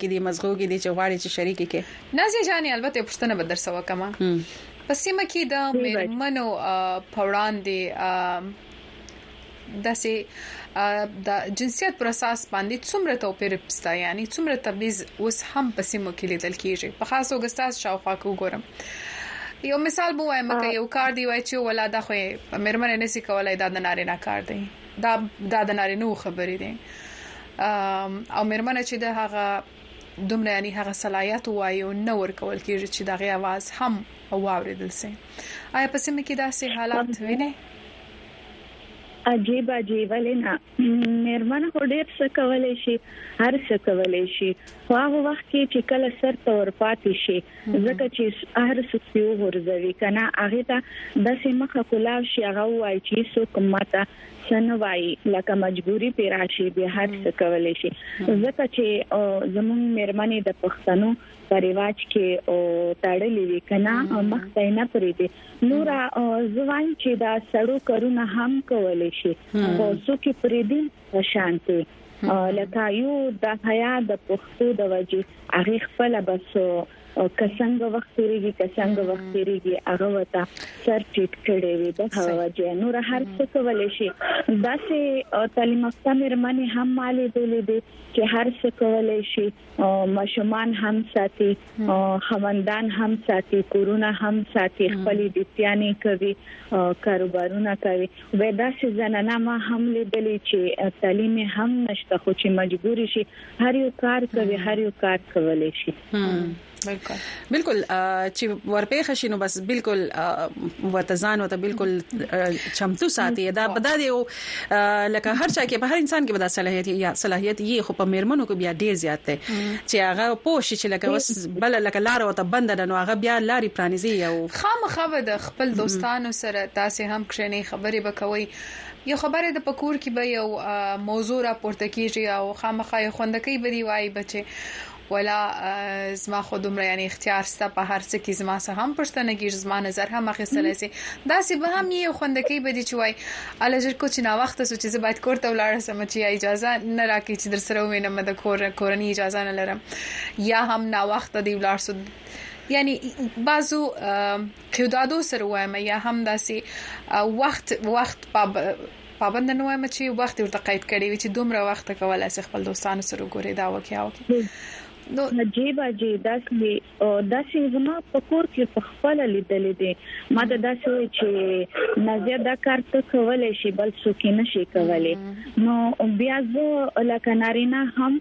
کې دي مزغو کې دي چې غواړي چې شریکې کې. نازیه جانې البته یو پوښتنه به درسه وکم په سیمه کې د میرمنو په وړاندې داسې د جنسیت پر اساس باندې څومره توپیر پسته یعنی څومره تبعیض اوس هم په سیمو کې لیدل کیږي په خاص توګه ستاسو شاوخوا کې وګورم یو مثال بو وایم که یو کار دی وای چې ولا دا خو مېرمنې نسی کولای دا د نارینه کار دی دا دا د نارینه خبرې دي او مېرمنه چې د هغه دومره یعنی هغه صلاحیت وایو نه ورکول کیږي چې دغه आवाज هم واوریدل سي آیا په سیمه کې داسې حالات ویني عجیب عجیب لینا مېرمن هو ډېر څه کولای شي هر څه کولای شي خو هغه وخت کې چې کله سر تور پاتې شي ځکه چې هر څه یو غورځوي کنه هغه ته د سیمخه کولاو شي هغه وایي چې سو کومته سنوي لکه مجبوري پیراشي به هر څه کولای شي ځکه چې زمون مېرمنې د پښتنو په ریواج کې او تړلې وی کنه مخ ته نه پرې دي نور ځوان چې دا سړو کارونه هم کولای شي خو څوک پرې دي شانتي لکه یو د حیا د پښتو د وجې هغه خپل بس که څنګه وخت تیریږي که څنګه وخت تیریږي هغه وتا سر ټیټ کړي وي د هغه وجه نور هر څه کول شي داسې تعلیم یافته مرمنې هم مالې دلې دي چې هر څه کول شي ماشومان هم ساتي خوندان هم ساتي کورونه هم ساتي خپل دتیانې کوي کاروبارونه کوي وې دا چې زنانه ما هم لیدلې چې تعلیم هم نشته خو چې مجبور شي هر یو کار کوي هر یو کار کولای شي بالکل بالکل چې ورپېښ شي نو بس بالکل ورته ځان ورته بالکل چمتو ساتي دا بدا دی او لکه هر چا کې په هر انسان کې بدا صلاحيت یا صلاحيت یې خو په میرمنو کې بیا ډیر زیات دی چې هغه پوه شي چې لکه وس بل لکه لار او ته بند نه نو هغه بیا لاري پرانیزي او خامخا د خپل دوستانو سره تاسو هم کښنې خبرې وکوي یو خبره د پکور کې به یو موضوع را پورته کیږي او خامخا یو خوندکې بدی وای بچي ولا زما خو دومره یعنی اختیار سته په هر څه کې زما سه هم پښتنه کیږي زما نظر هم اخیستل شي دا سی به هم یو خوندکی به دي چوي الله جر کو چې نا وخت سو چې زبات کوړته ولاړ سم چې اجازه نه راکې چې در سره وینم د کور کورنی اجازه نه لرم یا هم نا وخت دی ولاړ سو یعنی بعضو قیودادو سره وایم یا هم داسې وخت وخت پابنده نه وایم چی وخت دی ورته قید کړی وی چی دومره وخت کولای سی خپل دوستانو سره وګوری دا وکی هغه وکی نو عجیب اجی داسې داسې زما په کور کې په خپل لیدلې دي ما ته داسې چې نازیا دا کار ته کولای شي بل څوک نه شي کولای نو بیا زه لکه نارینه هم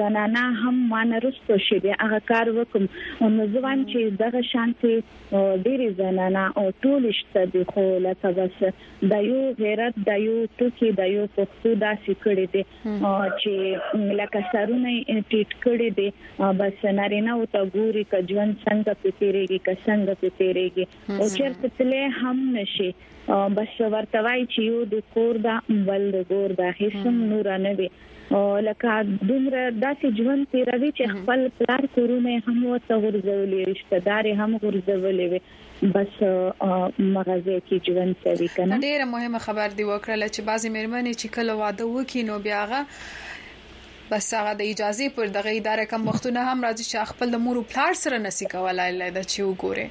زنانه هم مان رسته شي بیا هغه کار وکم او نو ځوان چې دغه شانتي ډېری زنانه او ټول شته دي خو لکه بس دایو غیرت دایو ټکی دایو پښتو داسې کړی دی چې لکه سرونه ټیټ کړی دی بس نارینه او ته ګوري ک ژوند څنګه پتیریږي ک څنګه پتیریږي او چرته تله هم نشي بس ورته وای چې یو د کور دا بل د ګور دا هیڅ نور نه دی لکه دومره داسې ژوند تیروي چې خپل پلار کورونه هم وته ورزولې رشتہ دار هم ورزولې وي بس مغازه کې ژوند کوي کنه ډیره مهمه خبر دی وکړه چې بعضی مېرمنې چې کله واده وکي نو بیا هغه بس هغه د اجازه پر دغه اداره کم وختونه هم راځي چې خپل د مور او پلار سره نسی کولای لید چې وګوره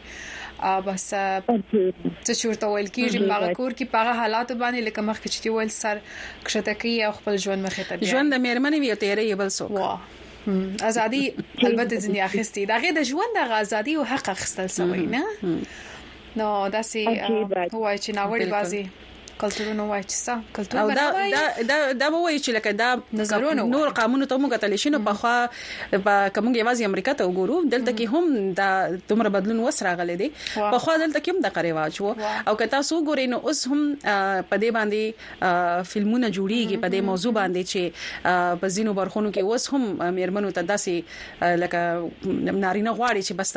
بس څه چورته ویل کیږي هغه کور کې په حالات باندې لکه مخکې چې ویل سر کښته کوي او خپل ژوند مخه ته ژوند د مېرمنې وی تیرې بل څوک ازادي البته ځنی اخیستي دا غي د ژوند د ازادي او حق اخیستل سوی نه نو داسې وای چې ناوړي بازي کلتورونو وای چې سم کلتور او دا دا دا وای چې لکه دا نور قانون ته موږ تل شنو په خوا په کومه یوازې امریکا ته وګورو دلته کې هم دا دومره بدلون وسره غلې دي په خوا دلته کې هم د قریواج وو او که تاسو ګورئ نو اوس هم په دې باندې فلمونه جوړيږي په دې موضوع باندې چې په ځینو برخونو کې اوس هم میرمنو ته داسې لکه نارینه غواړي چې بس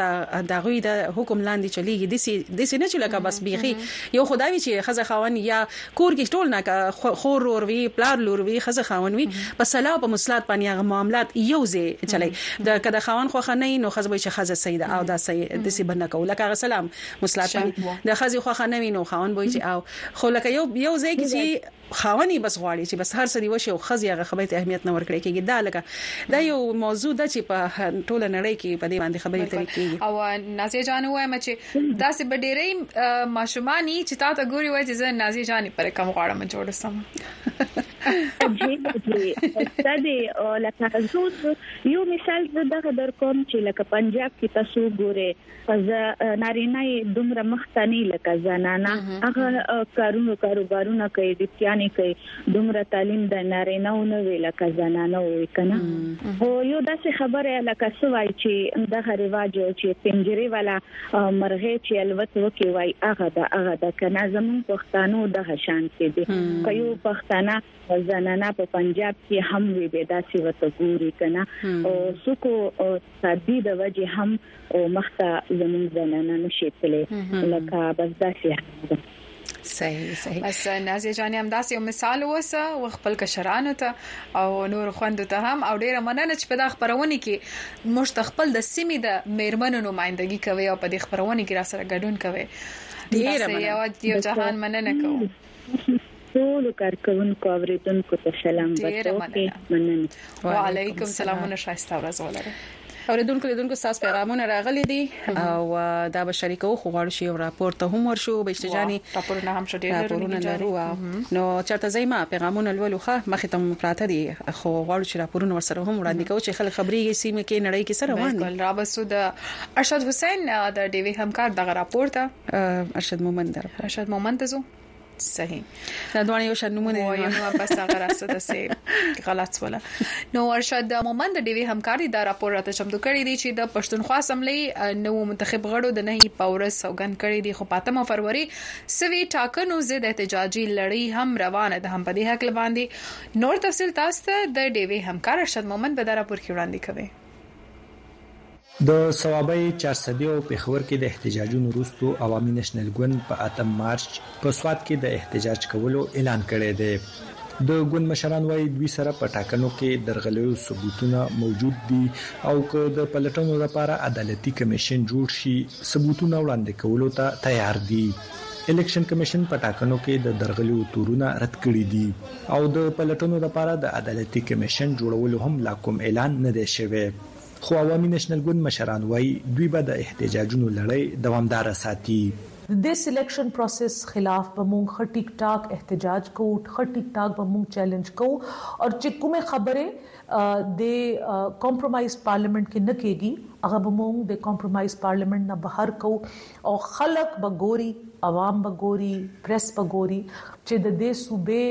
دا غوي د حکم لاندې چلیږي د سي د سي نه چې لکه بس بيخي یو خداوي چې خزه خاون یا کور کې ټول نه خور ور وی پلار لور وی خزه خاون وی په صلاح په مصلحت باندې هغه معاملات یو ځای چلی د کده خاون خو خنه نو خزه به چې خزه سید او دا سید د سي بنه کوله کاغه سلام مصلحت باندې د خزه خو خنه وی نو خاون به چې او خو لکه يو يو ځای کې چې خاوند يې بس غواړي چې بس هر څه دې وشي او ښځې هغه خبرې ته اهميت نه ورکړی کېږي دا لکه دا يو موضوع ده چې په ټوله نړۍ کې په دې باندې خبرې اترې کېږي. او نازيه جان ووايم چې داسې به ډېری ماشومان يي چې تاته ګوري وايي چې زه نازيه جانې پر کم غواړم جوړه سم. استاد لکه زه یو مثال زه دغه درکوم چې لکه پنجاب کې تاسو ګوره زه نارینه دومره مخته نه لکه زنانه هغه کارونو کاروبارونه کوي د پیانې کوي دومره تعلیم د نارینه او نه وی لکه زنانه وې کنه او یو داسې خبره لکه سوای چې دغه رواج چې پنجري والا مرغه چې الوت وکي وای هغه د هغه د کنه زمون پښتنو دغه شان دي که یو پښتنه زنانه په پنجاب کې هم وي به داسې وته ګوري کنه او سکو سادي د وجه هم او مخته زموږ زنانه نشي تللی لکه بس داسې صحیح صحیح بس نازیه جان هم داسې یو مثال وسه او خپل کشرانو ته او نور خوند ته هم او ډیره مننه چې په دا خبرونه کې موږ ته خپل د سیمې د میرمنو نمائندګي کوي او په دې خبرونه کې را سره ګډون کوي ډیره مننه یو جهان مننه کوم ټولو کارکونکو اوریدونکو ته سلام ډیر مننه وعلیکم سلامونه شایسته ورځ ولرئ اوریدونکو لیدونکو تاسو پیغامونه راغلي دي او دا به شریکو خو غواړو شی راپور ته هم ورشو بشتجانی راپورونه هم شډیر راپورونه لرو نو چرته زېما پیغامونه لولو ښه مخه تم پراته دي خو غواړو چې راپورونه ورسره هم وړاندې کوو چې خلک خبري سیمه کې نړۍ کې سره روان دي بالکل را بسو د ارشد حسین د ډیوی همکار دغه راپور ته ارشد مومند در ارشد مومند ته زو صحیح دا دوه یو شان نمونه وایي نو بس هغه راسته د سي غلط ولا نو ارشد مومند د ډیوی همکاري دا راپور راته چمتو کړی دی چې د پښتونخوا اسمبلی نو منتخب غړو د نهي پاورز سوګن کړی دی خو پاتمه فروری سوي ټاکنو ضد احتجاجي لړۍ هم روانه ده هم په دې حق لباندې نور تفصيل تاسو ته د ډیوی همکار ارشد مومند به دا راپور کې وړاندې کوي د صوابۍ، چارسدې او پېښور کې د احتجاجونو وروسته عوامي نېشنل ګوند په اتم مارچ په سوات کې د احتجاج کولو اعلان کړی دی. د ګوند مشران وايي، دوی سره په ټاکنو کې درغلیو ثبوتونه موجود دي او که د پلټنو لپاره عدالتي کمېشن جوړ شي، ثبوتونه وړاندې کولو ته تیار دي. الېکشن کمېشن په ټاکنو کې د درغلیو تورونه رد کړي دي او د پلټنو لپاره د عدالتي کمېشن جوړولو هم لا کوم اعلان نه دی شوی. خو عوامي نېشنل ګوند مشران وايي، دوی به د احتجاجونو لړۍ دوامداره ساتي. د دې سیلکشن پروسس خلاف به مونږ ښه ټیک ټاک احتجاج کوو، ښه ټیک ټاک به مونږ چیلنج کوو او چې کومې خبرې د کمپرومایز پارلیمنټ کې نه کېږي هغه به مونږ د کمپرومایز پارلیمنټ نه بهر کوو او خلک به ګوري عوام به ګوري پريس به ګوري چې د دې صوبې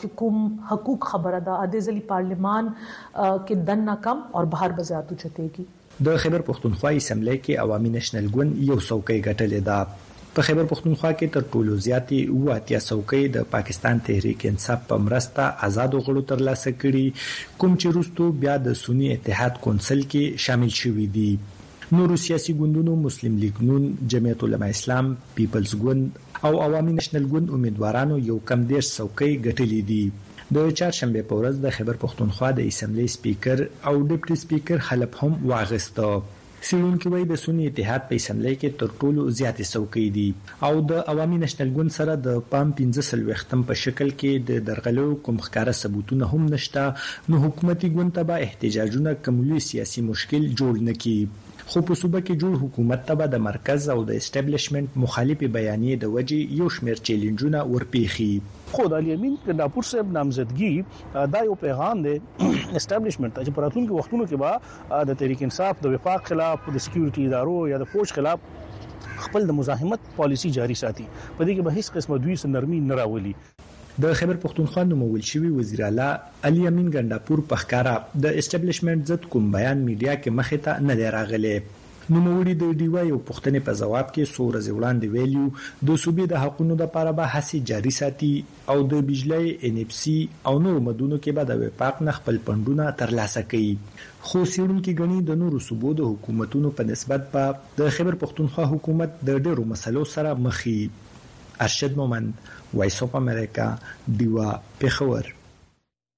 چې کوم حقوق خبره ده ادې ځلي پارلمان کې دننه کم او بهر به زيات اوچتيږي. د خيبر پښتونخوا اسمبلۍ کې عوامي نېشنل ګوند يو څوکۍ ګټلې ده. په خيبر پښتونخوا کې تر ټولو زياتې اووه اتيا څوکۍ د پاکستان تحريک انصاف په مرسته ازادو غړو تر لاسه کړي کوم چې روستو بيا د سني اتحاد کونسل کې شامل شوي دي. نورو سیاسي ګوندونو مسلم لیګ نون، جمعیت علماء اسلام، پیپلز ګوند او عوامي نشنل ګوند امیدوارانو یو کم دېرش څوکۍ ګټلې دي. د چهارشنبې په ورځ د خیبر پښتونخوا د اسمبلۍ سپیکر او ډپټي سپیکر حلف هم واخیست. څېړونکي وايي د سني اتحاد په اسمبلۍ کې تر ټولو زیاتې څوکۍ دي. او د عوامي نشنل ګوند سره د پام پنځه څلوېښت م په شکل کې د درغلیو کوم ښکاره ثبوتونه هم نشته، نو حکومتي ګوند ته به احتجاجونه کوم لوی سیاسي مشکل جوړ نه کړي، خو په صوبه کې جوړ حکومت ته به د مرکز او د اسټبلشمنټ مخالفې بیانیې د وجې یو شمېر چیلنجونه ورپېښي. خو د علي امین کنډاپور صاحب نامزدګي دا یو پیغام دی اسټبلشمنټ ته چې په راتلونکو وختونو کې به د تحریک انصاف د وفاق خلاف د سکیورټي ادارو یا د فوج خلاف خپل د مزاحمت پالیسی جاری ساتي په دې کې به هیڅ قسمه دوی سنرمي نه راولي د خیبر پښتونخوا نومول شوي وزیراعلی علي امین ګنډاپور په ښکاره د اسټبلشمنټ ضد کوم بیان میډیا کې مخې ته نه دی راغلی. نوموړي د ډیوه یو پوښتنې په ځواب کې څو ورځې وړاندې ویلي و، د صوبې د حقونو لپاره به هڅې جاري ساتي او د بجلۍ، اېن اېف سي او نورو مدونو کې به د وفاق نه خپل پنډونه تر لاسه کوي. خو څېړونکي ګڼي د نورو صوبو د حکومتونو په نسبت به د خېبر پښتونخوا حکومت د ډېرو مسئلو سره مخ وي. ارشد مومند، وائس آف امريکا، ډيوه، پېښور.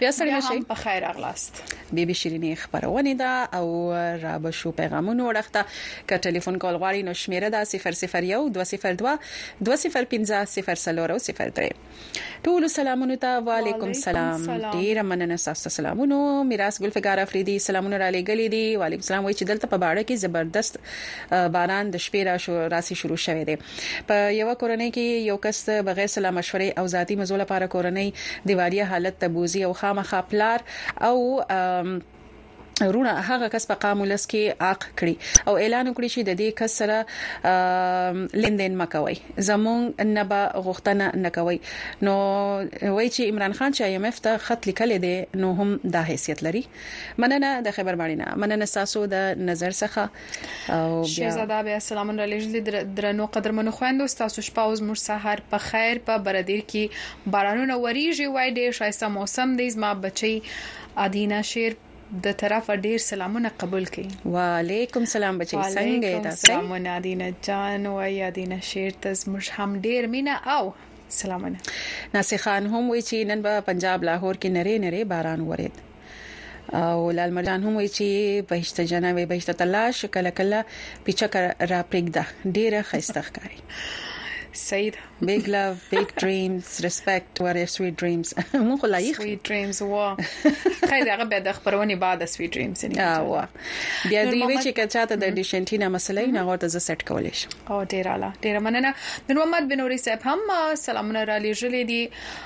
بیا سره نشي په خیر اغلاست بیبي شیرینې خبرونه ده او را به شو پیغامونه ورخته ک ټلیفون کول غواړي نو شمیره ده 001202050003 ټول سلامونه ته وعليکم سلام ډیر مننه تاسو سلامونه میراث ګل فقار افریدي سلامونه را لګلې دي وعليکم سلام وای چې دلته په باړه کې زبردست باران د شپې را شو راسي شروع شوه دی په یوه کورنۍ کې یې یو کس د بغیر سلا مشورې او ذاتي مزو لپاره کورنۍ دیوالیه حالت ته بوځي او خامخا پلار او وروڼه هغه کس په قام ولس کې عاق کړي او اعلان وکړي چې د دې کس سره لیندین مکوي زمونږ نه به غوښتنه نکوي نو وایي چې عمران خان چې ایم اف ته خط لیکل دي نو هم دا حیثیت لري مننه د خبر باندې نه مننه تاسو د نظر څخه او شهزاده بیا سلامون را لېږل درنو قدرمنو خويندو تاسو شپه او زموږ سحر په خیر په بردیر کې بارانونه وریږي وای ډېر شایسته موسم دی زما بچي ادینا شیر د طرف ډیر سلامونه قبول کړي وعلیکم سلام بچي څنګه تاسو سلامونه ادینا جان او ادینا شیر ته زموږ هم ډیر مینه او سلامونه ناصر خان هم وی چې نن په پنجاب لاهور کې نری نری باران ورید او لال مرجان هم وی چې بهشته جنوي بهشته تلاش کله کله پیچک را پرېږده ډیره خسته ښکاری Said, big love, big dreams, respect, what are sweet dreams. مو خلای sweet dreams وا. خیر هغه به د خبرونې بعد sweet dreams نه. وا. بیا دی وی چې کچا ته د ډیشنټینا مسلې نه غوړته ز سیټ کولې شي. او ډیر اعلی. ډیر مننه. نور محمد بنوري صاحب هم سلامونه را لېږلې دي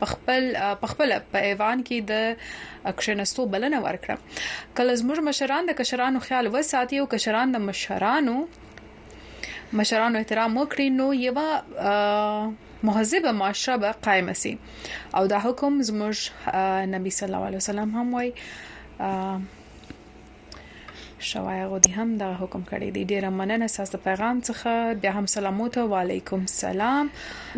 پخپله په ایوان کې د کښنستو بلنه ورکړه کله زموږ مشران د کشرانو خیال وساتي او کشران د مشرانو مشرانو احترام وکړي نو یو مهذب معاشره به قائم شي او دا حکم زموږ نبی صلی الله علیه وسلم هم وای شوای غو دي هم دا حکم کړی دی ډیره مننه ساس د پیغام څخه بیا هم سلاموت و علیکم سلام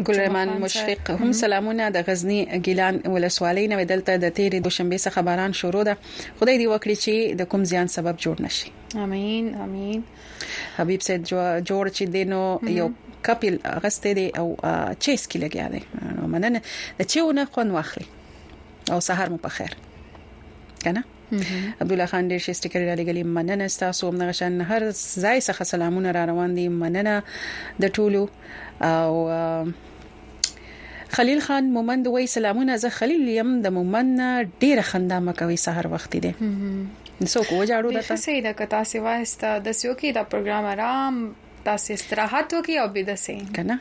ګلرحمان مشفق هم سلامونه د غزنی ګیلان ولسوالۍ نو دلته د تیرې دوشنبه څخه باران شروع ده خدای دی وکړي چې د کوم زیان سبب جوړ نشي امين امين حبيب سيد جوړ چې دینو یو کپل غسته دی او چیس کې لګیا دی مننه چې ونه خوان واخلي او سهار مو په خیر کنه عبد الله خان ډیر شي سټیکر را لګلی مننه تاسو هم نغشان هر ځای څخه سلامونه را روان دي مننه د ټولو او خلیل خان مومند وای سلامونه زه خلیل یم د مومند ډیر خندا مکوي سحر وخت دی څوک وجاړو دته سیده کتا سیوا است د سیوکی دا پروګرام آرام تاسو استراحت وکي او بيد سي کنه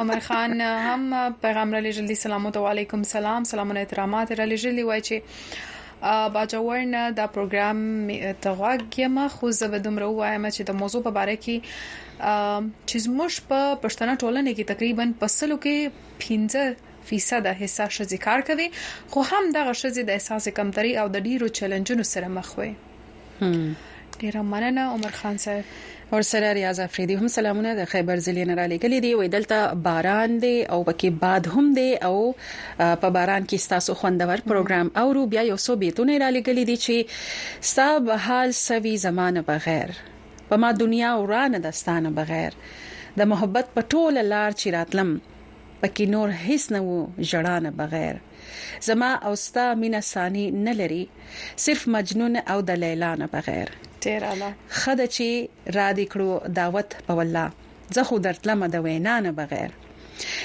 عمر خان هم پیغام را لېږل دي سلام علیکم سلام سلام احترامات را لېږل دي وای چې باجوړ نه دا پروګرام ته غواګم خو زه به دومره وایم چې د موضوع په اړه کې چې زموږ په پښتنه ټولنه کې تقریبا په سلو کې 15 فیصد حصہ شزي کار کوي خو هم دغه شزي د احساس کمتري او د ډیرو چیلنجونو سره مخ وي ډیره مننه عمر خان صاحب اور سره ریاض افریدی هم سلامونه د خیبر ضلع نه را لګلې دی وې دلته باران دی او پکې باد هم دی او په باران کې تاسو خوندور پروګرام او رو بیا یو څو بیتونه را لګلې دي چې صاحب حال سوي زمانه بغیر په ما دنیا ورانه دستانه بغیر د محبت په ټوله لار چې راتلم پکې نور هیڅ نه وو جړانه بغیر زما او ستا مینه ثانی نه لری صرف مجنون او د لیلا نه بغیر. ډیر اعلی. ښه ده چی را دی کړو دعوت په والله زه خو درتلم د وینا نه بغیر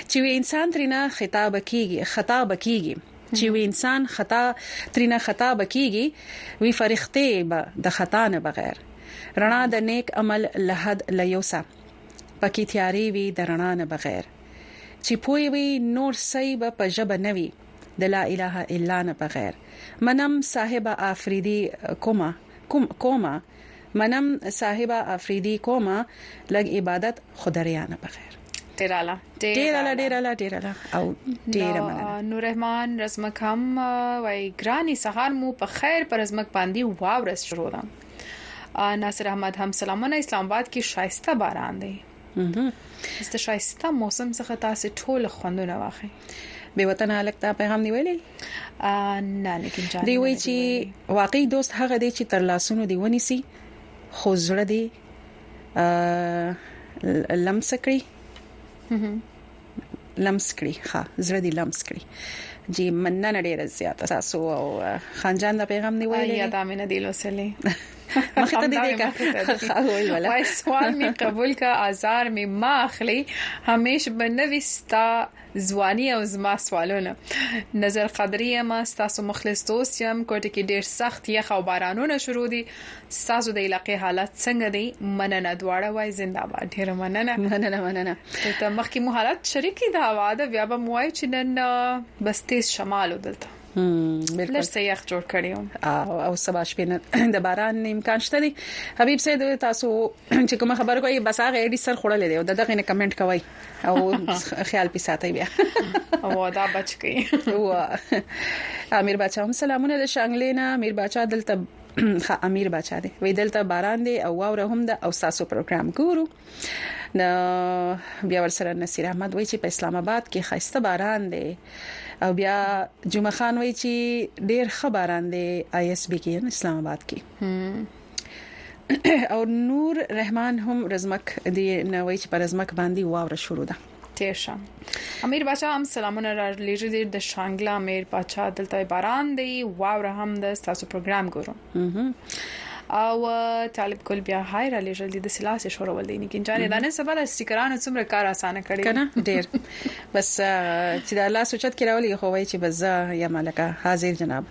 چی وی انسان ترینه خطا به کیږی خطا به کیږی چی وی انسان خطا ترینه خطا به کیږی وی فرښتی به د خطا نه بغیر رڼا د نیک عمل له حد له یوسه پکی تیاری وی د رڼا نه بغیر. چی پوی وی نور سۍ به په ژبه نه وی د لا اله الا نه په غیر منم صاحب آفریدی کومه کومه منم صاحب آفریدی کومه لګ عبادت خو د ریا نه په غیر ډیراله ډیراله ډیراله ډیراله او ډیره مننه نور رحمان رزمک هم وای ګرانی سهار مو په خیر پر رزمک باندې واورس شروع ده ناصر احمد هم سلامونه اسلام آباد کې شایسته باران دی است شایسته موسم څخه تاسو ټول خوندونه واخی به وطن الک ته پیغام دی ویلي نه لیکن جان دی وی چې واقعي دوست هغه دی چې تر لاسونو دی ونیسي خو زړه دی لمس کړی لمس کړي ښه زړه دې لمس کړي جی مننه ډیره زیاته تاسو او خان جان د پیغام دی ویلې یا دا مې نه دی لوسلې مخ ته دې کا خاول ولا وای سوال می قبول کا آزار می ما اخلي همیش بنوي ستا ځواني او زما سوالونه نظر قدرې ما تاسو مخلص دوست یم کوټه کې ډیر سخت یخ او بارانونه شروع دي ستاسو د علاقې حالات څنګه دي مننه دواړه وای زنده باد ډیره مننه مننه مننه ته مخکې مو حالات شریکي دا واده بیا به مو وای چې نن بس تیز شمال دلته بالکل لږ سیاق جوړ کړی او سبا شپې نه د باران امکان شته دی حبيب سید تاسو چې کوم خبر کوي بس هغه ایډي سر خړلې دی او دغه نه کمنټ کوي او خیال پی ساتي بیا او دا بچ کی او امیر بچا هم سلامونه د شانګلینا امیر بچا دلته ښه امیر باچا دی وی دلته باران دی او واوره هم ده او ساسو پروګرام ګورو نو بیا ورسره نصیر احمد وای چې په اسلام آباد کې خاصه باران دی او بیا جمعه خان وای چې ډیر ښه باران دی آی اس بي کې اسلام آباد کې او نور رحمان هم رزمک دی نوې چې پر رزمک باندې واوره شروع ده تیر شه امیر بچا هم سلامونه را لیږي دي د شانګله امیر بچا دلته باران دی واور هم د تاسو پروګرام ګورم او طالب ګل بیا هاي را لیږل دي د سلاسي شور ول دي نه کینجانې دا نن سبا د سټیکرانو څومره کار اسانه کړي کنه ډیر بس چې دا لاس اوچت کې راولي خو وای چې بس یا مالکه حاضر جناب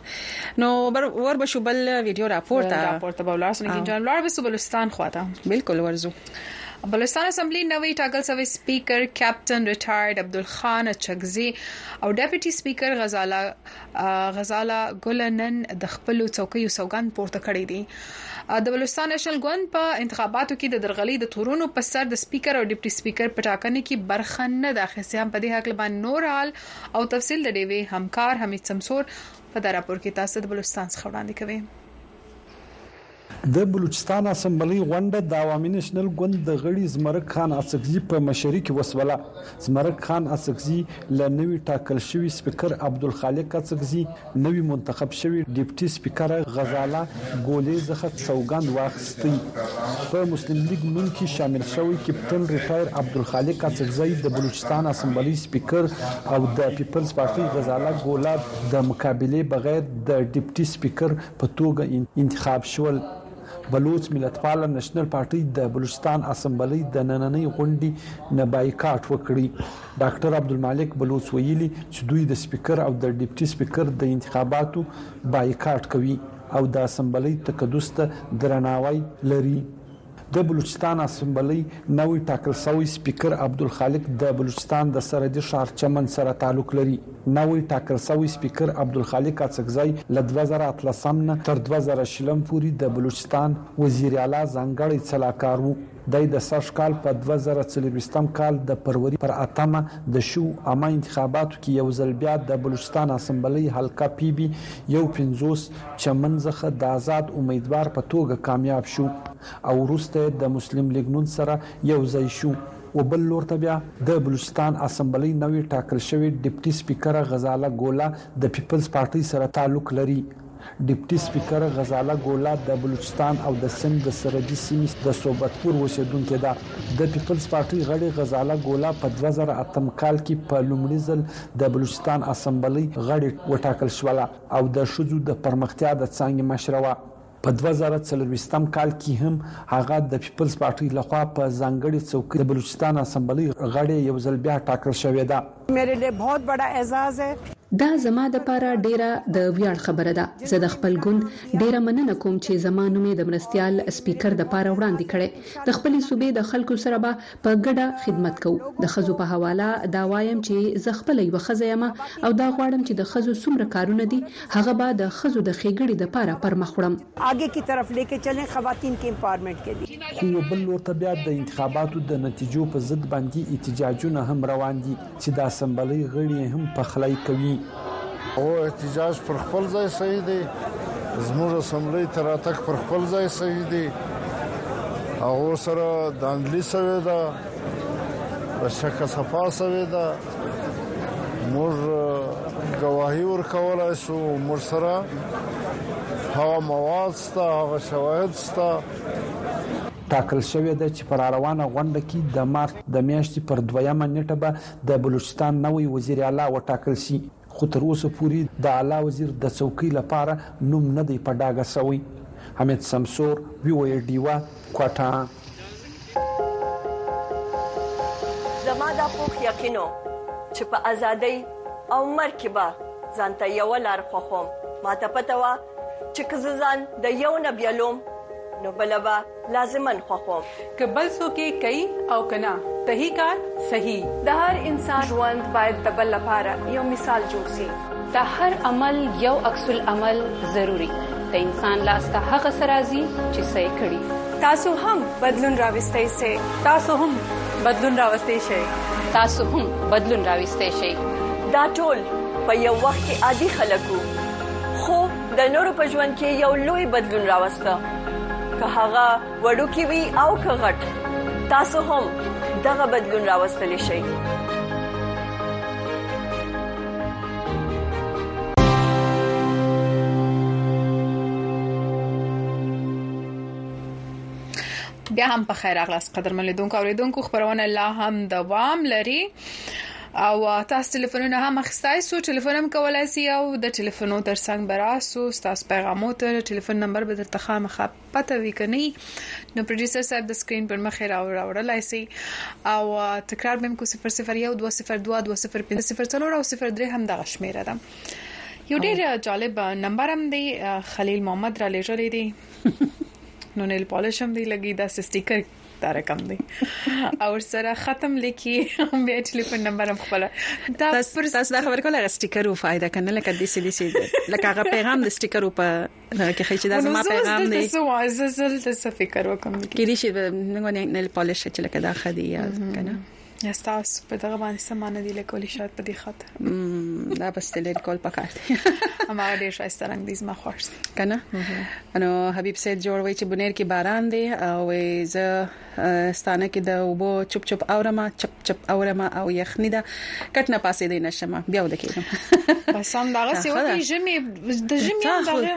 نو بر ور بشو بل ویډیو راپورته راپورته بولار سن کینجان لار به سبلستان خواته بالکل ورزو بلوچستان اسمبلي نوی ټاکل شوی سپیکر کیپټن ریټایرډ عبدالخان اچکزي او ډیپټي سپیکر غزاله غزاله ګل نن د خپل څوکیو سوګند پورته کړی دی د بلوچستان نېشنل ګوند په انتخاباتو کې د درغلي د تورونو په سر د سپیکر او ډیپټي سپیکر په ټاکنه کې برخه نه ده اخیستې هم په دې حق لبان نور حال او تفصیل د ډیوي همکار حمید سمسور په دا راپور کې تاسو د بلوچستان څخه وړاندې کوي د بلوچستان اسمبلۍ غونډه د عوامي نېشنل ګوند د غړي زمرک خان اڅکزي په مشري کې وسوله. زمرک خان اڅکزي له نوي ټاکل شوي سپیکر عبدالخالق اڅکزي، نوي منتخب شوي ډپټي سپیکره غزاله ګولې ځخه سوګند واخیستی. په مسلم لیګ نون کې شامل شوی کپتن ریټایر عبدالخالق اڅکزی د بلوچستان اسمبلۍ سپیکر او د پیپلز پارټۍ غزاله ګولاد د مقابلې بغیر د ډپټي سپیکر په توګه انتخاب شول. بلوڅ ملتپاله نشنل پارټۍ د بلوچستان اسمبلۍ د نننۍ غونډې نه بایکاټ وکړي ډاکټر عبدالمالک بلوڅ ویلي چې دوی د سپیکر او د ډیپټي سپیکر د انتخاباتو بایکاټ کوي او د اسمبلۍ تقدس ته درناوی لري د بلوچستان اسمبلۍ نوی ټاکل شوی سپیکر عبدالخالق د بلوچستان د سرحدي ښار چمن سره تعلق لري. نوی ټاکل شوی سپیکر عبدالخالق اڅکزی له دوه زره اتلسم نه تر دوه زره شلم پورې د بلوچستان وزیراعلا ځانګړی سلاکار و. دی د سږ کال په دوه زره څلورویشتم کال د فروري پر اتمه د شوو عامه انتخاباتو کې یو ځل بیا د بلوچستان اسمبلۍ حلقه پي بي یو پنځوس چمن ځخه دازاد امیدوار په توګه کامیاب شو او وروسته یې د مسلم لیګ نون سره یو ځای شو اوبل لورته بیا د بلوچستان اسمبلۍ نوې ټاکل شوې ډپټي سپیکره غزاله ګوله د پیپلز پارټۍ سره تعلق لري ډپټي سپیکره غزاله ګوله د بلوچستان او د سند د سرحدي سیمې د صوبتپور اوسیدونکې ده د پیپلز پارټۍ غړې غزاله ګوله په 2008 کال کې په لومړي ځل د بلوچستان اسمبلۍ غړې وټاکل شوله او د ښځو د پرمختیا د څانګې مشره وه. په دوه زره څلورویشتم کال کې هم هغه د پیپلز پارټۍ له خوا په ځانګړې څوکۍ د بلوچستان اسمبلۍ غړې یو ځل بیا ټاکل شوې ده. میرې لیې بهت بډا اعزاز هې. دا زما د پاره ډیره د ویاړ خبره ده. زه د خپل ګوند ډیره مننه کوم چې زما نوم یې د مرستیال سپیکر د پاره وړاندې کړی. د خپلې صوبې د خلکو سره به په ګډه خدمت کوو. د ښځو په حواله دا وایم چې زه خپله یوه ښځه یم او دا غواړم چې د ښځو څومره کارونه دي هغه به د ښځو د ښېګړې دپاره پرمخ وړم. آګې کی طرف لېکې چلېنګ خواتین کې امپاورمنټ کې دي. خو یو بل لور ته بیا د انتخاباتو د نتیجو په ضد باندي احتجاجونه هم روان دي. چې د اسمبلۍ غړي یې هم پخلی کوي. هو، احتجاج پر خپل ځای صحیح دی، زموږ اسمبلۍ ته راتګ پر خپل ځای صحیح دی، هغو سره داندلي شوې ده، له شکه صفا شوې ده، موږ ګواهي ورکولای شو، موږ سره هغه مواد شته، هغه شواهد شته. ټاکل شوې ده چې په راروانه غونډه کې د مارچ د میاشتې پر دویمه نېټه به د بلوچستان نوی وزیر اعلا وټاکل شي، خو تر اوسه پورې د اعلا وزیر د څوکۍ لپاره نوم نه دی په ډاګه شوی. حمید سمسور، وي او ای ډیوه، کوټه. زما دا پوخ یقین و چې په ازادۍ او مرګ کې به ځان ته یوه لار خوښوم. ماته پته وه چې که زه ځان د یو نه بیلوم، نو بله به. لازمن خوښوم که بل څوک یې کوي او که نه تهی کار صحیح د هر انسان ژوند باید د بل لپاره یو مثال جوړ سي د هر عمل یو عکس العمل ضروري د انسان لاس ته هغه څه راځي چې څه یې کړي تاسو هم بدلون راوستئ سئ تاسو هم بدلون راوستئ شئ تاسو هم بدلون راوستئ شئ دا ټول په یو وخت کې عادي خلک وو خو د نورو په ژوند کې یو لوی بدلون راوسته که هغه وړوکی وي او که غټ تاسو هم دغه بدلون راوستلی شئ بیا هم په خیر اغلاس قدرمن لیدونکو اوریدونکو خبرونه لا هم دوام لري او تاسو ټلیفونونه هم اخستای سو ټلیفون هم کولای سي او د ټلیفونو ترڅنګ براسو تاسو پیغامو ته ټلیفون نمبر به درته خامخا پته وی کني نو پروډوسر صاحب د سکرین پر مخ را راوړلای سي او تکرار بهم کو 001 202 205 او 03 هم دغه شمیره ده یو ډیر جالب نمبر هم دی خلیل محمد را لېږلی دی نو نیل پالیش هم دی لګي دا سټیکر دا رقم دی او سره ختم لیکي هم به ټلیفون نمبر هم خپل دا پر تاسو دا خبر کوله سټیکر او فائدہ کنه لکه د سې د سې لکه هغه پیغام د سټیکر په کې خې چې دا زما پیغام دی زه زه زه فکر وکم کې دي چې موږ نه نه پالیش چې لکه دا خدي یا کنه ستاسو په دغه باندې سمانه دي لکه ولې شاید په دې خاطر دا بس لري کول پکار دي ما ډیر شایسته رنگ دي زما خوښ کنه نو حبیب سید جوړ وای چې بنیر کې باران دی او زه ستانه کې د وبو چپ چپ اورما چپ چپ اورما او یخنی دا کټ نه پاسې دی نشم بیا ود کېږم بس هم دا غسه وتی جمی د جمی هم دا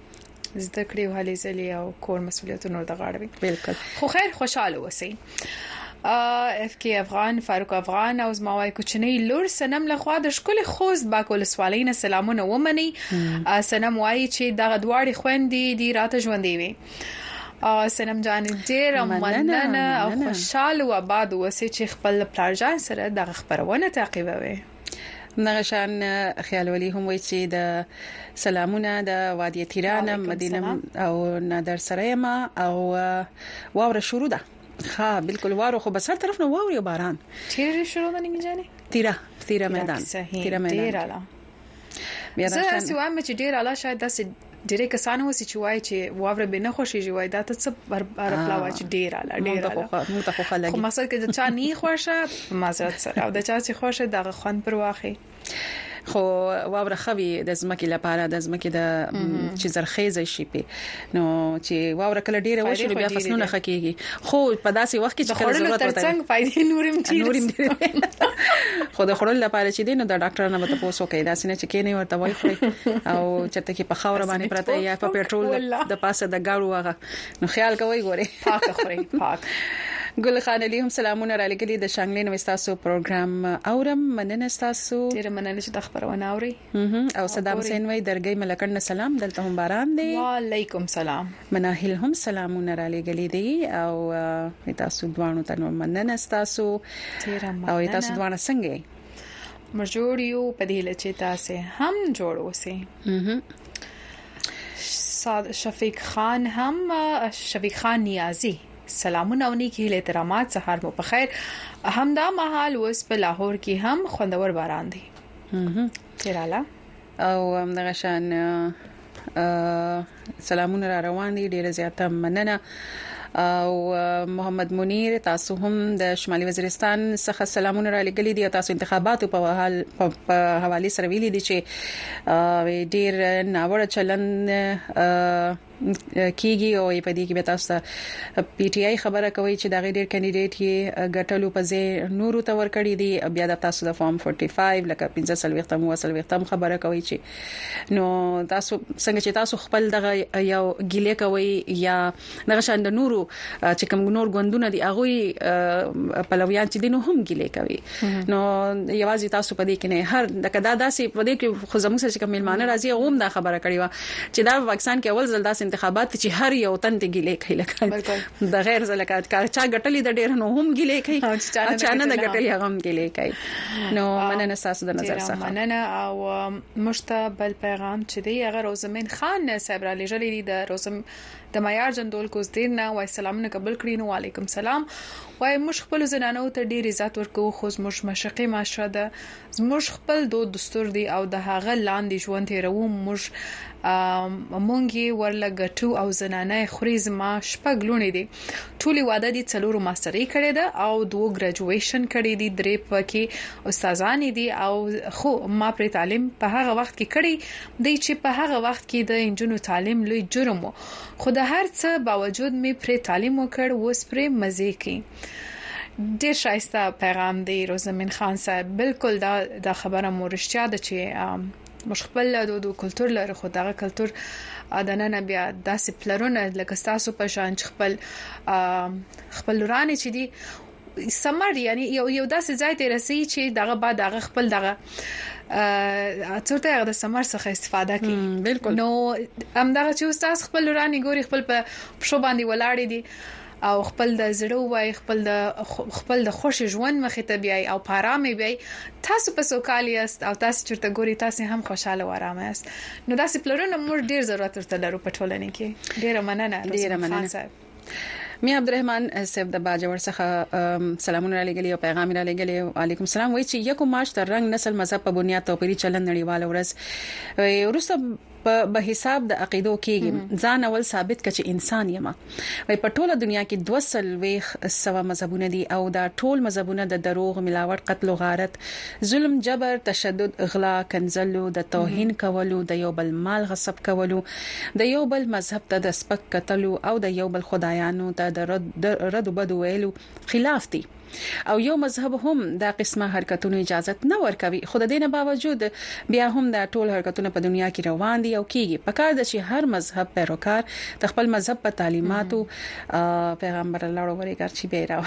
زده کړې او هلې ځلې او کور مسولیتونه د غاړه وي بالکل خو خیر خوشاله اوسئ اف کې افغان فاروق افغان او زموای کوچنی لور سنم لخوا د شکل خوست باکول سوالین سلامونه ومني سنم وایي چې دغه دواړي خويندې دی راته ژوندې وي او سنم جان ډیر مننه او خوشاله و آباد اوسې چې خپل پلارجان سره د خبرونه تعقیبوي دغه شان خیال ولي هم وایي چې د سلامونه د وادي تیران مدینه او نادر سره ما او واوره شروع ده ها بالکل وارو خو بسر طرف نو واوري باران چیرې شروع ده نیمه جاني تیرا تیرا میدان تیرا میدان بیا دا سوام چې ډیر اعلی شاید داسې ډیری کسان اوسې چې وایي چې واوره به نه خوشيږي وایي دا ته څه بر بر پلا وایي چې ډیر اله ډیر اله مو ته خو خلګي خو مسل کې د چا نه خوښه معذرت سره او د چا چې خوښه دغه خوند پر واخی خو واوره خوي د زمکه لپاره د زمکه د چې زرخیزه شي په نو چې واوره کله ډیره وشي بیا فصلونه خکېږي خو په داسې وخت کې چې کله ضرورت وته څنګه فائدې نورم چی نورم خو د خړل لپاره چې دین د ډاکټر نه مته پوسو کې داسې نه چې کینه ورته وای خو او چرته کې په خاور باندې پراته یا په پېټرول د پاسه د گاړو هغه نو خیال کوي ګوره پاک خوري پاک ګل خان علي هم سلامونه را لګلي د شنګلې نو تاسو پروګرام اورم مننه تاسو ډیر مننه چې د خبرونه اوري او صدام حسین وای درګي ملکند سلام دلته هم باران دی وعلیکم سلام مناهل هم سلامونه را لګلې دي او تاسو دوانو ته نور مننه تاسو او تاسو دوانه څنګه مرجوړ یو په دې لچې تاسو هم جوړ اوسئ شفیق خان هم شفیق خان نیازی سلامونه او نیکی هیله احترامات سهار مو په خیر همدا مهال اوس په لاهور کې هم خوندور باران دی چیراله او هم دغه شان سلامونه را روان دي ډیره زیاته مننه او محمد منیر تاسو هم د شمالي وزیرستان څخه سلامونه را لګلې دي تاسو انتخاباتو په حال په حواله سره ویلي دي چې ډیر ناوړه چلند کیږي او په دې کې به تاسو ته پی ټی آی خبره کوي چې دا غي ډیر کینډیډیټ یې ګټلو په ځای نورو ته ورکړي دي بیا د تاسو د فارم 45 لکه 15 سلويختم او سلويختم خبره کوي چې نو تاسو څنګه چې تاسو خپل دغه یو ګیله کوي یا دغه شان د نورو چې کوم نور غوندونه دي هغه پلویان چې دینو هم ګیله کوي نو یوازې تاسو په دې کې نه هر دغه داسې په دې کې خو زموږ سره کوم ملمانه راځي هم دا خبره کړې و چی دا پاکستان کی اول ځل داسی انتخابات دی چی هر یو تن تی ګیلی کوي لکه د غیر ځل کا چا ګټلی د ډیر نو هم ګیلی کوي او چا نه د ګټلی هغه هم ګیلی کوي نو مننه تاسو د نظر څخه مننه او مشته بل پیغام چې دی هغه روزمن خان صاحب را لېږلی دی د روزم د معیار جندول کوز دیر نه وای سلامونه قبول کړی نو وعلیکم سلام وای مش خپل زنانو ته ډیر عزت ورکو خو مش مشقي معاشره ده زموږ خپل دود دستور دی او د هغه لاندې ژوند تیروو موږ مونږ یې ورله ګټو او زنانه یې خوري زما شپږ لونې دي ټولې واده دي څلورو ماستري کړې ده او دوه ګریجویشن کړې دي درې پکې استادان دي او خو ما پر تعلیم په هغه وخت کې کړی دی چې په هغه وخت کې د انجونو تعلیم لوی جرم وو خو د هر څه باوجود می پر تعلیم وکړ اوس پر مزه کوي ډیر شایسته پیغام دی روزمن خان صاحب بالکل دا دا خبره مورشتیا ده چې موږ خپل دود او کلچر لرو خو دغه کلچر دننه بیا داسې پلرونه لکه تاسو په شان خپل خپل رانه چې دي سمر یعنی یو یو داسې ځای ته رسي چې دغه بعد دغه خپل دغه چورته هغه د سمر څخه استفاده کوي بالکل نو همدغه چې استاد خپل رانه ګوري خپل په شو باندې ولاړې دي او خپل د زړه ووايئ، خپل د خپل د خوښې ژوند مخې ته بيايئ او په ارامه بيايئ، تاسو په سوکاله ياست او تاسو چرته ګوري تاسو هم خوشاله او ارامه ياست، نو داسې پلرونه موږ ډير ضرورت ورته لرو په ټولنې کې. ډيره مننه رسول خان صاحب. ميا عبدالرحمن صيب د باجوړ څخه سلامونه را ليږلي او پيغام يې را ليږلي وعليکم سلام وايي چې يکو مارچ د رنګ نسل مذهب په بنياد توپيري چلند نړيواله ورځ وروسته په به حساب د عقیدو کېږي ځان اول ثابت کړه چې انسان یم وای په ټوله دنیا کې 200 سوا مذهبونه دي او دا ټول مذهبونه د دروغ ملاوت قتل او غارت ظلم جبر تشدد غلا کنزلو د توهین کولو د یو بل مال غصب کولو د یو بل مذهب ته د سپک قتل او د یو بل خدایانو ته د رد رد بد ویلو خلاف دي او یو مذهب هم دا قسمه حرکتونو اجازت نه ورکوي خو د دې نه باوجود بیا هم دا ټول حرکتونه په دنیا کې روان دي او کیږي پکار ده چې هر مذهب پیروکار د خپل مذهب په تعلیماتو پیغمبر الله وروره ګرچی بیا راو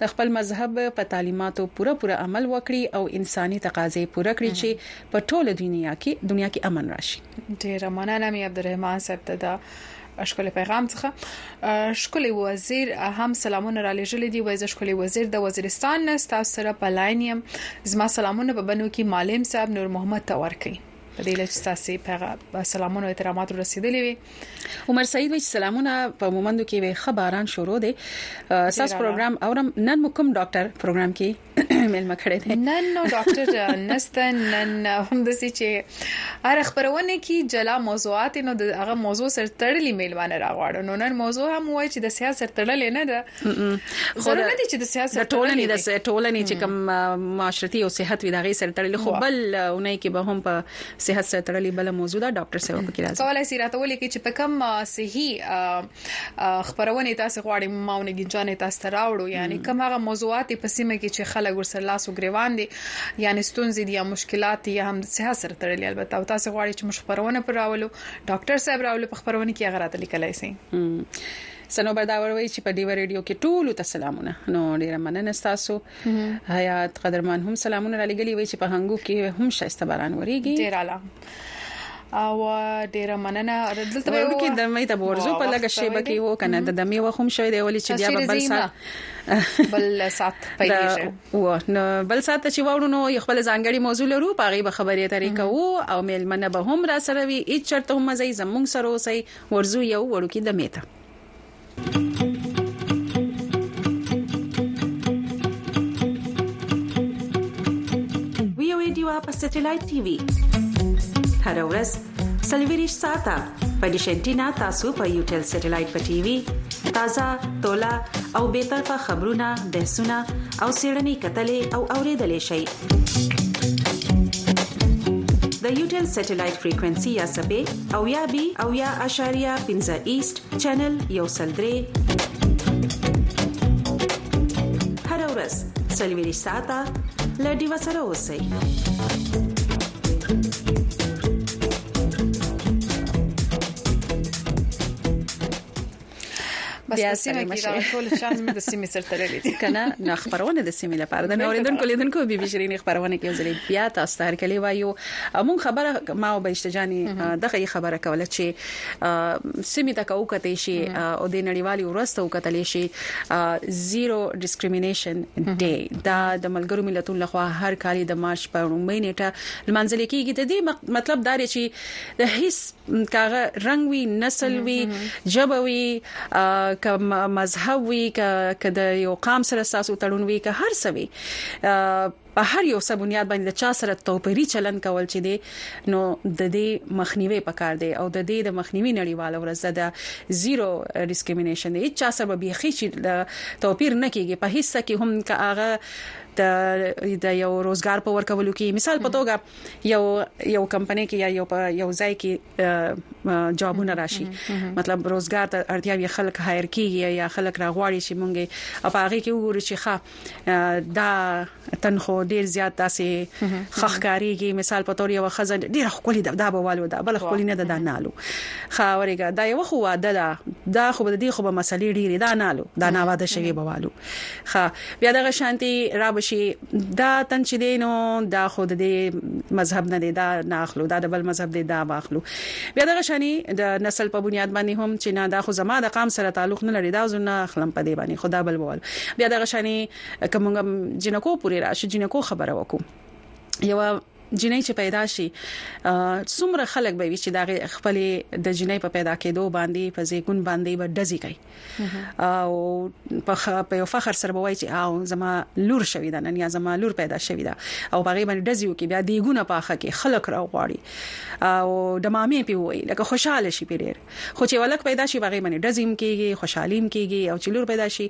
د خپل مذهب په تعلیماتو پوره پوره عمل وکړي او انساني تقاضې پوره کړي چې په ټوله دنیا کې دنیا کې امن راشي ډیر مننه مې عبدالرحمن صاحب ته دا ښکلی پیغام څخه ښکلی وزیر هم سلامونه را لېږلې دی وایي ښکلی وزیر د وزیرستان نه تاسو سره په لاین يم زما سلامونه په بنو کې معلم صاحب نور محمد ته ورکړي په دې لچ تاسو په سلامونه او احترامات رسیدلې وي عمر سعید وچ سلامونه په مومندو کې وي خبران شروع دي ساس پروګرام اورم نن مکم ډاکټر پروګرام کې ملما کړی دی نن نو ډاکټر نسته نن هم د سې چې هر خبرونه کې جلا موضوعات نو د هغه موضوع سره تړلې ملما نه راغواړو نو نن موضوع هم وای چې د سیاست تړلې نه ده خو نه دي چې د سیاست د ټولنې د ټولنې چې کوم معاشرتي او صحت وي دا غي سره تړلې خو بل اونۍ کې به هم په صحت سره تړلې بل موضوع دا ډاکټر سره پکې راځي کولای سي راته ولې کې چې په کوم صحي خبرونه تاسو غواړي ماونه ګنجانې تاسو ته راوړو یعنی کوم هغه موضوعات په سیمه کې چې خلک ورسره لاس وګریوان دي یعنی ستونزې دي یا مشکلات یا هم صحت سره تړلې البته تاسو غواړي چې موږ خبرونه پر راولو ډاکټر صاحب راولو په خبرونه کې هغه راته لیکلای شي سنوبر دا وروي چې په دیو ریډیو کې ټول ته سلامونه نو ډیره مننه تاسو حیات قدرمان هم سلامونه را لګلی وی چې په هنګو کې هم شایسته باران وریږي ډیر اعلی او ډیره مننه دلته به کې د مې ته ورزو په لګه شی بکی وو کنه د دمه وخم شوی دی ولی چې بیا به بل سات بل سات پیږي و نو بل سات چې وورو نو خپل ځانګړي موضوع لرو پاغي به خبرې اترې کوو او مېل منه به هم را سره وي اچ چرته هم زې زمونږ سره اوسې ورزو یو وړو کې د مې ته وی او ډیوا په سټلایټ ټي وي هر ورځ سلویریش ساته په دیشنټینا تاسو په یو ټل سټلایټ په ټي وي تازه تولا او به طرفه خبرونه بحثونه او سیړنی کتلې او اوریدلې شي د یوټل سټلایټ فریکوئنسي یا سبې او یا بي او یا اشاریه 15 ایست چینل یو سلدري هر ورځ سلوي ساته لډي وسره اوسئ بیا سیمه کې دا ټول شان د سیمې سره تړلې دي کنه نو خبرونه د سیمې لپاره د نوریدونکو لیدونکو بي بي شيرین خبرونه کې ځلې بیا تاسو ته هر کلی وایو مونږ خبره ما او بهشت جاني دغه خبره کوله چې سیمه ته کو کتې شي او د نړیوالي ورسته وکتلې شي زیرو ډیسکریمینیشن ډے دا د ملګرو ملتونو لخوا هر کال د مارچ په وړاندې نیټه لمانځل کیږي د دې مطلب دا دی چې د هیڅ کاغه رنگ وی نسل وی جبه وی ک مذهب وی ک د یو قام سره ساسو تړون وی ک هر څه وی په هر یو څه بنیاد باندې د چا سره توپیري چلند کول چې دی نو د دې مخنیوي پکار دی او د دې د مخنیوي نړیواله ورځ ده د زیرو ډیسکریمینیشن دی چا سره به خې چې د توپیر نه کیږي په هیڅ څه کې هم که هغه د د یو روزګار په ورکولو کې مثال په توګه یو یو کمپنۍ کې یا یو په یو ځای کې جابونه راشي مطلب روزګار ته اړتیا وی خلک هایر کیږي یا خلک راغواړي چې مونږه په هغه کې وګورو چې ښه دا تنخو ډیر زیات داسې خخکاریږي مثال په تور یو خزه ډیر خولي دا به والو دا بل خولي نه دا نالو خاورګه دا یو خو واده دا دا خو د دې خو به مسلې ډیره دا نالو دا نه واده شوی به والو خ بیا دغه شانتي را بشي دا تن چې دینو دا خو د دې مذهب نه دی دا نه اخلو دا د بل مذهب دی دا واخلو بیا دغه شانی د نسل په بنیاد باندې هم چې نه دا خو زما د قام سره تعلق نه لري دا زونه خلم په دی باندې خدا بل بول بیا دغه شانی که مونږ جنکو پوری راشو جنکو خبره وکړو یو جنۍ چې پیدا شي څومره خلک به وي چې دا خپل د جنۍ په پیدا کېدو باندې په زیګون باندې به دزي کوي او په یو فخر سره به وایي چې او زما لور شوی دا نن یا زما لور پیدا شوی دا او هغه باندې دزي وکي بیا دیګونه پاخه کې خلک راغواړي او د مامې په وایي لکه خوشاله شي په ډیر خو چې یوه لک پیدا شي په هغې باندې ډزې هم کېږي، خوشحالي هم کېږي او چې لور پیدا شي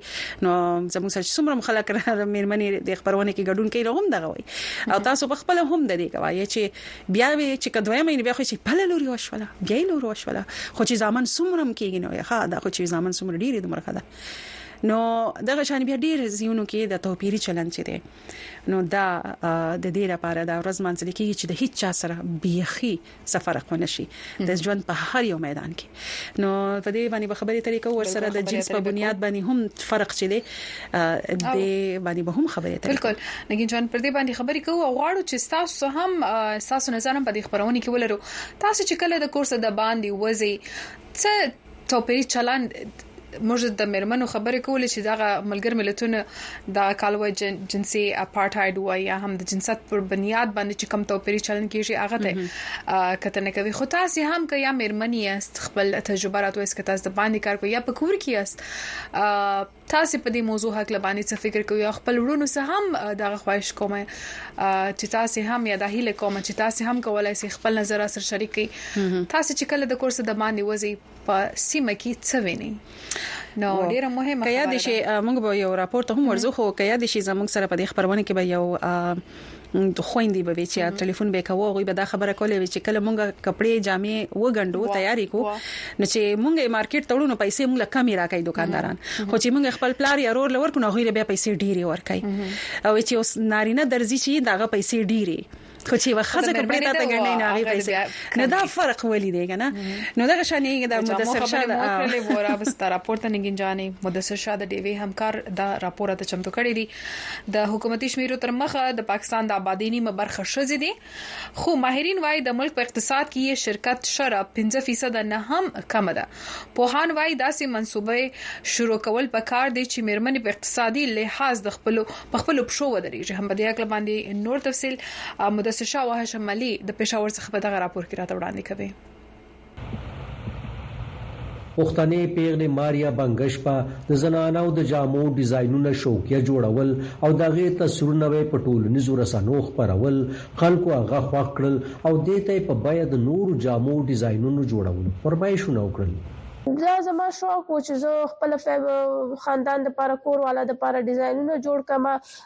نو زموږ سره چې څومره هم خلک مېرمنې د خپرونې کې ګډون کوي نو هم دغه وایي او تاسو په خپله هم د دې کوایې چې بیا وي چې که دویمه یې بیا خو چې بله لور وشوله بیا یې لور وشوله خو چې ځامن څومره هم کېږي نو یې ښه دا خو چې ځامن څومره ډېرې دومره ښه ده نو دغه شان بیا ډیر زیونو کې د توپیری چلن چي دي نو دا د دې لپاره دا ورځ مانځل کیږي چې د هیڅ چا سره بیخي څه فرق ونه شي د ژوند په هر یو میدان کې نو په دې باندې خبرې ترې کوو ورسره د جنس په بنیاد باندې هم فرق چي دي د باندې به هم خبرې ترې بالکل نګین جان پر دې باندې خبرې کوو او غواړو چې تاسو هم تاسو نظر هم په دې خبرونه کې ولرو تاسو چې کله د کورس د باندې وځي څه توپیری چلند موږ د میرمنو خبرې کولې چې دغه ملګر ملتونه دا کال وای جنسي اپارټاید وای یا هم د جنسیت پر بنیاد باندې چې کم توپیری چلند کیږي هغه ته کتنه کوي خو تاسو هم که یا میرمنې یاست خپل تجربه راتوي چې تاسو د باندې کار کوي یا په کور کې یاست تاسو په دې موضوع هکله باندې څه فکر کوي او خپل وړونو سه هم دغه خواهش کوم چې تاسو هم یا د هیله کوم چې تاسو هم کولای شئ خپل نظر سره شریک کړئ تاسو چې کله د کورس د باندې وځي په سیمه کې څه ویني نو ډیره مهمه کیا دي شي موږ به یو راپور ته هم ورزو خو کیا دي شي زموږ سره په دې خبرونه کې به یو خويندې به وي چې ټلیفون به کوو هغه به دا خبره کولې وي چې کله مونږه کپڑے جامې وګنډو تیاری کو نو چې مونږه مارکیټ تړو نو پیسې مونږه کمی راکای دکانداران خو چې مونږه خپل پلار یا رور لور کو نو غیر به پیسې ډیره ورکای او چې اوس نارینه درځي چې داغه پیسې ډیره خو چې وخزه کپڑے ته ګڼې نه غي پیسې نه دا فرق ولې دی کنه نو دا شانې د مدثر شاه مو کړلې وره بس تر راپورته نه گنجانې مدثر شاه د ډیوی همکار دا راپور ته چمتو کړی دی د حکومتي شمیرو تر مخه د پاکستان د آبادۍ نیمه برخه ښځې دي، خو ماهرین وايي د ملک په اقتصاد کې یې شرکت شرح پنځه فیصده نه هم کمه ده. پوهان وايي داسې منصوبه شروع کول په کار دي چې میرمنې په اقتصادي لحاظ د خپلو په خپلو پښو ودریږي. هم په دې هکله باندې نور تفصیل مدثر شاه او هاشم علي د پېښور څخه په دغه راپور کې راته وړاندې کوي. پښتنې پېغلې ماريا بنګشپه د زنانو د جامو ډيزاينونه شوقيه جوړول او د هغې تصويرونه به په ټولنيزو رسنو خپرول، خلکو هغه خوښ کړل او دې ته يې په بيه د نورو جامو ډيزاينونو جوړولو فرمايشونه وکړل. دا زما شوق و چې زه خپل خاندان لپاره، کور والا لپاره ډيزاينونه جوړ کړم،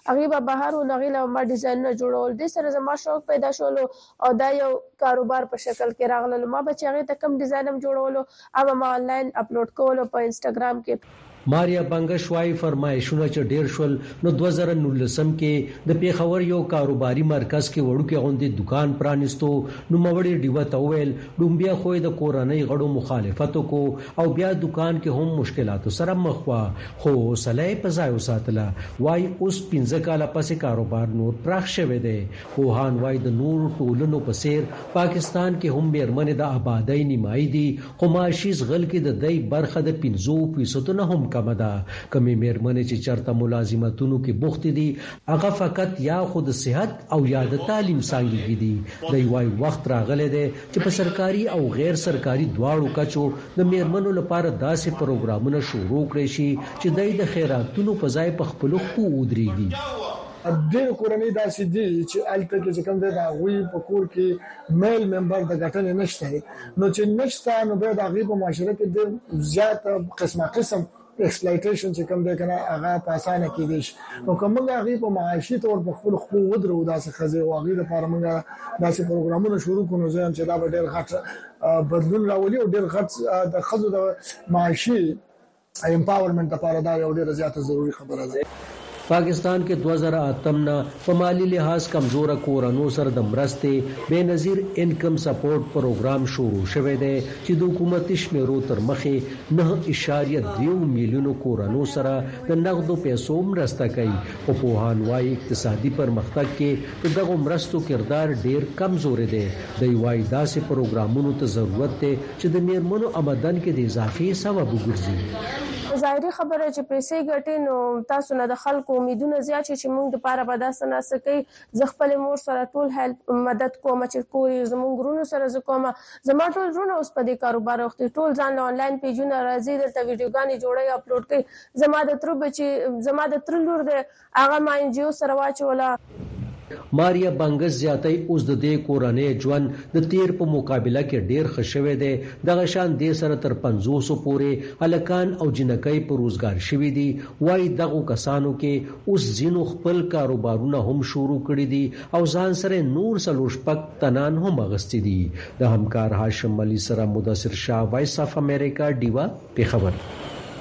هغوی به بهر وو نو هغوی له به ما ډيزاينونه جوړول، دې سره زما شوق پيدا شول او دا یو کاروبار په شکل کې راغله نو ما به چې هغې ته کوم ډیزاین هم جوړولو هغه به ما انلاین اپلوډ کولو په انسټاګرام کې. ماریا بنګش وايي، فرمایشونه چې ډېر شول نو دوه زره نولسم کې د پېښور یو کاروباري مرکز کې وړوکی غوندې دوکان پرانیستو، نوموړې ډیوه ته وویل، ډومبیا خو یې د کورنۍ غړو مخالفت وکړو او بیا دوکان کې هم مشکلاتو سره مخ وه خو حوصله یې په ځای وساتله، وايي، اوس پنځه کاله پسې کاروبار نور پراخ شوی دی. پوهان وايي د نورو ټولنو په څېر پاکستان کې هم مېرمنې د ابادۍ نیمایي دي خو معاشي زغل کې د دوی برخه د پنځو فیصدو نه هم کمه ده. کومې مېرمنې چې چرته ملازمتونو کې بوختې دي هغه فقط یا خو د صحت او یا د تعلیم څانګې کې دي. دوی وايي وخت راغلی دی چې په سرکاري او غیر سرکاري دواړو کچو د مېرمنو لپاره داسې پروګرامونه شروع کړی شي چې دوی د خیراتونو په ځای په خپلو پښو ودرېږي. ډېرې کورنۍ داسې دي چې هلته کې چې کوم دی د هغوی په کور کې میل ممبر د ګټنې نشته دی نو چې نشته نو بیا د هغوی په معاشره کې ډېر زیات قسمه قسم ایکسپلایټیشن چې کوم دی کنه هغه په اسانه کې دي نو کوم هغه په معاشي تور په خپل خو ودرو داسې خزه او هغه لپاره موږ داسې پروګرامونه شروع کړو زه هم چې دا ډېر غټ بدلون راولي او ډېر غټ د خزو د معاشي ایمپاورمنټ لپاره دا یو ډیره زیاته ضروري خبره ده. پاکستان کې دوه زره اتم نه په مالي لحاظ کمزوره کورنو سره د مرستې بې نظیر انکم سپورټ پروګرام شروع شوی دی چې د حکومتي شمېرو تر مخې نهه اعشاریه دریو میلیونو کورنو سره د نغدو پیسو مرسته کوي خو پوهان وايي اقتصادي پرمختګ کې د دغو مرستو کردار ډېر کمزوری دی دوی وايي داسې پروګرامونو ته ضرورت دی چې د میرمنو ابدن کې د اضافې سبب وګرځي. خو ظاهري خبره چې پیسې ګټې نو تاسو نه د خلکو امیدونه زیات شي چې مونږ د پاره به دا څه نا څه کوي زه خپلې مور سره ټول هیلپ مدد کوم چې کور یې زمونږ ورونو سره زه کوم زما ټول ورونه اوس په دې کاروبار اخته دي ټول ځان له انلاین پیجونه راځي دلته ویډیوګانې جوړوي اپلوډ کوي زما د تره بچي زما د تره لور دی هغه ما این جی او سره واچوله. ماریا بنګس زیاتوي، اوس د دې کورنۍ ژوند د تېر په مقابله کې ډېر ښه شوی دی، دغه شان دې سره تر پنځوسو پورې هلکان او جینکۍ په روزګار شوي دي، وايي، دغو کسانو کې اوس ځینو خپل کاروبارونه هم شروع کړي دي او ځان سره یې نور څلور شپږ تنان هم اغستي دي. د همکار هاشم علي سره مدثر شاه وایس اف امریکا ډیوه پېښور.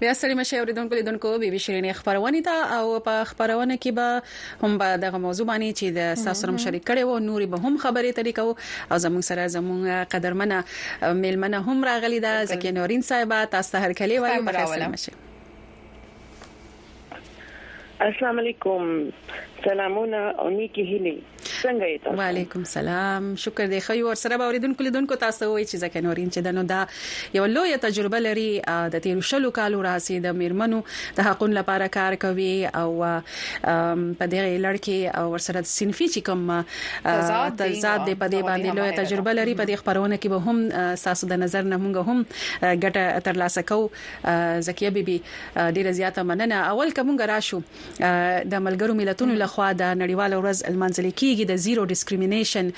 بیا ستړي مشه اوریدونکو لیدونکو بي بي شيرینې خبرونه ته او په خبرونه کې به هم به دغه موضوع باندې چې د ساسرم شریک کړي وو نوري به هم خبرې ترې کوو او زموږ سره زموږ قدرمنه میلمنه هم راغلي ده ځکه نورین صاحب تاسو هر کلی وایي په خسته مشه اسلام علیکم سلامونه او نیکی هیلی څنګه یې تاسو وعلیکم سلام شکر دی خو ور سره باوریدونکو لیدونکو تاسو وایي چې ځکه نورین چې دنو دا یو لوی تجربه لري د تیر شلو کالو راسي د میرمنو د حقوقو لپاره کار کوي او په دې لړ کې ور سره سنفي چې کوم تضاد دی په دې باندې لوی تجربه لري په دې خبرونه کې به هم تاسو د نظر نه مونږ هم ګټه ترلاسه کوو زکیه بیبي ډیره زیاته مننه اول که مونږ راشو د ملګرو ملتونو لخوا د نړیوال ورځ لمانځل کیږي د زیرو ډیسکریمینیشن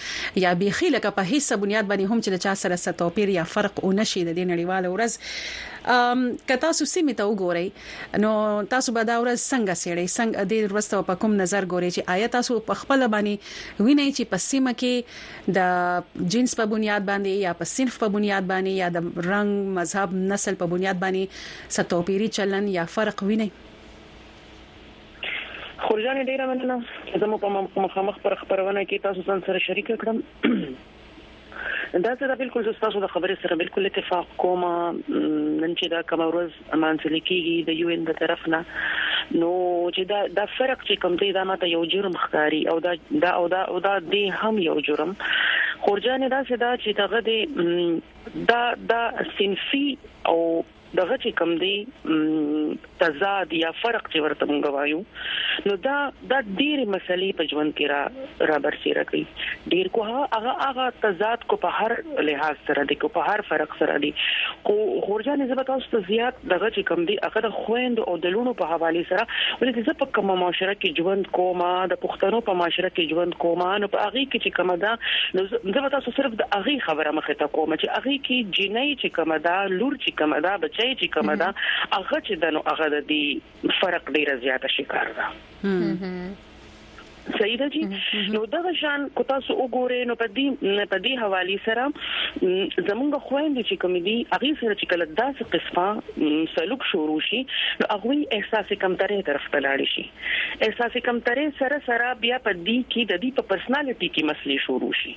یا بیخي لکه په هیڅ بنیاد باندې هم چې له چا سره څه توپیر یا فرق و نشي د دې نړیوال ورځ که تاسو سیمه ته وګورئ نو تاسو به دا ورځ څنګه سیړئ څنګه دې ورځ ته په کوم نظر ګورئ چې آیا تاسو په خپل باندې وینئ چې په سیمه کې د جنس په بنیاد باندې یا په صنف په بنیاد باندې یا د رنگ مذهب نسل په بنیاد باندې څه توپیري چلند یا فرق وینئ؟ خور جانې ډېره مننه چې زه مو په مخامخ پر خبرونه کې تاسو ځان سره شریک کړم دا څه دا بالکل زه تاسو د خبرې سره بالکل اتفاق کوم نن چې دا کوم ورځ مانځل کیږي د یو ان د طرف نه نو چې دا دا فرق چې کوم دی دا ماته یو جرم ښکاری او دا دا او دا او دا دی هم یو جرم خورجانې دا څه دا چې دغه دی دا دا سنفي او دغه چې کم دی تضاد یا فرق چې ورته مونږ وایو نو دا دا ډېر مسلې په ژوند کې را را برسېره کوي ډېر کو هغه هغه تضاد کو په هر لحاظ سره دی کو په هر فرق سره دی خو خورجان زبتا اوس ته زیات دغه چې کوم دی هغه د خویندو او د لوڼو په حوالې سره ولې چې زه په کومه معاشره کې ژوند کوم د پښتنو په معاشره کې ژوند کوم نو په هغه کې چې کومه ده نو زه به تاسو صرف د هغه خبره مخه تا کوم چې هغه کې جنۍ چې کومه ده لور چې کومه ده بچي چې کومه ده هغه چې دنو هغه د فرق ډیره زیاته شکار ده صحیح ده جی نو دا شان کو تاسو وګورئ نو په دې په دې حواله سره زمونږ خويندې چې کوم دي هغه سره چې کله داسې قصفه سلوک شروع شي نو هغه احساس کمترې طرف ته لاړ شي احساس کمترې سره سره بیا په دې کې د دې په پرسنالټي کې مسلې شروع شي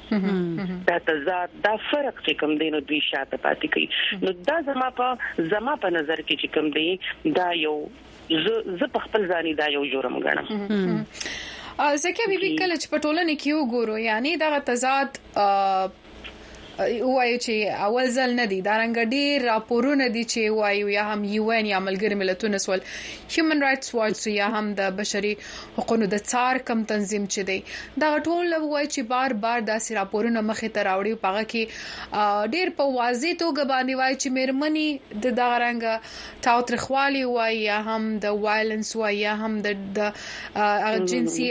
دا تضاد دا فرق چې کوم دی نو دوی شاته پاتې کوي نو دا زما په زما په نظر کې چې کوم دی دا یو زه په خپل ځاني دا یو جرم ګڼم ځکه به بي کله چې په ټولنه کې وګورو یعنی دا تضاد وایي چې اول ځل نه دی دا رنګ ډیر راپورونه دي چې وایي یا هم یو ان یا ملګری ملتونه سول هیومن رائټس واچ یا هم د بشري حقونو د څار کوم تنظیم چې دی دغه ټول له وای چې بار بار داسې راپورونه مخې ته راوړي په هغه کې ډیر په واضح توګه باندې وای چې میرمنې د دغه رنګ تاوتریخوالي وای یا هم د وایلنس وای یا هم د جنسي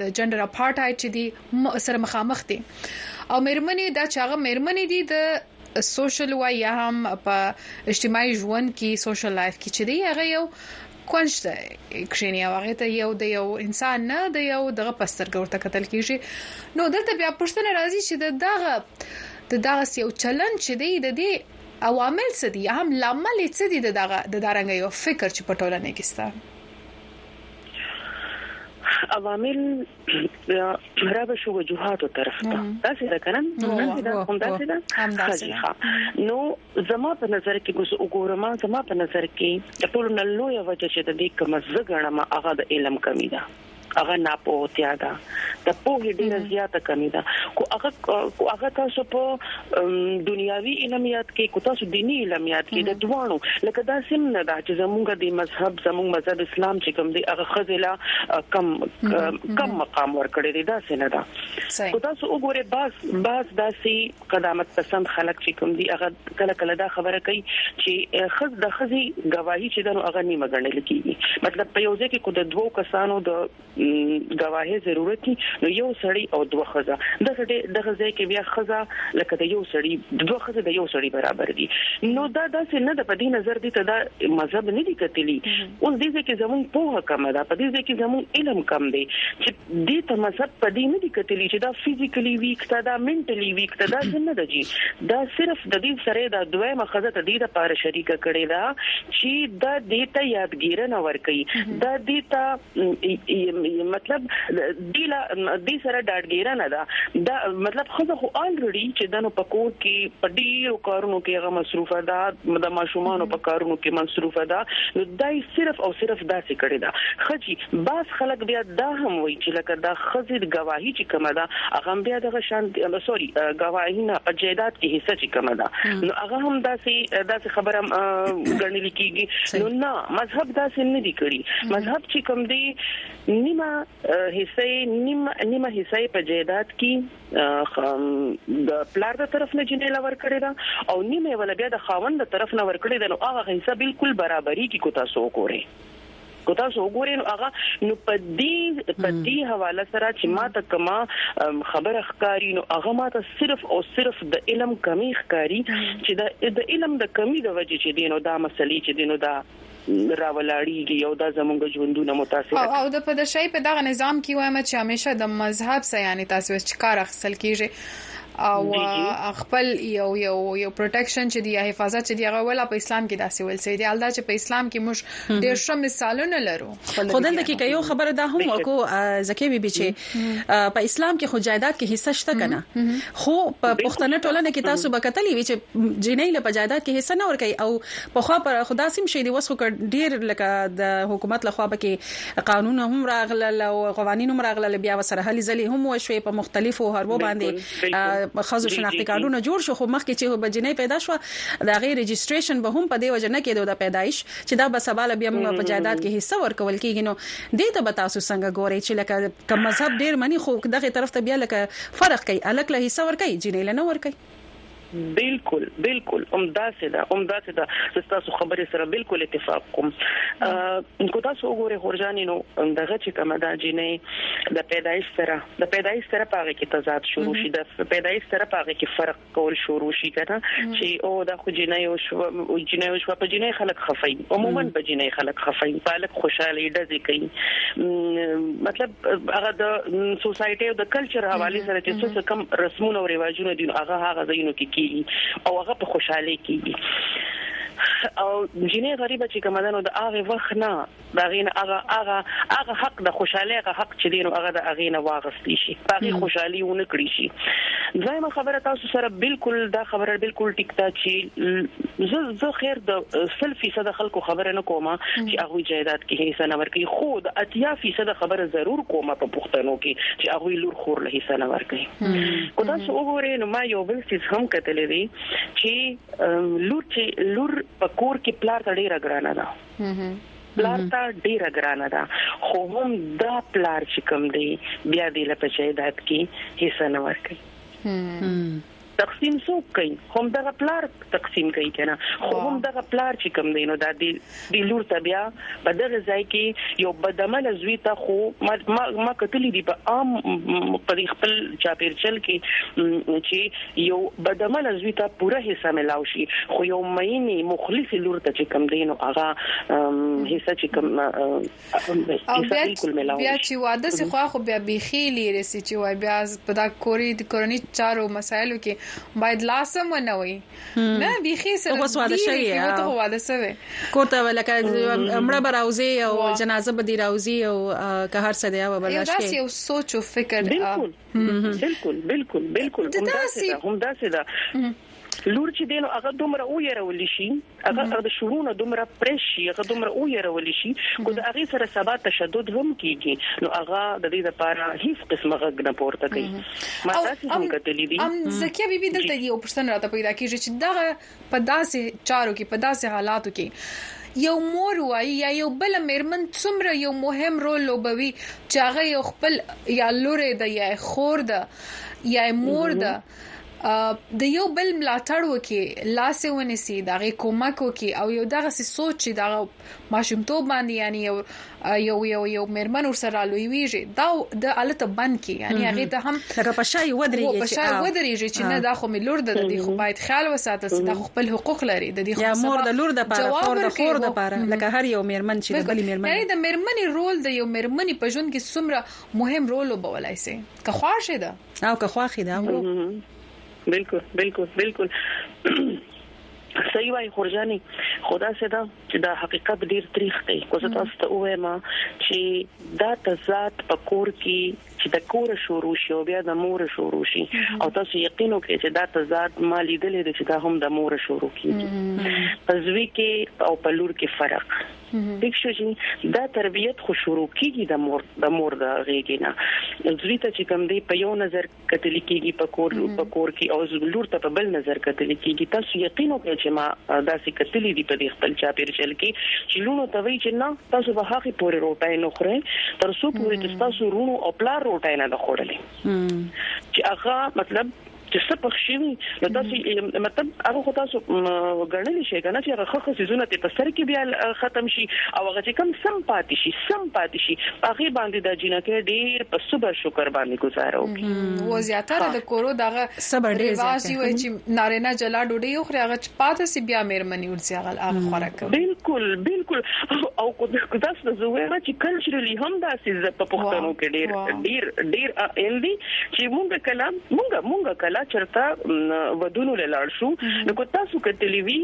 د جندر اپارټاید چې دی سره مخامخ دي او میرمنې دا چې هغه میرمنې دي د سوشل وای یا هم په اجتماعي ژوند کې سوشل لایف کې چې دی هغه یو کونج ته کښینی او هغه ته یو د یو انسان نه د یو دغه پسترګ ورته کتل کیږي نو دلته بیا پښتنه راځي چې د دغه د دغه یو چلن چې دی د دې عوامل څه دي هم لامل څه دي د دغه د دارنګ یو فکر چې په ټولنه کې ستا عوامل را به شو وجوهات طرف ته دا څه ده کنه نو دا څه ده نو زما په نظر کې کوس وګورم زما په نظر کې د ټولو نه لوی وجه چې د دې کوم زګړه ما هغه د علم کمی ده هغه ناپوهتیا ده د پوهې ډیره زیاته کمی ده کو هغه کو هغه تاسو په دنیاوی علمیات کې کو تاسو دینی علمیات کې د دوانو لکه دا سم نه ده چې زمونږ د مذهب زمونږ مذهب اسلام چې کوم دی هغه خزلا کم کم مقام ورکړی دی دا سم نه ده کو تاسو وګوره باس باس داسي قدامت پسند خلک چې کوم دي هغه کله کله دا خبره کوي چې خز د خزي گواهی چې دنو هغه نیمه ګڼل کیږي مطلب په یو ځای کې کو د دوو کسانو د گواهی ضرورت دي نو یو سړی او دوه خزه د غټه د غزه کې بیا خزه لکه د یو سړی دوه خزه د یو سړی برابر دي نو دا داسې نه د پدی نظر دي ته دا مذهب نه دي کتلی اوس دې ځکه زمون په حکم ده په دې ځکه زمون علم کم دی چې دې ته مذهب په دې نه دي کتلی چې دا فزیکلی ویک ته دا منټلی ویک ته دا څنګه ده جی دا صرف د دې سره دا دوه مخزه ته دې د پاره شریک کړي دا چې دا دې ته یادګیرنه ورکړي دا دې ته مطلب دې لا دې سره ډاډګیرنه ده دا مطلب خو خو الریډي چې دنو پکور کې په ډیرو کارونو کې هغه مصروفه ده د ماشومان په کارونو کې مصروفه ده نو دای صرف او صرف داسې کړي دا خجی بعض خلک بیا دا هم وایي چې لکه د ښځې ګواهي چې کومه ده هغه هم بیا دغه شان سوري ګواهي نه په جیدات کې حصہ چې کومه ده نو هغه هم داسې داسې خبره ګڼل کیږي نو نه مذهب داسې نه دی کړی مذهب چې کوم دی نیمه حصہ نیمه نیمه حصہ په جیدات کې د پلار د طرف نه جنې لور کړی دا او نیمه ولا بیا د خاوند د طرف نه ور کړی دا نو هغه حصہ بالکل برابرۍ کې کو تاسو وګورئ کو تاسو وګورئ نو هغه نو په دې په دې حواله سره چې ما ته کما خبره ښکاری نو هغه ما ته صرف او صرف د علم کمی ښکاری چې د علم د کمی د وجې چې دینو دا مسلې چې دینو دا راولاړیږي او دا زمونږ ژوندونه متاثر او د پدشاهي په دغه نظام کې وایم چې همیشه د مذهب سیانې تاسو چې کار اخیستل کیږي او خپل یو یو یو پروټیکشن چې دی حفاظت چې دی هغه ولا په اسلام کې داسې ویل سي دی الدا چې په اسلام کې موږ ډېر ښه مثالونه لرو خو دلته کې یو خبره ده هم وکړو زکه بي بي چې په اسلام کې خو جائیداد کې حصہ شته کنه خو په پښتنه ټولنه کې تاسو به کتلی وی چې جنې له جائیداد کې حصہ نه ور کوي او په خو پر خدا سیم شي دی وسو ډېر لکه د حکومت لخوا به کې قانون هم راغلل او قوانين هم راغلل بیا وسره هلي ځلي هم وشوي په مختلفو حربو باندې خزو شناختی کارډونه جوړ شو خو مخکې چې بجنې پیدا شو دا غي ريجستریشن به هم په دې وجه نه کېدو د پیدایش چې دا به سبا بیا موږ په جائیداد کې حصہ ورکول کیږي نو دې ته به تاسو څنګه ګورئ چې لکه کوم مذهب ډیر مني خو دغه طرف ته بیا لکه فرق کوي الک له حصہ ور کوي جنې له نه ور کوي بالکل بالکل همداسې ده همداسې ده زه تاسو خبرې سره بالکل اتفاق کوم کو تاسو وګورئ خورجانې نو دغه چې کومه دا جنې د پیدایش سره د پیدایش سره پاره کې تضاد شروع شي د پیدایش سره پاره کې فرق کول شروع شي کنه چې او د خو جنې او شو جنې او شو په جنې خلک خفي عموما په جنې خلک خفي پالک خوشاله ډزې کوي مطلب هغه د سوسايټي او د کلچر حواله سره چې څه کم رسمونه او ریواجونه دي هغه هغه ځایونو کې کیږي او هغه په خوشاله کیږي او جنې غریب چې کمدنو د هغه وخت نه دا غین هغه هغه هغه حق د خوشاله هغه حق چې دینو هغه د هغه نه واغستې شي هغه خوشحالي ونه کړی شي زما خبره تاسو سره بالکل دا خبره بالکل ټیک ده چې زه زه خیر د 100% خلکو خبره نه کوم چې هغه جایداد کې حصہ نه ورکړي خو د 80% خبره ضرور کوم په پښتنو کې چې هغه لور خور له حصہ نه ورکړي کو تاسو وګورئ نو ما یو بل څه هم کتلې دي چې لور چې لور په کور کې پلار ته ډیره ګرانه ده پلار ته ډیره ګرانه ده خو هم دا پلار چې کوم دی بیا دې له پچې دات کې حصہ نه ورکړي تقسیم څوک کوي هم دغه پلار تقسیم کوي کنه خو هم دغه پلار چې کوم دینو د دې لور ته بیا په دغه ځای کې یو بدعمل زوی ته خو ما ما کتلې دی په عام په خپل چاپیرچل کې چې یو بدعمل زوی ته پوره حصہ ملاو شي خو یو مینه مخلص لور ته چې کوم دینو هغه حصہ چې کوم او بیا بیا چې واده سي خو خو بیا بيخي لري سي چې وای بیا په دا کوري د کورني چارو مسایلو کې باید لاسم نه وي نه بيخي سره اوس واده شوی او ته واده سوی کوته ولکه امړه براوزي او جنازه بدی راوزي او که هر څه دی او برداشت کوي دا یو سوچ او فکر بالکل بالکل بالکل بالکل هم دا سي دا هم دا سي دا لور چې دې نو هغه دومره ویرول شي هغه د شروع نه دومره پرش شي هغه دومره ویرول شي کو د هغه سره سبا تشدد هم کیږي نو هغه د دې لپاره هیڅ قسمه غږ نه پورته کوي ما تاسو هم کتلې دي ام زکیه بیبي دلته یو پښتنه راته پیدا کیږي چې دغه په داسې چارو کې په داسې حالاتو کې یو مور وای یا یو بل میرمن څومره یو مهم رول لوبوي چې هغه یو خپل یا لورې ده یا خور ده یا مور ده د یو بل ملاتړ وکي لاس ونیسي دغه کومک وکي او یو دغه سي سوچ چې دغه ماشومتوب باندې یعنی یو یو یو یو مرمن ور سره لوي ویږي دا د الته بند کی یعنی هغه ته هم لکه په شای ودرېږي په شای ودرېږي چې نه دا خو ملور د دې خو باید خیال وساتل چې دا خپل حقوق لري د دې خو مور د لور د پاره خور د خور د پاره لکه هر یو مرمن چې د بل مرمن یعنی د مرمنې رول د یو مرمنې په ژوند کې څومره مهم رول وبولای شي که خوښه ده او که خواخې دا وو بالکل بالکل بالکل صحیح وای خورجاني خدا سدا چې دا حقیقت ډیر تریخ دی کو زه تاسو ته وایم چې دا تزاد په کور کې چې د کور شروع شي او بیا د مور شروع شي او تاسو یقین وکړئ چې دا تزاد ما لیدلې چې دا هم د مور شروع کیږي پزوی کې او پلور کې فرق ټیک شو جی دا تربیت خو شروع کیږي د مور د مور د غیږې نه زوی ته چې کم دی په یو نظر کتل کیږي په کور په کور کې او لور ته په بل نظر کتل کیږي تاسو یقین وکړئ چې ما داسې کتلې دي په خپل چا پیرچل کې چې لونو ته وی چې نه تاسو به هغه پورې روټای نه خورئ تر څو پورې چې تاسو رونو او پلار روټای نه خورلې چې هغه مطلب چې څه پخشي وي نو تاسو مطلب هغه خو تاسو غنلی شي کنه چې هغه خو سيزونه ته په سر کې بیا ختم شي او هغه چې کم سم پاتې شي سم پاتې شي هغه باندې د جنکه ډیر په صبر شکر باندې گزارو و زیاتره د کورو دغه صبر ډیر واځي وي چې نارینه جلا ډوډۍ خو هغه پاته سي بيا ميرمني ورځي هغه هغه خوره کوي بالکل بالکل او کو تاسو ته زه وایم چې کلچرلی هم دا سیز په پښتنو کې ډیر ډیر ډیر ان دي چې مونږ کله مونږ مونږ کله چرته ودونو لاړ شو نو کو تاسو کتلی وی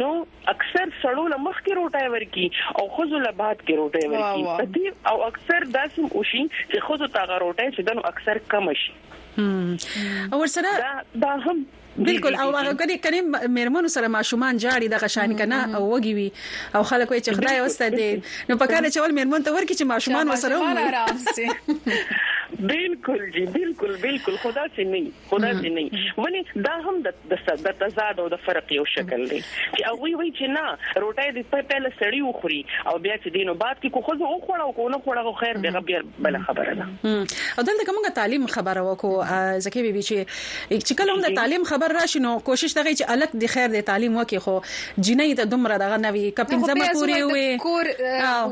نو اکثر سړو لمخ کې روټای ورکی او خزو له بعد کې روټای ورکی او اکثر داسم وشي چې خزو تا غروټای چې دنو اکثر کم شي او ورسره دا هم بالکل او هغه کړي کریم مېرمنو سره ماشومان جاړي د غشان کنه او وږي وي او خلک وي چې خدای وسته دي نو په کار چې ول مېرمن ته ورکی چې ماشومان وسره وي آرام سي بالکل جی بالکل بالکل خدا سي نه خدا سي نه منی دا هم د تضاد او د فرق یو شکل دی چې او وی وی چې نه روټه دې په پهله سړی وخوري او بیا چې دینو بعد کې کو خو او خوړه او کو نه خوړه خیر به بیا بل خبره ده او دلته کومه تعلیم خبره وکړو ځکه به چې چی کله هم د تعلیم خبر راشی نو کوشش دغه وی چی هلک دی خیر دی تعلیم وکی خو جینۍ ته دومره دغه نه وی که پنځمه پوری وی او کور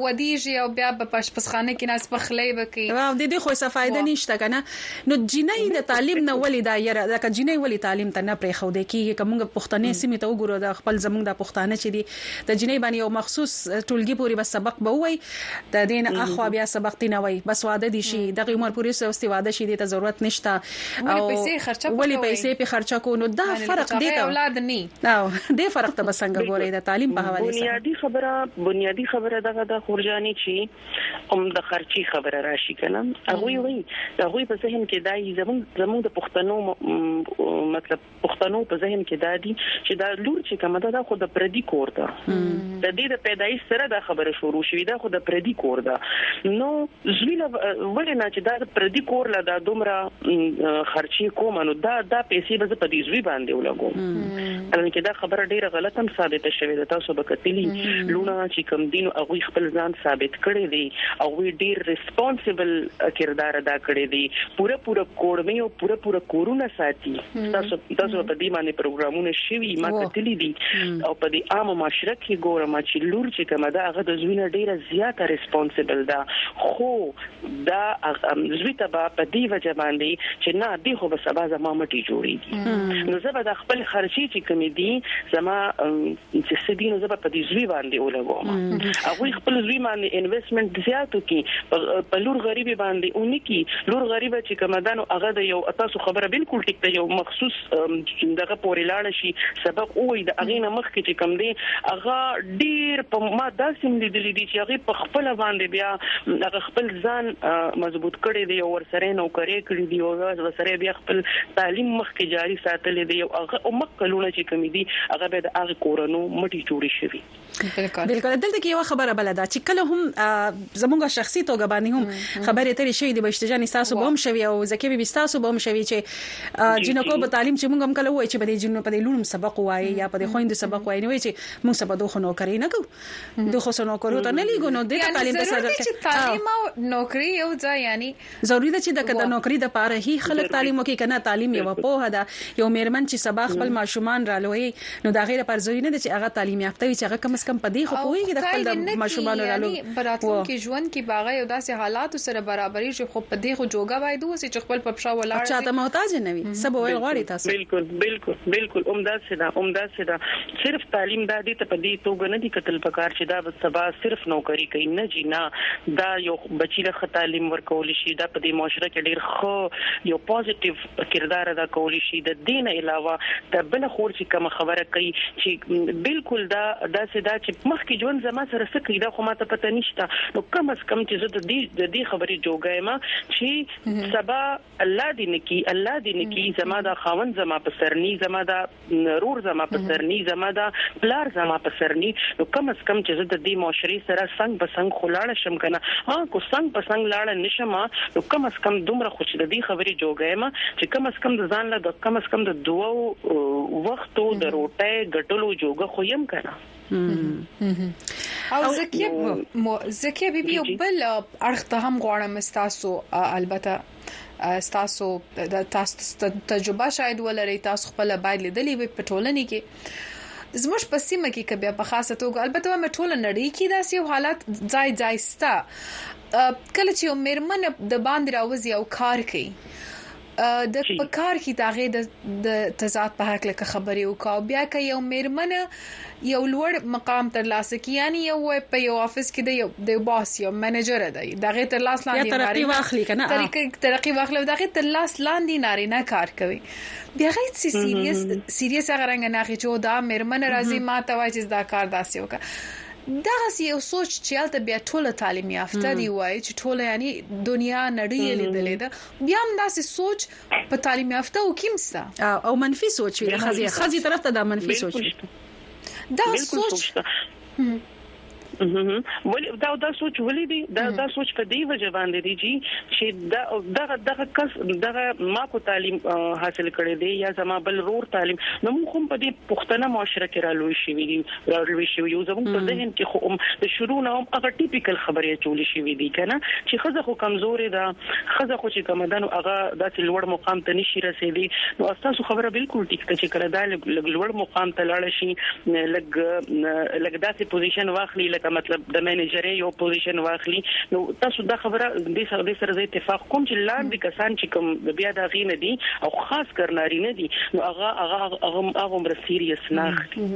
ودیژی او بیا به په اشپزخانه کی ناست پخلی به کوی او ددی خو څه فایده نشته کنه نو جینۍ د تعلیم نه ولی دا یره ده که جینۍ ولی تعلیم ته نه پریښودی کیږی که موږ پښتنی سیمی ته وګورو د خپل زموږ دا پښتانه چی دی د جینۍ باندی یو مخصوص ټولګی پوری بس سبق به ووایی ددی نه اخوا بیا سبق دی نه وایی بس واده دی شی دغی عمر پوری سوستی واده شی دی ته ضرورت نشته ولې پیسې خرچه کوو ولې پیسې په خرچه کوو نو دا فرق دی ته اولاد نه او دې فرق ته بسنګ ګورې د تعلیم په حواله سره بنیادی خبره بنیادی خبره دغه د خورجانی چی هم د خرچي خبره راشي کنه هغه وی هغه په ذهن کې دای زمون زمون د پښتنو مطلب پښتنو په ذهن کې دا دي چې دا لور چې کومه ده دا خو د پردي کور ده د دې د پیدایش سره دا خبره شروع شوې ده خو د پردي کور ده نو زویل ولې نه چې دا د پردي کور لا د دومره خرچي کوم نو دا دا پیسې به په دې زوی باندې ولګو ان کې دا خبره ډیره غلطه هم ثابته شوې ده تاسو به کتلی لونه چې کم دین او خپل ځان ثابت کړي دي او ډیر ریسپانسیبل کردار ادا کړی دی پوره پوره کوړمې او پوره پوره کورونه ساتي تاسو تاسو په دې باندې پروګرامونه شوي ما کتلی دي او په دې عام معاشره کې ګورم چې لور چې کوم ده هغه د زوینه ډیره زیاته ریسپانسیبل ده خو دا زوی ته په دې وجه باندې چې نه دی خو به سبا زما مټي جوړيږي نو زه به د خپل خرچي چې کمی دي زما چې څه دي نو زه په دې زوی باندې ولګوم هغه خپل زوی باندې انویسټمنټ زیاتو کی په لور غریبي باندې اونې کی لور غریبه چې کمدانو هغه د یو تاسو خبره بالکل ټیک ده یو مخصوص دغه پورې لاړ شي سبق وې د اغه نه مخ کې چې کم دی هغه ډیر په ما داسې لیدلې دي چې هغه په خپل باندې بیا هغه خپل ځان مضبوط کړي دی او ورسره نو کوي کړی دی او ورسره بیا خپل تعلیم مخ کې جاری ساتلې دی او هغه مکه لونه چې کم دي هغه به د هغه کورنو مټي جوړي شوي بالکل دلته کې یو خبره بل ده چې کله هم زمونږ شخصي توګه باندې هم خبرې ترې شوې د بشتجاني تاسو به هم شوي او زکه به تاسو به هم شوي چې جنکو په تعلیم چې مونږ هم کله وای چې په دې جنو په دې لونم سبق وای یا په دې خويند سبق وای نو چې مونږ سبا دوه نو کوي نه کو دوه نو کوي ته نه لګو نو د تعلیم سره چې تعلیم او نوکری یو ځای یعنی ضروري ده چي دکه دنوکري دپاره هي خلک تعليم وکړي کنه تعليم يوه پوهه ده يو ميرمن چي سبا خپل ماشومان رالويي نو دهغي دپاره ضروري نه ده چي هغه تعليم يافته وي چي هغه کم از کم پدي خو پوهيږي دخپل دماشومانو رالويي او په راتلونکي ژوند کي به هغه يو داسي حالاتو سره برابريږي خو پدي خو جوګه بايد واوسي چي خپل په پښه ولاړه سي او چاته محتاجه نه وي څه به ويل غواړي تاسو. بلکل بلکل بلکل همداسې ده همداسې ده. صرف تعلیم دا دې ته په دې توګه نه دي کتل پکار چې دا به سبا صرف نوکري کوي نه جی نه دا یو بچی له تعلیم ورکول شي دا په دې معاشره کې ډیر خو یو پوزټیو کردار ادا کول شي د دین علاوه د بل خور چې کوم خبره کوي چې بالکل دا دا سدا چې مخکې ژوند زما سره څه کیدا خو ماته پته نشته نو کم از کم چې زه د دې د دې خبرې جوګایم چې سبا الله دې نکي الله دې نکي زما دا خاون زما په سرني زما دا رور زما په سرني زما دا بلار زما په سرني نو کم اس کم چې د دې معاشري سره څنګه به څنګه خلاړ شم کنه ها کو څنګه په څنګه لاړ نشم نو کم اس کم دومره خوش د دې خبرې جوګایم چې کم اس کم د ځان له د کم اس کم د دوه وختو د روټه ګټلو جوګه خویم کنه او زکیه زکیه بیبي یو بل اړخ ته هم غواړم تاسو البته تاسو د تاسو تجربه شاید ولرئ تاسو خپل باید لیدلې وي په ټولنه کې زموږ په سیمه کې کبه په خاصه توګه البته مې ټول نړۍ کې داسې یو حالت ځای ځای ستا کله چې یو میرمن د باندې راوځي او کار کوي د پکار کی تاغه د تضاد په حق لکه خبرې وکاو بیا که یو میرمن یو لوړ مقام تر لاسه کی یعنی یو په یو افیس کې د یو د باس یو منیجر دی دغه تر لاس لاندې ترقی واخلي کنه ترقی ترقی واخلي دغه تر لاس لاندې نارینه کار کوي بیا غي سی سیریس سیریس هغه رنګ نه اخی چې دا میرمن راځي ما ته وایي چې دا کار داسې وکړه دغه یو سوچ چې البته بیا ټول تعلیم یافته دی وای چې ټول یعنی دنیا نړۍ لیدلې ده بیا هم داسې سوچ په تعلیم یافته او کیم سته او منفي سوچ وي خزي خزي طرف ته دا منفي سوچ دا سوچ ولې دا دا سوچ ولې دی دا دا سوچ په دې وجه باندې دی چې دا دغه دغه کس دغه ما کو تعلیم حاصل کړي دی یا زما بل رور تعلیم نو موږ هم په دې پښتنه معاشره کې را لوي شي وي راوړل شي یو زموږ په ذهن کې خو د شروع نه هم هغه ټیپیکل خبرې چولې شي دي کنه چې خزه خو کمزورې ده خزه خو چې کمدن هغه داسې لوړ مقام ته نشي رسیدي نو تاسو خبره بالکل ټیک ته چې کړه دا لوړ مقام ته لاړ شي لګ لګ داسې پوزیشن واخلي لکه مطلب د منیجر یو پوزیشن واخلي نو تاسو دا خبره د سره د سره اتفاق کوم چې لاندې کسان چې کوم بیا دا غي نه دي او خاص کر نارینه دي نو هغه هغه هغه عمر سیریس نه اخلي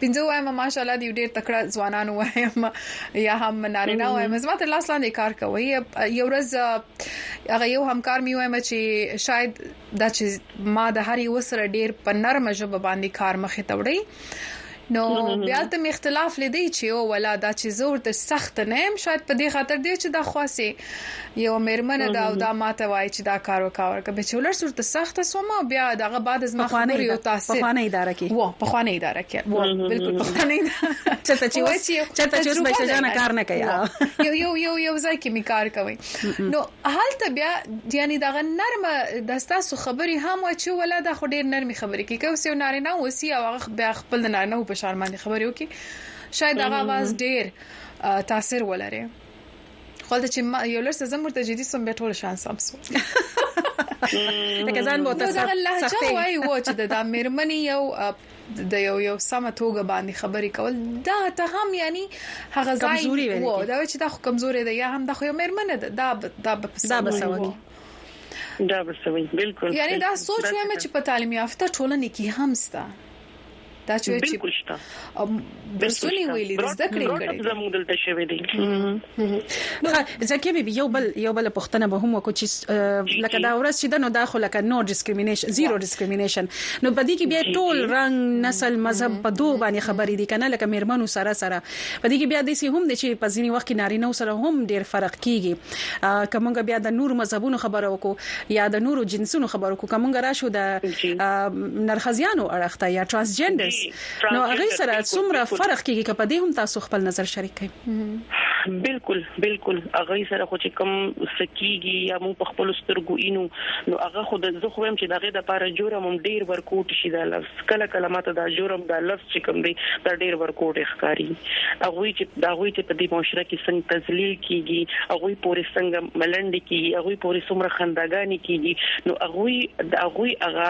پنځه وایم ماشاءالله دی ډیر تکړه ځوانان وایم یا هم نارینه وایم زما تر لاس لاندې کار کوي یو ورځ هغه یو همکار می وایم چې شاید دا چې ما د هر یو سره ډیر په نرمه ژبه باندې کار مخې ته وړي نو بیا ته اختلاف لیدې چې او ولا دا چې زور ته سخت نه يم شاید په دې خاطر دی چې دا خاصه یو میرمن دا او دا ماته وای چې دا کار وکاور کبه چې ولر صورت سخت سوم او بیا دغه بعد از ما خبر یو تاسو په خوانه اداره کې و په خوانه اداره کې و بالکل په خوانه چته چې وای چې چته چې اوس بچا جان کار نه کوي یو یو یو یو ځای کې می کار کوي نو حالت بیا یعنی دغه نرم دستا سو خبري هم و چې ولا دا خو ډیر نرمي خبري کې کوي سو نارینه وسی او هغه بیا خپل نارینه په شرمندې خبري وکي شاید هغه واز ډیر تاثیر ولري خلته چې یو لړ سزم ورته جدي سم به ټول شان سم سو لکه ځان مو تاسو سختي وای و چې د میرمنې یو د یو یو سم توګه باندې خبرې کول دا ته هم یعنی هغه ځای وو دا چې دا خو کمزوري ده یا هم دا خو یو میرمنه ده دا دا بسوي دا بسوي بالکل یعنی دا سوچ وایم چې په تعلیم یافته ټولنه کې هم ستا دا چې بالکل شته درسونه ویلي دي زده کړې کړې زموږ دلته شوې دي نو ځکه به یو بل یو بل پښتنه به هم وکړو چې لکه دا ورځ چې د نو داخله لکه نو ډیسکریمینیشن زیرو ډیسکریمینیشن نو په دې کې بیا ټول رنگ نسل مذهب په دوه باندې خبرې دي کنه لکه میرمنو سره سره په دې کې بیا داسې هم دي چې په ځینې وخت کې نارینه سره هم ډیر فرق کیږي که موږ بیا د نورو مذهبونو خبره وکړو یا د نورو جنسونو خبره وکړو که موږ راشو د نرخزیانو اړخ ته یا ترانسجندرز نو هغه سره څومره فرق کیږي که په دې هم تاسو خپل نظر شریک کړئ بالکل بالکل هغه سره خو چې کم سکیږي یا موږ په خپل سترګو اینو نو هغه خو د زخویم چې دغه د پاره جوړه مم ډیر ورکوټ شي د لفظ کله کله ماته دا جرم دا لفظ چې کوم دی دا ډیر ورکوټ ښکاری هغه چې دا غوي چې په دې معاشره کې څنګه تذلیل کیږي هغه پورې څنګه ملنډ کیږي هغه پورې څومره خندګانی کیږي نو هغه دا غوي هغه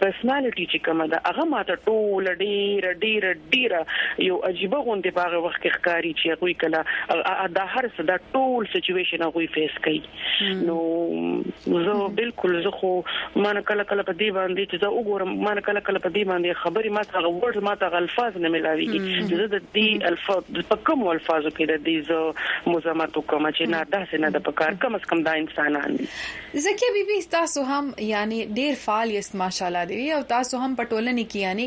پرسنالټي چې کومه ده هغه ماته ټول ډیر ډیر ډیر یو عجیب غونډه باغ وخت ښکاری چې هغه کله دا هر څه دا ټول سچويشن هغه فیس کوي نو زه بالکل زه خو ما نه کله کله په دې باندې چې زه وګورم ما نه کله کله په دې باندې خبرې ما ته غوړ ما ته الفاظ نه ملاويږي زه د دې الفاظ په کوم الفاظو کې د دې زه مزمت کوم چې نه داسې نه د پکار کم اس کم دا انسانان دي زکه بي بي تاسو هم یعنی ډیر فعال یست ماشاالله دی او تاسو هم په ټولنه کې یعنی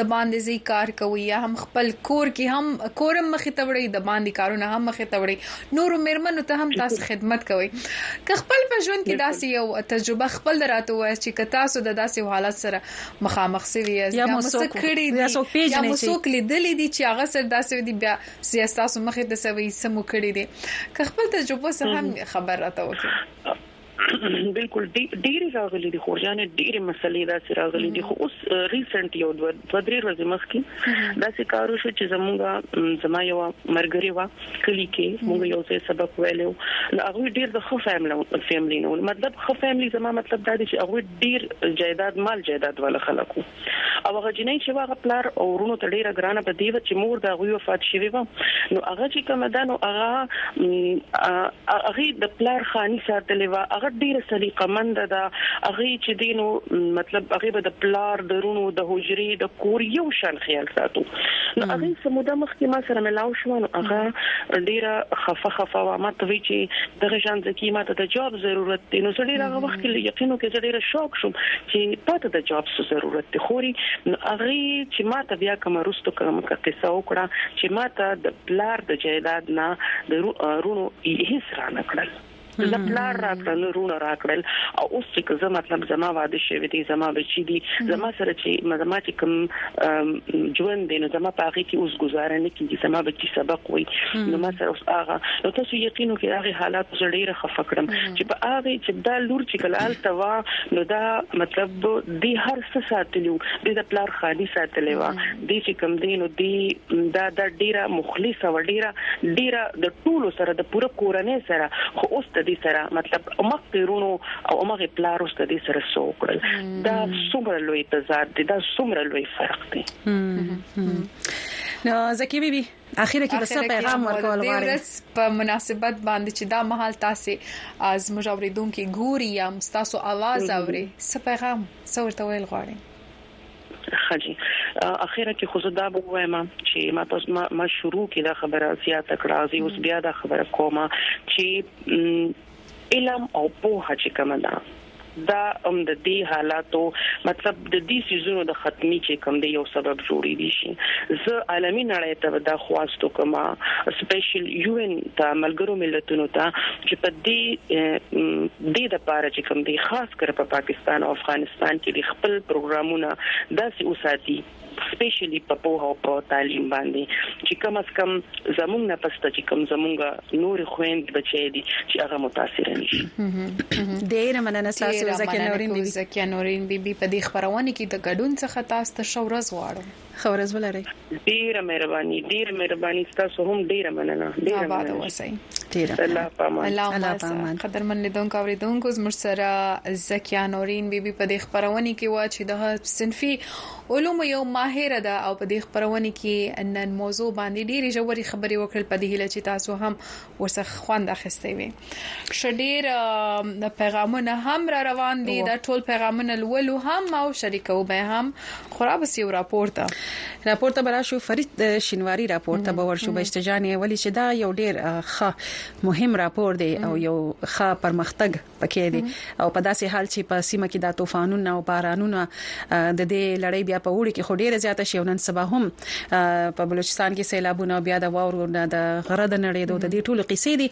د باندې زی کار کوي یا هم خپل کور کې هم کورم مخې ته وړي د باندې کارونه هم مخې ته وړي نورو میرمنو ته هم تاسو خدمت کوئ که خپل په ژوند کې داسې یو تجربه خپل دراته وایي چې که تاسو د داسې حالت سره مخامخ سوي یاست یا مو څه کړي دي یا مو څوک لیدلې دي چې هغه سره داسې دي بیا زه تاسو مخې ته سوي سمو کړي دي که خپل تجربه سره هم خبر راته وکړئ بالکل ډیر راغلي دي خورجانې ډیر مسلې دا سره راغلي دي خو اوس ریسنت یو دوه درې ورځې مخکې دا سکارو شو چې زمونږه زما یو مرګري وا کلی کې موږ یو څه سبق ویلو نو هغه ډیر د خو فیملی فیملی نو مطلب خو فیملی زما مطلب دا دی چې هغه ډیر جائیداد مال جائیداد ولا خلکو او هغه جنۍ چې واغه پلار او ورونو ته ډیره ګرانه په دیو چې مور دا غوي وفات شوی و نو هغه چې کوم ده نو هغه هغه د پلار خاني ساتلې و هغه ډیره سلیقه مند ده هغه چې دینو مطلب هغه به د پلار درونو د حجري د کور یو شان خیال ساتو نو هغه سموده مخکې ما سره ملاو شو نو هغه ډیره خفه خفه و ما ته وی چې دغه شان ځکه ما ته د جواب ضرورت دی نو سړي راغه وخت کې یقینو کې ډیره شوق شوم چې تاته د جابس ضرورت دی خوري نو هغه چې ماته بیا کوم رستو کوم قصه وکړه چې ماته د بلار د جیداد نه د رونو هیڅ را نکړل د پلار راکړل رونه راکړل او اوس چې زه مطلب زما واده شوی دی زما بچی دی زما سره چې زما چې کوم ژوند دی نو زما په هغه کې اوس گزاره نه کیږي زما به کی سبق وای نو ما سره اوس هغه نو تاسو یقینو کې هغه حالات زه ډیره خفه کړم چې په هغه چې دا لور چې کلال توا نو دا مطلب دی هر څه ساتلو د پلار خالي ساتلې و د چې کم دی نو دی دا د ډیره مخلص او ډیره ډیره د ټولو سره د پوره کورنۍ سره خو اوس د دې سره مطلب مخ پیرونو او مغه پلار اوس د دې سره سو کړل دا څومره لوی تضاد دی دا څومره لوی فرق دی نو زکه بي بي اخیره کې بس پیغام ورکول غواړي ورځ په مناسبت باندې چې دا مهال تاسو از مجاوریدونکو ګوري یا تاسو आवाज اوري څه پیغام څه ورته ویل غواړي خاجي اخیره کې خو زدا به وایم چې ما تاسو ما شروع کې دا خبره زیاته کړه زه اوس بیا دا خبره کوم چې علم او پوهه چې کومه ده دا هم د دې حالاتو مطلب د دې سيزونو د ختمي چې کوم دی یو سبب جوړې دي شي زه عالمي نړۍ ته دا خواست کوم سپیشل یو ان ته ملګرو ملتونو ته چې په دې د د پاره چې کوم دی خاص کر په پاکستان او افغانستان کې د خپل پروګرامونه داسې اوساتي سپیشلی په پوهه او په تعلیم باندی چی کم از کم زمونږ نه پس ته چی کم زمونږ نور خویند بچی دی چی هغه متاثر نشي ډیره مننه تاسو زکه نورین بی زکه نورین بی بی په دې خبرونه کې د ګډون څخه تاسو ته شورز غواړم خورز ولري ډیره مهرباني ډیره مهرباني تاسو هم ډیره مننه ډیره مننه وسای ډیره الله پامان الله پامان قدرمن لیدونکو اوریدونکو زموږ سره زکه نورین بی بی په دې خبرونه کې وا چې د صنفي علومو یو ماهره ده او په دې خپرونې کې نن موضوع باندې ډېرې ژورې خبرې وکړل په دې هیله چې تاسو هم ورڅخه خوند اخیستی وي شډیر پیغامونه هم را روان دي دا ټول پیغامونه لولو هم او شریکو به هم خورا بس یو راپورته راپورته برا شو فرید شینواری راپورته باور شو بهشته جان ولی چې دا یو ډیر ښه مهم راپور دی او یو ښه پرمختګ پکې دي او په داسې حال چې په سیمه کې د طوفانونو او بارانونو د دې لړۍ بیا په وړي کې خډيره زیاته شي او نن سبا هم په بلوچستان کې سیلابونه بیا د واورو د غره د نړۍ د دې ټولو قصې دي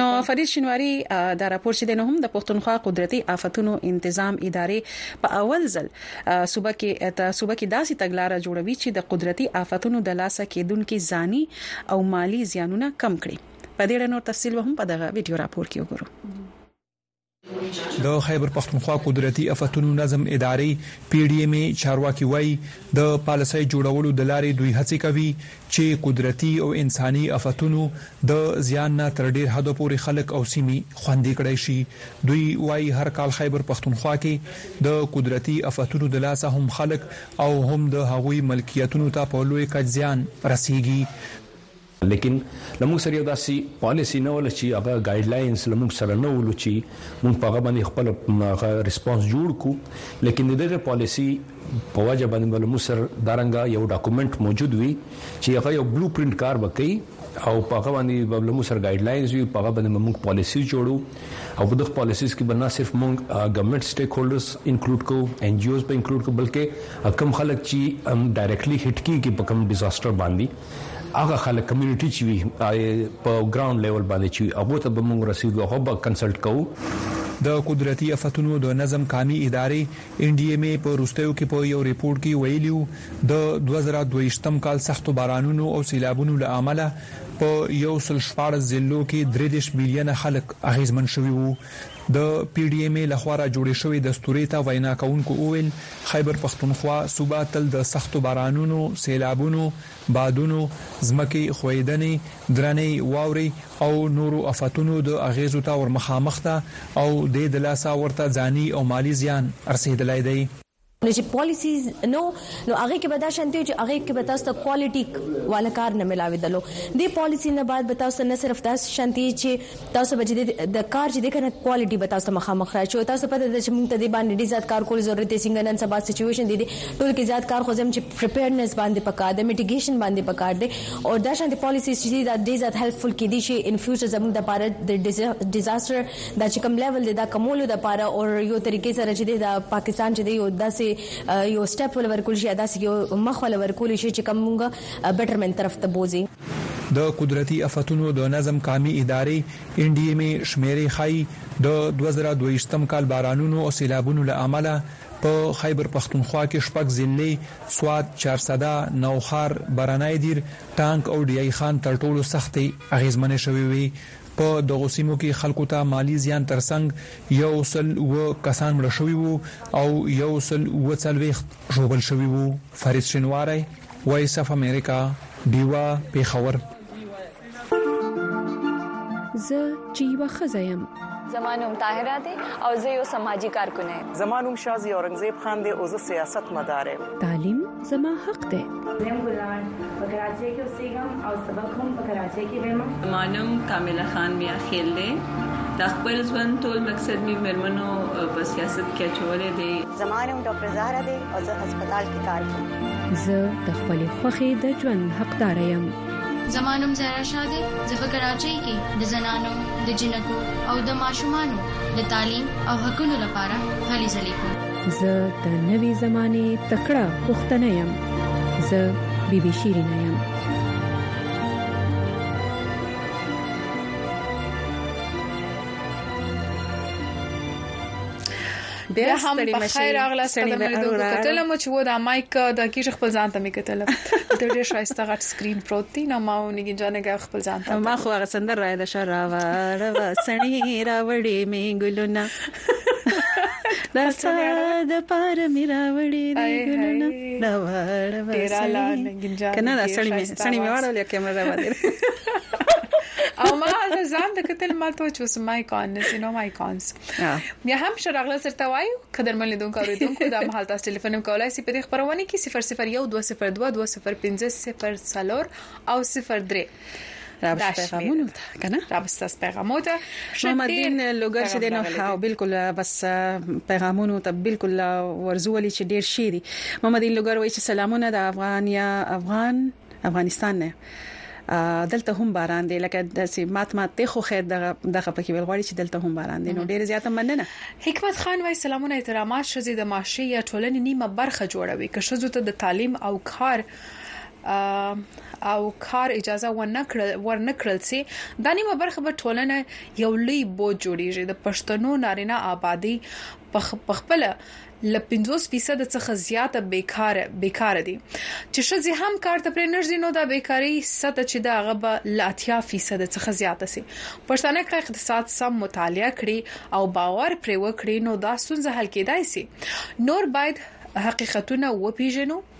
نو فرید شنواری دا راپور چې د هم د پښتونخوا قدرتي آفتونو انتظام ادارې په اول ځل صوبه کې ته صوبه کې داسې تګلارې جوړوي چې د قدرتي آفتونو د لاسه کېدونکو ځاني او مالی زیانونه کم کړي په دې اړه نور تفصیل به هم په دغه ویډیو راپور کې وګورو د خیبر پښتونخوا قدرتي افتونو نظم ادارې پی ډی ایم ای چارواکي وایي د پالیسۍ جوړولو د لارې دوی هڅې کوي چې قدرتي او انساني افتونو د زیان نه تر ډیر حد پورې خلک او سیمې خوندي کړای شي دوی وایي هر کال خیبر پښتونخوا کې د قدرتي افتونو د لاسه هم خلک او هم د هغوی ملکیتونو ته په لوی کچ زیان رسیږي لیکن له موږ سره یو داسي پالیسي نه وله چي هغه ګايډ لاینز له موږ سره نه ولو چي موږ په هغه باندي خپل هغه ریسپانس جوړ کړو لیکن د دغه پالیسي په وجه باندي به له موږ سره دا رنګه یو ډاکومنټ موجود وي چي هغه یو بلو پرنټ کار به کوي او په هغه باندي به له موږ سره ګايډ لاینز وي په هغه باندي به موږ پالیسي جوړو او په دغه پالیسیز کي به نه صرف موږ ګورنمنټ سټیک هولډرز انکلوډ کوو ان جی اوز به انکلوډ کوو بلکه کوم خلک چي ډایرکټلي هیټ کیږي په کوم ډیزاسټر باندي هغه خلک کمیونټي چې وي په ګراوند لیول باندې چې هغه ته به موږ رسیږو هغه به کنسلټ کوو د قدرتي افتونو د نظم قامي ادارې ان ډي ایم ای په وروستیو کې په یو رپورټ کې ویلي وو د دوه زره او دوه ویشت کال سختو بارانونو او سیلابونو له امله په یو سل شپاړس ضلعو کې درې دېرش میلیونه خلک اغیزمن شوي وو. د پي ډي ایم ای لخوا را جوړې شوې دستورې ته وینا کوونکو وویل، خیبر پښتونخوا صوبه تل د سختو بارانونو، سیلابونو، بادونو، ځمکې ښویدنې، درنې واورې او نورو افتونو د اغیزو ته ورمخامخ ده او دې دلاسه ورته ځاني او مالي زیان رسیدلی دی. نو چې پالیسیز نو نو هغه کې به دا شانتي چې هغه کې به تاسو ته کوالټي والا کار نه ملاویدلو دې پالیسی نه بعد به تاسو نه صرف تاسو شانتي چې تاسو به د کار چې د کنه کوالټي به تاسو مخامخ راشي او تاسو پته ده چې موږ ته دې باندې ډیر زیات کار کول ضرورت دی څنګه نن سبا سچويشن دي ټول کې زیات کار خو زم چې پریپیرنس باندې پکار دی میټیګیشن باندې پکار دی او دا شانتي پالیسیز چې دا ډیر زیات هیلپفل کې دي چې ان فیوچر زموږ د لپاره د ډیزاستر دا چې کوم لیول دی دا کمولو د پاره او یو طریقې سره چې د پاکستان چې دی یو داسې یو سټپ ول ورکول شي داسې یو مخ ول ورکول شي چې کوم موږ بیټرمنټ طرف ته بوزي د قدرتي افتونو د نظم قامي ادارې، این ډي ایم ای، شمېرې ښايي د دوه زره دوه ویشت کال بارانونو او سېلابونو له امله په خیبر پښتونخوا کې شپږ ضلعې، سوات، چارسده، نوښار، برنای دیر، ټانک او ډیای خان تر ټولو سختې اغېزمنې شوې وې. په دغو سیمو کې خلکو ته مالي زیان تر څنګ یو سل اووه کسان مړه شوي وو او یو سل اووه څلوېښت ژوبل شوي وو. فرید شینواری، وایس اف امریکا، ډیوه، پېښور. زه چې یوه ښځه یم. زما نوم طاهره دی او زه یو سماجي کارکونه یم. زما نوم شازي اورنګزیب خان دی او زه سیاست مدار یم. تعلیم. زما حق دی زم ګلان په کراچۍ کې اوسېږم او سبق هم په کراچۍ کې وایم مانم کاملا خان میا خیل دی د خپل ژوند ټول مقصد می مرمنو په سیاست کې چولې دی زمانم ډاکټر زهرا دی او زه هسپتال کې کار کوم زه د خپل خوخي د ژوند حقدار یم زمانم زهرا شاه دی زه په کراچۍ کې د زنانو د جنکو او د ماشومانو د تعلیم او حقوقو لپاره هلي ځلې کوم زه د نوي زمانه تکړه پښتنه يم زه بيبي شيرين يم ډیر هم په خیر راغلاست د مریدو کتل مو چې و دا مایک د کیږي خپل ځان ته مې کتل د ډیر شایسته غټ سکرین پروت دی نو ما ونګی جانګه خپل ځان ته ما خو هغه سندر راځه شراوه راوړې مې ګلونه دا ستا د پاره مې راوړې دې ګلونه دا واړه وسه کنه دا سړی مې سړی مې واړه لکه کیمرا دا باندې او ما د ځان د قتل ما ته چې سم آیکون نه سينو آیکونز بیا هم شرغله سرته وایو قدر مل دون کارو دون کو د محل تاسو ټلیفون کولای شي په دې خبرونه کې 0012022050 او 03 رابش پیغامونو ته کنه رابش تاسو پیغامو ته محمد دین لوګر چې دینو ها بالکل بس پیغامونو ته بالکل ورزولي چې ډیر شي دي محمد دین لوګر وایي چې سلامونه د افغانیا افغان افغانستان نه دلته هم باران دی لکه د سیمات ما ته خو خیر دغه دغه پکې ویل غواړي چې دلته هم باران دی نو ډیر زیاته مننه حکمت خان وای سلامونه احترامات شزي د معاشي یا ټولنې نیمه برخه جوړوي که شزو ته د تعلیم او کار او کار اجازه ورنکړل سي دا نیمه برخه به ټولنه یو لوی بوج جوړیږي د پښتنو نارینه آبادی په خپل ل 50% څخه زیاته بیکاره بیکاره دي چې شزي هم کار ته پرې نږدې نو دا بیکاری سطح چې دا غ به ل 80% څخه زیاته سي پښتانه که اقتصاد سم مطالعه کړي او باور پرې وکړي نو دا ستونزه حل کېدای سي نور باید حقیقتونه وپیژنو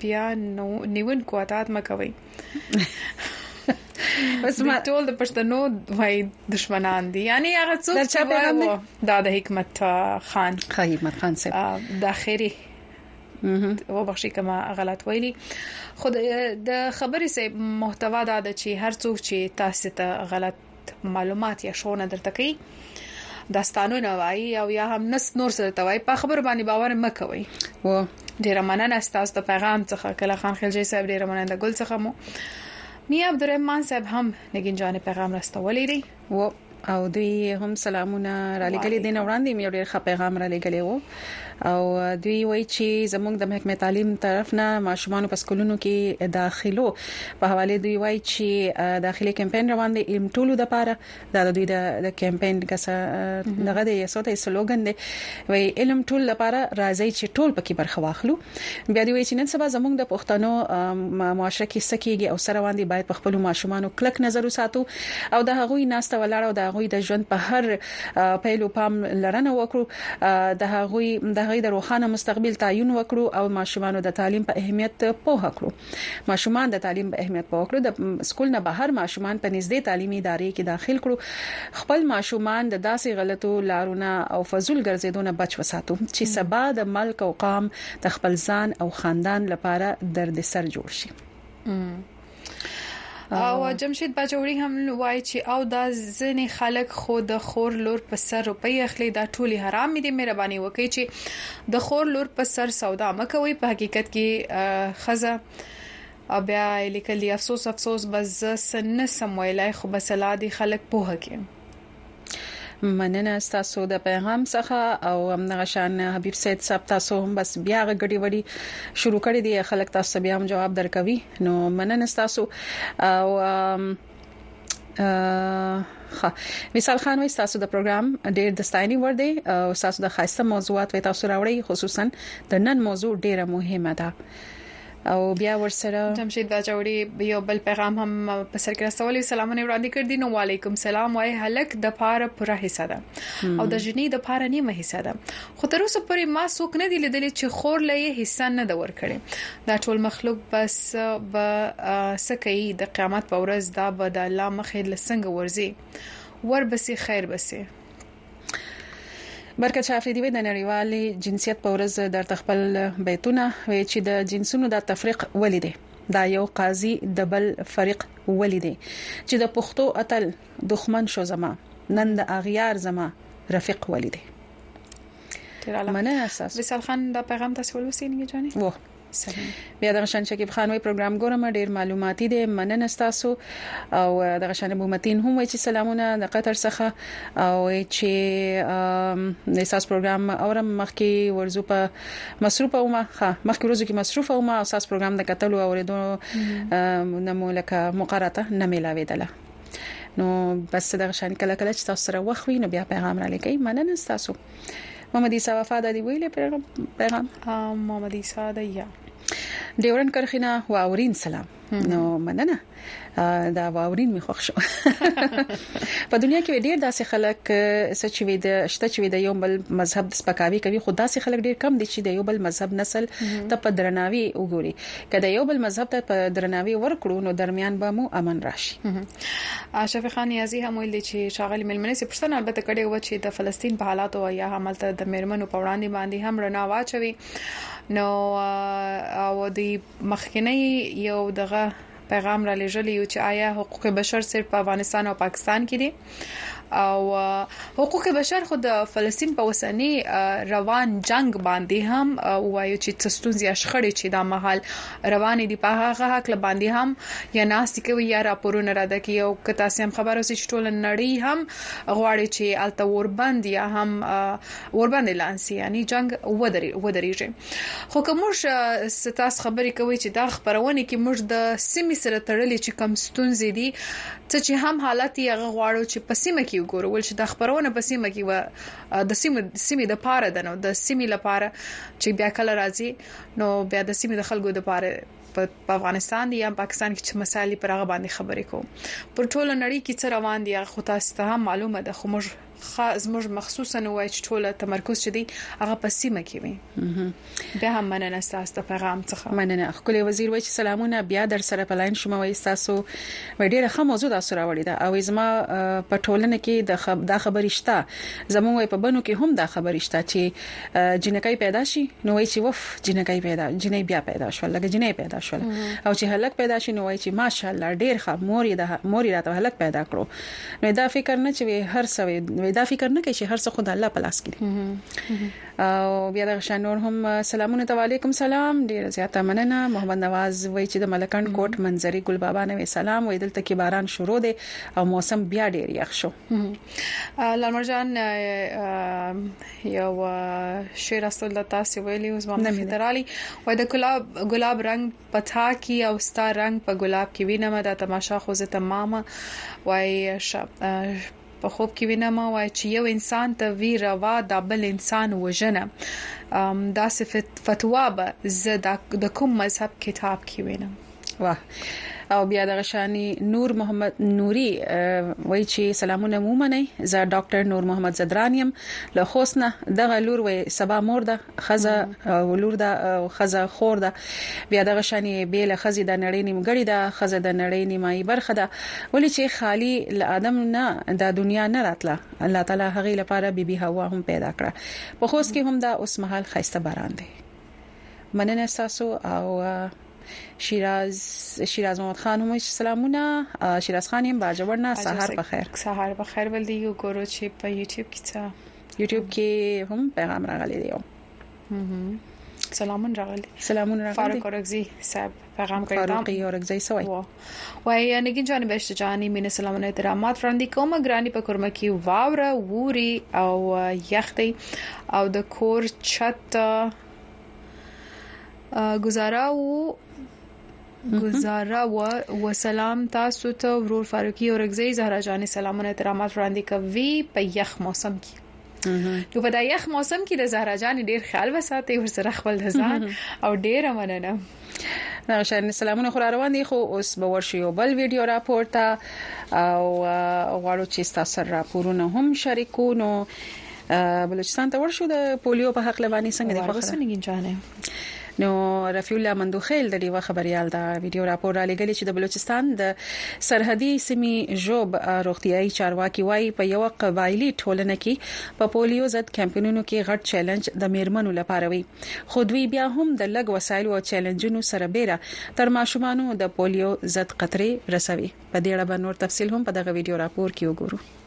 بیا نو نیون کو اطاعت مکوي بس ما ټول د پښتنو وای دشمنان دي یعنی هغه څوک چې پیغام دا د حکمت خان خای حکمت خان صاحب د اخیری و بخشي کما غلط ویلي خود د خبرې سه محتوا دا ده چې هر څوک چې تاسو ته غلط معلومات یا شونه درته کوي داستانونه وایي او یا هم نس نور سره ته وایي په خبر باندې باور مکوي و ډیره مننه تاسو د پیغام څخه کله خان خلجی صاحب ډیره مننه ګل څخه مو میا عبدالرحمن صاحب هم نګین جان پیغام راستولې دي و او دوی هم سلامونه را لګلې دین وړاندې مې ډېر ښه پیغام را لګلې وو او دوی وایي چې زموږ د محکمې تعلیم طرف نه ماشومان په سکولونو کې داخلو په حواله دوی وایي چې داخلي کمپاین روان دي علم ټولو د پاره دا د دوی د کمپاین کسه دغه د یسو ته سلوګن دی وایي علم ټول لپاره راځي چې ټول پکې برخه واخلو بیا دوی وایي چې نن سبا زموږ د پښتنو معاشره کې سکیږي او سره باندې باید په خپل ماشومان کلک نظر وساتو او د هغوی ناسته ولاړه او د هغوی د ژوند په هر پیلو پام لرنه وکړو د هغوی د هغوی د روخانه مستقبل تعین وکړو او ماشومان د تعلیم په اهمیت پوه کړو ماشومان د تعلیم په اهمیت پوه کړو د سکول نه بهر ماشومان په نږدې تعلیمي ادارې کې داخل کړو خپل ماشومان د داسې غلطو لارونه او فزول ګرځېدو نه بچ وساتو چې سبا د ملک او قام د خپل ځان او خاندان لپاره درد سر جوړ شي او جمشید باجوړي هم وایي چې او دا ځنې خلک خو د خور لور په سر روپۍ اخلي دا ټولي حرام دي مهرباني وکړي چې د خور لور په سر سودا مکوي په حقیقت کې خزه او بیا لیکل دي افسوس افسوس بس سن سم ویلای خو بسلا دي خلک په هکه مننه تاسو د پیغام څخه او هم دغه شان حبیب سید صاحب تاسو هم بس بیا غړي وړي شروع کړی دی خلک تاسو بیا هم جواب درکوي نو مننه تاسو او ها مثال خان وي تاسو د پروګرام ډیر د ستاینې ور دي او تاسو د خاصه موضوعات وي تاسو راوړي خصوصا د نن موضوع ډیره مهمه ده او بیا ورسره جمشید باجوړي یو بل پیغام هم په سر کې رسولې سلامونه وړاندې کړ دي نو وعليکم سلام وای هلک د پاره پوره حصہ ده او د جنې د پاره نیمه حصہ ده خو تر اوسه پورې ما څوک نه دی لیدل چې خور لې حصہ نه د ور کړي دا ټول مخلوق بس به سکه د قیامت په ورځ دا به د الله مخې لسنګ ورزي ور بسي خیر بسي برکت شاه افریدی وی د نړیوالي جنسیت په ورځ درته خپل بیتونه وی چې د جنسونو د تفریق ولې دی دا یو قاضي د بل فريق ولې دی چې د پښتو اتل دښمن شو زما نن د اغیار زما رفیق ولې دی ډیر عالم مننه تاسو وصال خان دا پیغام تاسو ولوسینګی جانې وو بیا د غشن شکیب خان وی پروګرام ګورم ډیر معلوماتي دی مننه تاسو او د غشن ابو متین هم وی چې سلامونه د قطر څخه او چې د اساس پروګرام اورم مخکې ورزو په مصروف او ما ها مخکې ورزو کې مصروف او ما اساس پروګرام د قتل او اوریدو نمو لکه مقرره نه ملاویدله نو بس دغه شان کله کله چې تاسو سره وخوي نو بیا پیغام را لګي مننه تاسو محمد عیسی وفا د دی ویلې پیغام محمد عیسی د یا ډیورن کرخینا واورین سلام نو مننه دا واورین می خوښ شو په دنیا کې ډیر داسې خلک سچ وي د شته چې د یو بل مذهب سپکاوي کوي خو داسې خلک ډیر کم دي چې د یو بل مذهب نسل ته په درناوي وګوري که د یو بل مذهب ته په درناوي ورکړو نو درمیان به مو امن راشي اشرف خان نیازی هم ویل چې شاغلی ملمنې سي پښتنه البته کړي و چې د فلسطین په حالاتو او یا عمل ته د میرمنو په وړاندې باندې هم رڼا واچوي نو او د مخکنی یو دغه پیغام را لېږلی یو چې آیا حقوق بشر صرف په افغانستان او پاکستان کې دي او حقوق بشر خو د فلسطین په وسنی روان جنگ باندې هم وایي چې څه ستونزې یا شخړې چې دا مهال روانې دي په هغه حق له باندې هم یا ناستې کوي یا راپورونه را ده کوي او که تاسو هم خبر اوسئ چې ټول نړۍ هم غواړي چې الته اوربند یا هم اوربند لانسی یعنی جنگ ودرې ودرېږي خو که موږ ستاسو خبرې کوي چې دا خبرونه کې موږ د سیمې سره تړلې چې کم ستونزې دي څه چې هم حالت یې هغه غواړو چې په سیمه کې وګورو ول چې دا خبرونه په سیمه کې و د سیمه سیمه د پاره ده نو د سیمه لپاره چې بیا کله راځي نو بیا د سیمه د خلکو د پاره په افغانستان دی یا پاکستان کې چې مسالې پر هغه باندې خبرې کوو پر ټولو نړۍ کې څه روان دي خو تاسو ته هم معلومه ده خو موږ خه زموږ مخصوصا وای چې ټوله تمرکز چې دی هغه په سیمه کې وي به هم مننه تاسو ته پیغام څخه مننه خپل وزیر وای چې سلامونه بیا در سره په لاین شوم وای تاسو ډیره ښه موضوع تاسو راوړی دا او زما په ټولنه کې د خب دا خبرې شته زموږ وای په بنو کې هم دا خبرې شته چې جنکای پیدا شي نو وای چې وف جنکای پیدا جنې بیا پیدا شو لکه جنې پیدا شو او چې هلک پیدا شي نو وای چې ماشاءالله ډیر ښه مور یې د مور یې راته هلک پیدا کړو نو دا فکر نه چوي هر څه وي دا فکر نه کوي چې هر څه خدای الله په لاس کې او بیا د شان نور هم سلامونه ته وعلیکم سلام ډیر زیاته مننه محمد نواز وای چې د ملکان کوټ منظري ګل بابا نوې سلام وې دلته کې باران شروع دی او موسم بیا ډیر یخ شو لمر جان یو شعر استل تاسو ویلی اوس باندې درالي وای د ګلاب ګلاب رنگ په تا کی او ستا رنګ په ګلاب کی وینمه دا تماشا خو زه ته مامه وای شه په خوب کی وینمه وای چی یو انسان ته وی روا دا بل انسان وژنه دا صفت فتوا به زه دا د کوم مذهب کتاب کی وینم واه او بیا دغه شانی نور محمد نوري وای چې سلامونه مو منئ زه ډاکټر نور محمد زدران يم له خوسنه دغه لور وای سبا مور ده ښځه ولور ده او ښځه خور ده بیا دغه شان یې به له ښځې د نړۍ نیمګړی ده ښځه د نړۍ نیمایي برخه ده ولې چې خالی له ادم نه د دنیا نه راتله الله تعالی هغه لپاره بیبي حوا هم پیدا کړه په خوست کې هم دا اوس مهال خيسته باران دی مننه تاسو او شیراز شیراز محمد خان هم سلامونه شیراز خان هم باجوړ نه سحر بخیر سحر بخیر ول دی یو ګورو چې په یوټیوب کې څه یوټیوب کې هم پیغام راغلی دی سلامون راغلی سلامون راغلی فاروق اورکزی صاحب پیغام کړی فاروق اورکزی سوای وای نگین جان بهشت جانی مين سلام او احترامات وړاندې کوم ګرانی په کورمه کې واوره ووري او یختي او د کور چت گزارا وو ګزاره و و سلام تاسو ته ورور فاروقي اورګزي زهرا جان سلامونه احترامات وړاندې کوي په یخ موسم کې نو په دا یخ موسم کې د زهرا جان ډیر خیال وساتي ور سره خپل ځان او ډیره مننه نو شاید سلامونه خو روان دي خو اوس به ورشي یو بل ویډیو راپورته او غواړو چې تاسو راپورونه هم شریکو نو بلوچستان ته ورشو د پولیو په حق لواني څنګه دی خوښه سنګي جانه نو رفیع الله مندوخیل د ډیوه خبريال دا ویډیو راپور را لګلی چې د بلوچستان د سرحدي سیمې جوب روغتيایي چارواکي وایي په یو قبایلی ټولنه کې په پولیو ضد کمپاینونو کې غټ چیلنج د میرمنو لپاره وي خو دوی بیا هم د لګ وسایل او چیلنجونو سره بیره تر ماشومان د پولیو ضد قطرې رسوي په دې اړه به نور تفصيل هم په دغه ویډیو راپور کې وګورو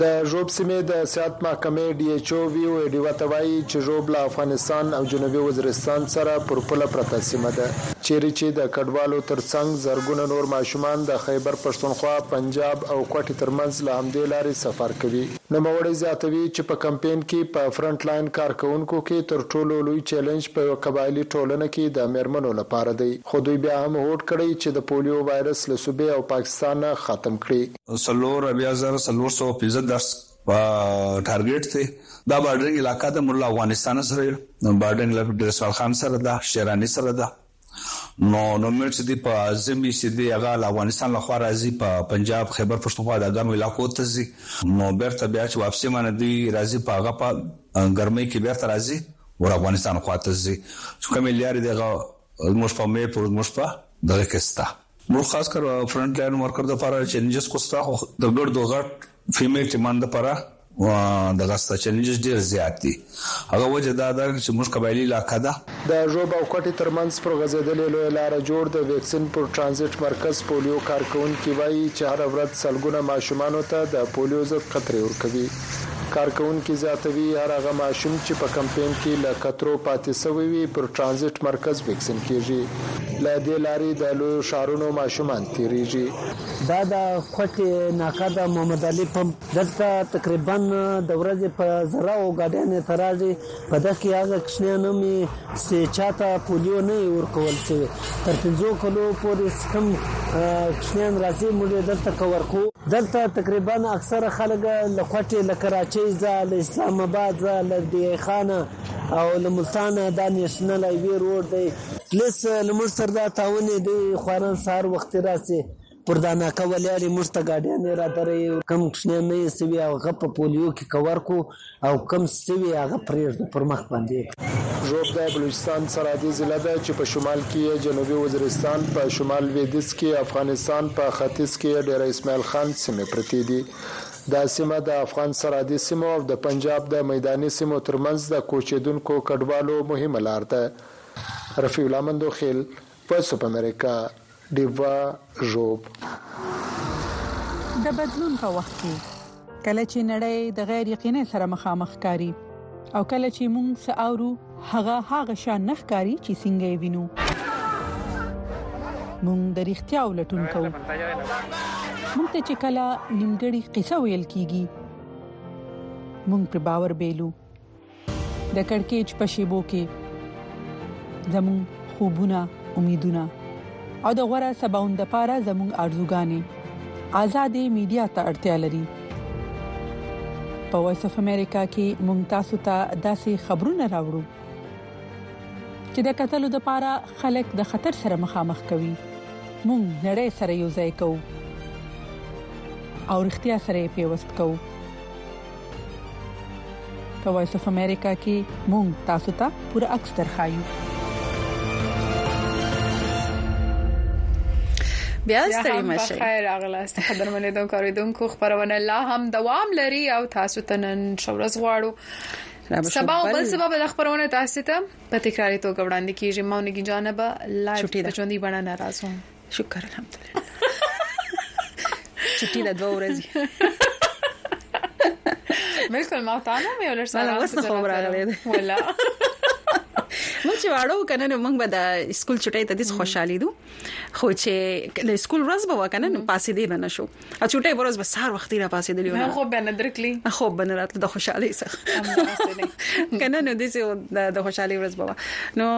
د ژوب سیمې د صحت محکمې ډي ایچ او وي او ای ډیوه ته وایي چې ژوب له افغانستان او جنوبي وزیرستان سره پر پوله پرته سیمه ده چیرې چې د کډوالو تر څنګ زرګونه نور ماشومان د خیبر پښتونخوا، پنجاب او کوټې تر منځ له همدې لارې سفر کوي. نوموړی زیاتوي چې په کمپېن کې په فرنټ لاین کارکوونکو کې تر ټولو لوی چېلنج په یوه قبایلي ټولنه کې د مېرمنو لپاره دی. خو دوی بیا هم هوډ کړی چې د پولیو وایرس له صوبې او پاکستانه ختم کړي. څلور اویا زره څلور سوه او پنځه دېرش ټارګیټ دی دا بارډرنګ علاقه ده موږ له افغانستان سره یو بارډرنګ له ګریسوال خان سره ده شیرانی سره ده نو نو مړ چې دی په زمی چې دی هغه له افغانستان له خوا راځي په پنجاب خیبر پښتونخوا د ګرم علاقو ته ځي نو بیرته بیا چې واپسی باندې دی راځي په هغه په ګرمۍ کې بیرته راځي ور افغانستان خوا ته ځي چې کومې لارې دغه زموږ په مې پر زموږ په دغه کې ستا نور خاص کر فرنټ لاین ورکر د پاره چیلنجز کو ستا خو د ګړ دوه غټ فیمیل ټیمان د پاره دغه ستا چیلنجز ډیر زیات دي هغه وجه دا ده چې موږ قبایلی علاقه ده د ژوب او کوټې ترمنځ پر غځېدلې لویه لاره جوړ د ویکسین پر ټرانزیټ مرکز پولیو کارکوونکي وايي چې هره ورځ سلګونه ماشومانو ته د پولیو ضد قطرې ورکوي. کارکوونکي زیاتوي، هر هغه ماشوم چې په کمپېن کې له کترو پاتې شوی وي، پر ټرانزیټ مرکز وېکسین کېږي. له دې لارې د لویو ښارونو ماشومان تېرېږي. دا د کوټې ناکه د محمد علي پمپ. دلته تقریباً د ورځې په زراوو ګاډیانې تراژي. په دغه کې هغه کوچنیان هم وي چې چا ته پولیو نه یې ورکول شوې تر پنځو کلو پورې چې کوم کوچنیان راځي موږ یې دلته کور کوو دلته تقریبا اکثره خلک له کوټې له کراچۍ ځه له اسلام آباد ځه له ډیای خانه او له ملتانه دا نیشنل هایوې روډ دی پلیس له موږ سره دا تعاون دی خواران سهار وختي راسي پر دا ناکه ولاړې موږ ته ګاډیانې را درې کم کوچنیان نه یې سوي هغه په پولیو کې کور کو او کم سوي هغه پرېږدو پر مخ باندې ژوب د بلوچستان سرحدي ضلع ده چې په شمال کې یې جنوبي وزیرستان په شمال لوېدیځ کې افغانستان په ختیځ کې یې ډېره اسماعیل خان سیمې پرتې دي دا سیمه د افغان سرحدي سیمو او د پنجاب د میداني سیمو ترمنځ د کوچېدونکو کډوالو مهمه لار ده رفیع الله مندوخېل په سپ امریکا ډیوه ژوب. د بدلون په وخت کې کله چې نړۍ د غیر یقینۍ سره مخامخ ښکاري او کله چې موږ څه اورو هغه هغه شان نه ښکاري چې څنګه یې وینو موږ د رښتیاو لټون کوو موږ ته چې کله نیمګړی قصه ویل کیږي موږ پر باور بیلو د کڑکېچ په شیبو کې زموږ خوبونه امیدونه او د غوړه سباوند لپاره زموږ ارزوګانې آزادې میډیا ته اړتیا لري په وایس اف امریکا کې مونږ تاسو ته داسې خبرونه راوړو چې د قتل لپاره خلک د خطر سره مخامخ کوي مونږ نړۍ سره یو ځای کوو او اړتیا سره پیوست کوو په وایس اف امریکا کې مونږ تاسو ته پوره عکس درخایو بیا ستړي مشه خیر اغلاست قدرمنې دونکو اوریدونکو خبرونه لا هم دوام لري او تاسو ته نن شورز غواړو سبا او بل سبا به خبرونه تاسو ته په تکراری توګه وړاندې کیږي مونږ جانبه لایو په ژوندۍ بڼه ناراض وم شکر الحمدلله چټي د دوه ورځې بالکل ما ته نه مې ولر سره وسه خو راغلې ولا مو چې واړو کنه نو موږ به د سکول چټي ته د خوشحالي دو خو چې د سکول ورځ به وکنه نو پاسې دی نه شو ا چټه ورځ به سار وختي را پاسې دی نه خو به نه درکلی خو به نه راتله د خوشحالي سره کنه نو دې د خوشحالي ورځ بوا نو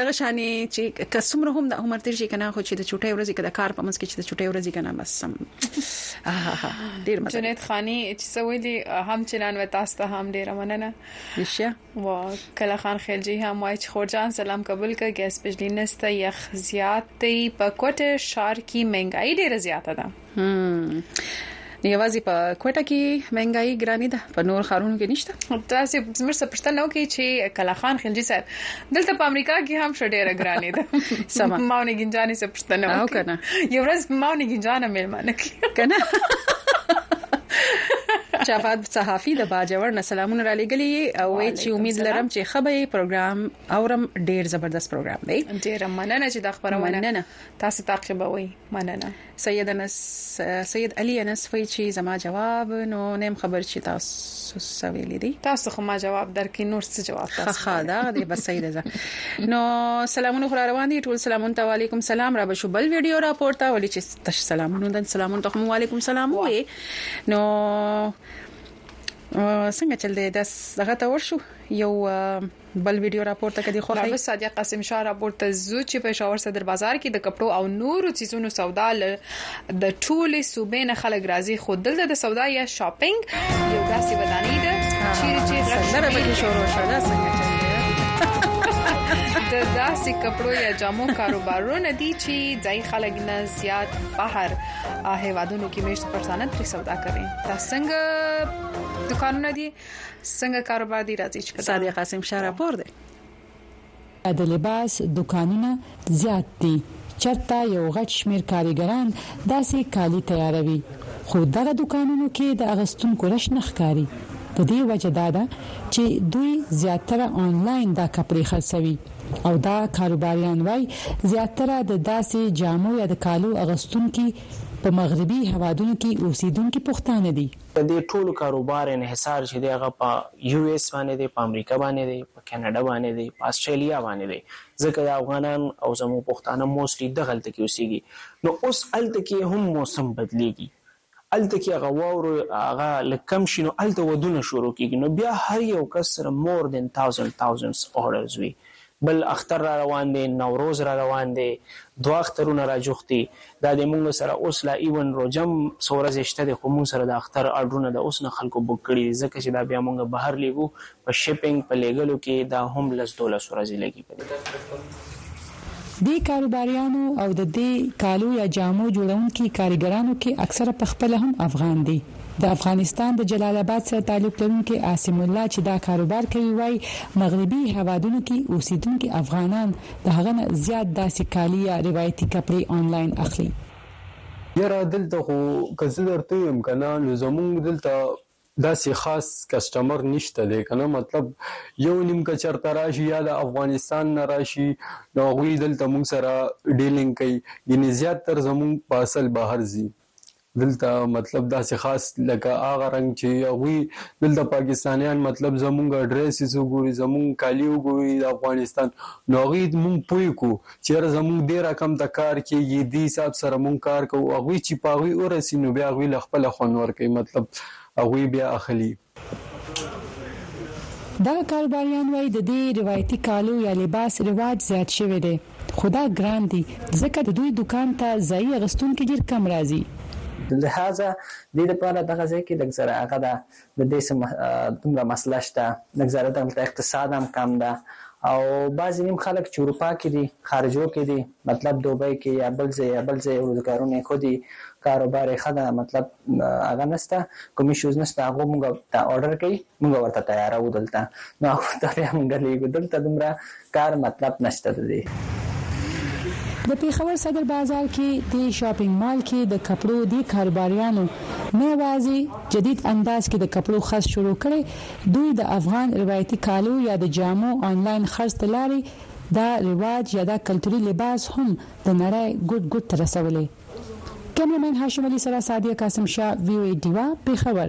دغه شاني چې کسمره هم د عمر تیر شي کنه خو چې د چټه ورځ کې د کار په منځ کې چې د چټه ورځ کنه بس سم ډیر مزه جنید خانی چې سوې دي هم چنان و تاسو ته هم ډیر مننه نشه واه کله خان خیر جی هم وای چې خور جان سلام قبول کړه ګیس بجلی نسته یخ زیات دی په کوټه شار کې مهنګای ډیره زیاته ده یوازې په کوټه کې مهنګای ګرانی ده په نور خارونو کې نشته تاسو زموږ څه پښتنه وکي چې کله خان خلجی صاحب دلته په امریکا کې هم شډیره ګرانی ده سم ماونه ګنجانې څه پښتنه وکي او کنه یو ورځ ماونه ګنجانه مېلمانه کې کنه شفاعت صحافی له باجوړ نه سلامونه را لېګلې یې او وې چې امید لرم چې خبه یې پروګرام اورم ډیر زبردست پروګرام دی ډیر مننه چې دا خبرونه مننه تاسو تعقیبوي مننه سید انس سید علي انس وی چې زما جواب نو نیم خبر چې تاسو سویلې دي تاسو خو ما جواب درکې نور څه جواب تاسو ښه دا دی بس صحیح ده نو سلامونه خو روان دي ټول سلامونه تعالیکم سلام را بشو بل ویډیو راپورته ولې چې تش سلامونه دن سلامونه تخم وعلیکم سلام وې نو څنګه چل دی داس دغه تور شو یو بل ویډیو راپورته کړي خو هغه صادق قاسم شاه راپورته زو چې په شاور صدر بازار کې د کپړو او نورو چیزونو سودا ل د ټوله صوبې نه خلک راځي خو دلته د سودا یا شاپینګ یو داسې ودانۍ ده چې چې غږ به شروع شوه دا څنګه چل دی د داسې کپړو یا جامو کاروبارونه دي چې ځای خلک نه زیات بهر هیوادونو کې میشت پښتانه تر سودا کوي دا څنګه دکانونه دي څنګه کاروبار دي راځي چې صادق قاسم شاه راپور دی د لباس دکانونه زیات دي چرته یو غټ شمیر کاریګران داسې کالی تیاروي خو دغه دکانونو کې د اغستونکو رش نخکاری د دې وجه دا ده چې دوی زیاتره انلاین دا کپري خرڅوي او دا کاروباریان وايي زیاتره د داسې جامو یا د کالو اغوستونکي په مغربي هېوادونو کې اوسېدونکي پښتانه دي. د دې ټولو کاروبار انحصار چې دی هغه په یو ایس باندې دی، په امریکا باندې دی، په کاناډا باندې دی، په اسټرالیا باندې دی ځکه دا افغانان او زموږ پښتانه موسټلي دغلته کې اوسېږي نو اوس هلته کې هم موسم بدلېږي هلته کې هغه واورو هغه لږ کم شي نو هلته ودونه شروع کیږي نو بیا هر یو کس سره مور دین تاوزنډ تاوزنډس اوردرز وي بل اختر را روان دی نوروز را روان دی دوه اخترونه را جوخت دي دا دی مونږ سره اوس لا ایون روژه هم څو ورځې شته دی خو مونږ سره د اختر ارډرونه د اوس نه خلکو بوک کړي دي ځکه چې دا بیا مونږ بهر لیږو په شپنګ په لېږلو کې دا هم لس دولس ورځې لګي په دې برخه کې. دې کاروباریانو او د دې کالو یا جامو جوړونکي کاریګرانو کې اکثره په خپله هم افغان دي. د افغانستان د جلال اباد سره تعلق لرونکی عاصم الله چې دا کاروبار کوي وايي مغربي هېوادونو کې اوسېدونکي افغانان د هغه نه زیات داسې کالي یا روایتي کپړې انلاین اخلي. یاره دلته خو که زه درته ویم کنه نو زمونږ دلته داسی خاص کسټمر نشته دی کنه مطلب یو نیم که چرته راشی یا د افغانستان نه راشی نو هغوی دلته مونږ سره ډیلینګ کوي ګنی زیات تر زمونږ پارسل بهر ځی دلته مطلب داسی خاص لکه هغه رنګ چی هغوی دلته پاکستانیان مطلب زمونږ ډریسز وګوری زمونږ کالی وګوری د افغانستان نو هغوی مونږ پوه کو چیرې زموږ دې رقم ته کار کیږي دې حساب سره موږ کار کوو هغوی چې په هغوی ورسي نو بیا هغوی له خپله خوند ورکوي مطلب هغوی بیا اخلي. دغه کاروباریان وایي د دې روایتي کالو یا لباس رواج زیات شوی دی خو دا ګران دي ځکه د دوی دوکان ته ځايي اغستونکي ډیر کم راځي. لهذا دې لپاره دغه ځای کې لږ زر هغه ده د دې څه دومره مسله شته لږ زره دلته اقتصاد هم کم ده او بعضې نیم خلک چې اروپا کې دي خارجو کې دي مطلب دوبۍ کې یا بل ځای یا بل ځای روزګارونه یې ښه دي کاروبار یې ښه ده مطلب هغه نشته کوم ایشوز نشته هغه موږ ته اورډر کوي موږ ورته تیاروو دلته نو هغو ته بیا موږ لیږو دلته دومره کار مطلب نشته ددې. د پېښور صدر بازار کې دې شاپنګ مال کې د کپړو دې کاروباریانو نه یوازې جدید انداز کې د کپړو خرڅ شروع کړی، دوی د افغان روایتي کالو یا د جامو انلاین خرڅ د لارې دا رواج یا دا کلتوري لباس هم د نړۍ ګوټ ګوټ ته رسولی. کیمره مین هاشم علي سره سعدیه قاسم شاه، وي او ای ډیوه، پېښور.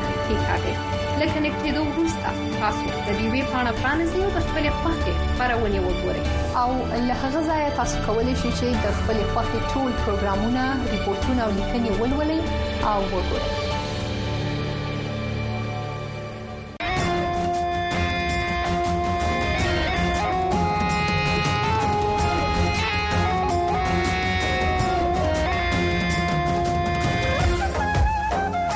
کېکاږئ. له کنېکټېدو وروسته تاسو د دې ویب پاڼه پرانیزئ او د خپلې خوښې خپرونې وګورئ. او له هغه ځایه تاسو کولی شئ چې د خپلې خوښې ټول پروګرامونه، ریپورټونه او لیکنې ولولئ او وګورئ.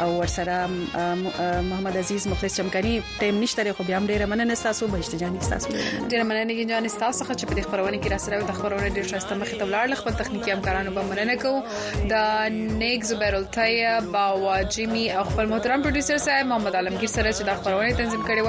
او ورسره محمد عزیز مخلص چمکانی ټیم نشته خو بیا هم ډیره مننه تاسو بهشت جان تاسو ډیره مننه کې جان تاسو څخه چې په خبرونه کې را سره د خبرونه ډیر شاسته مخ ته ولاړ خپل تخنیکی همکارانو به مننه کوو د نیک زبیر التای باوا جیمی او خپل محترم پروډوسر صاحب محمد عالمگیر سره چې د خبرونه تنظیم کړي و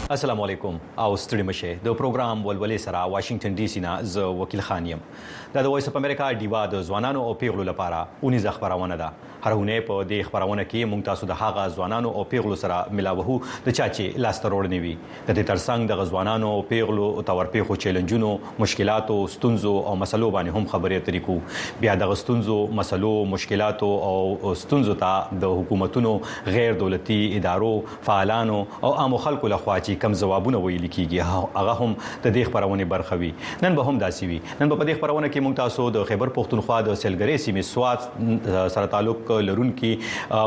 اسلام علیکم او ستړي مشه د پروګرام ولولې سره واشنګټن ډي سي نه زه وکیل خان یم دا د وایس اف امریکا ډیوا د ځوانانو او پیغلو لپاره اونیزه خبرونه ده هر اونۍ په دې خبرونه کې مونږ تاسو د هغه ځوانانو او پیغلو سره ملاوهو د چا چې لاسته روړنې وي د دې ترڅنګ د ځوانانو او پیغلو او تورپیښو چیلنجونو مشکلاتو ستونزو او مسلو باندې هم خبرې اترې کو بیا د ستونزو مسلو مشکلاتو او ستونزو ته د حکومتونو غیر دولتي ادارو فعالانو او عامو خلکو له خوا چې کوم ځوابونه ویلي کیږي هغه هم د دې خپرونې برخه وي نن به هم داسې وي نن به په دې خپرونه کې موږ تاسو د خیبر پښتونخوا د سیلګرۍ سیمې سوات سره تعلق لرونکي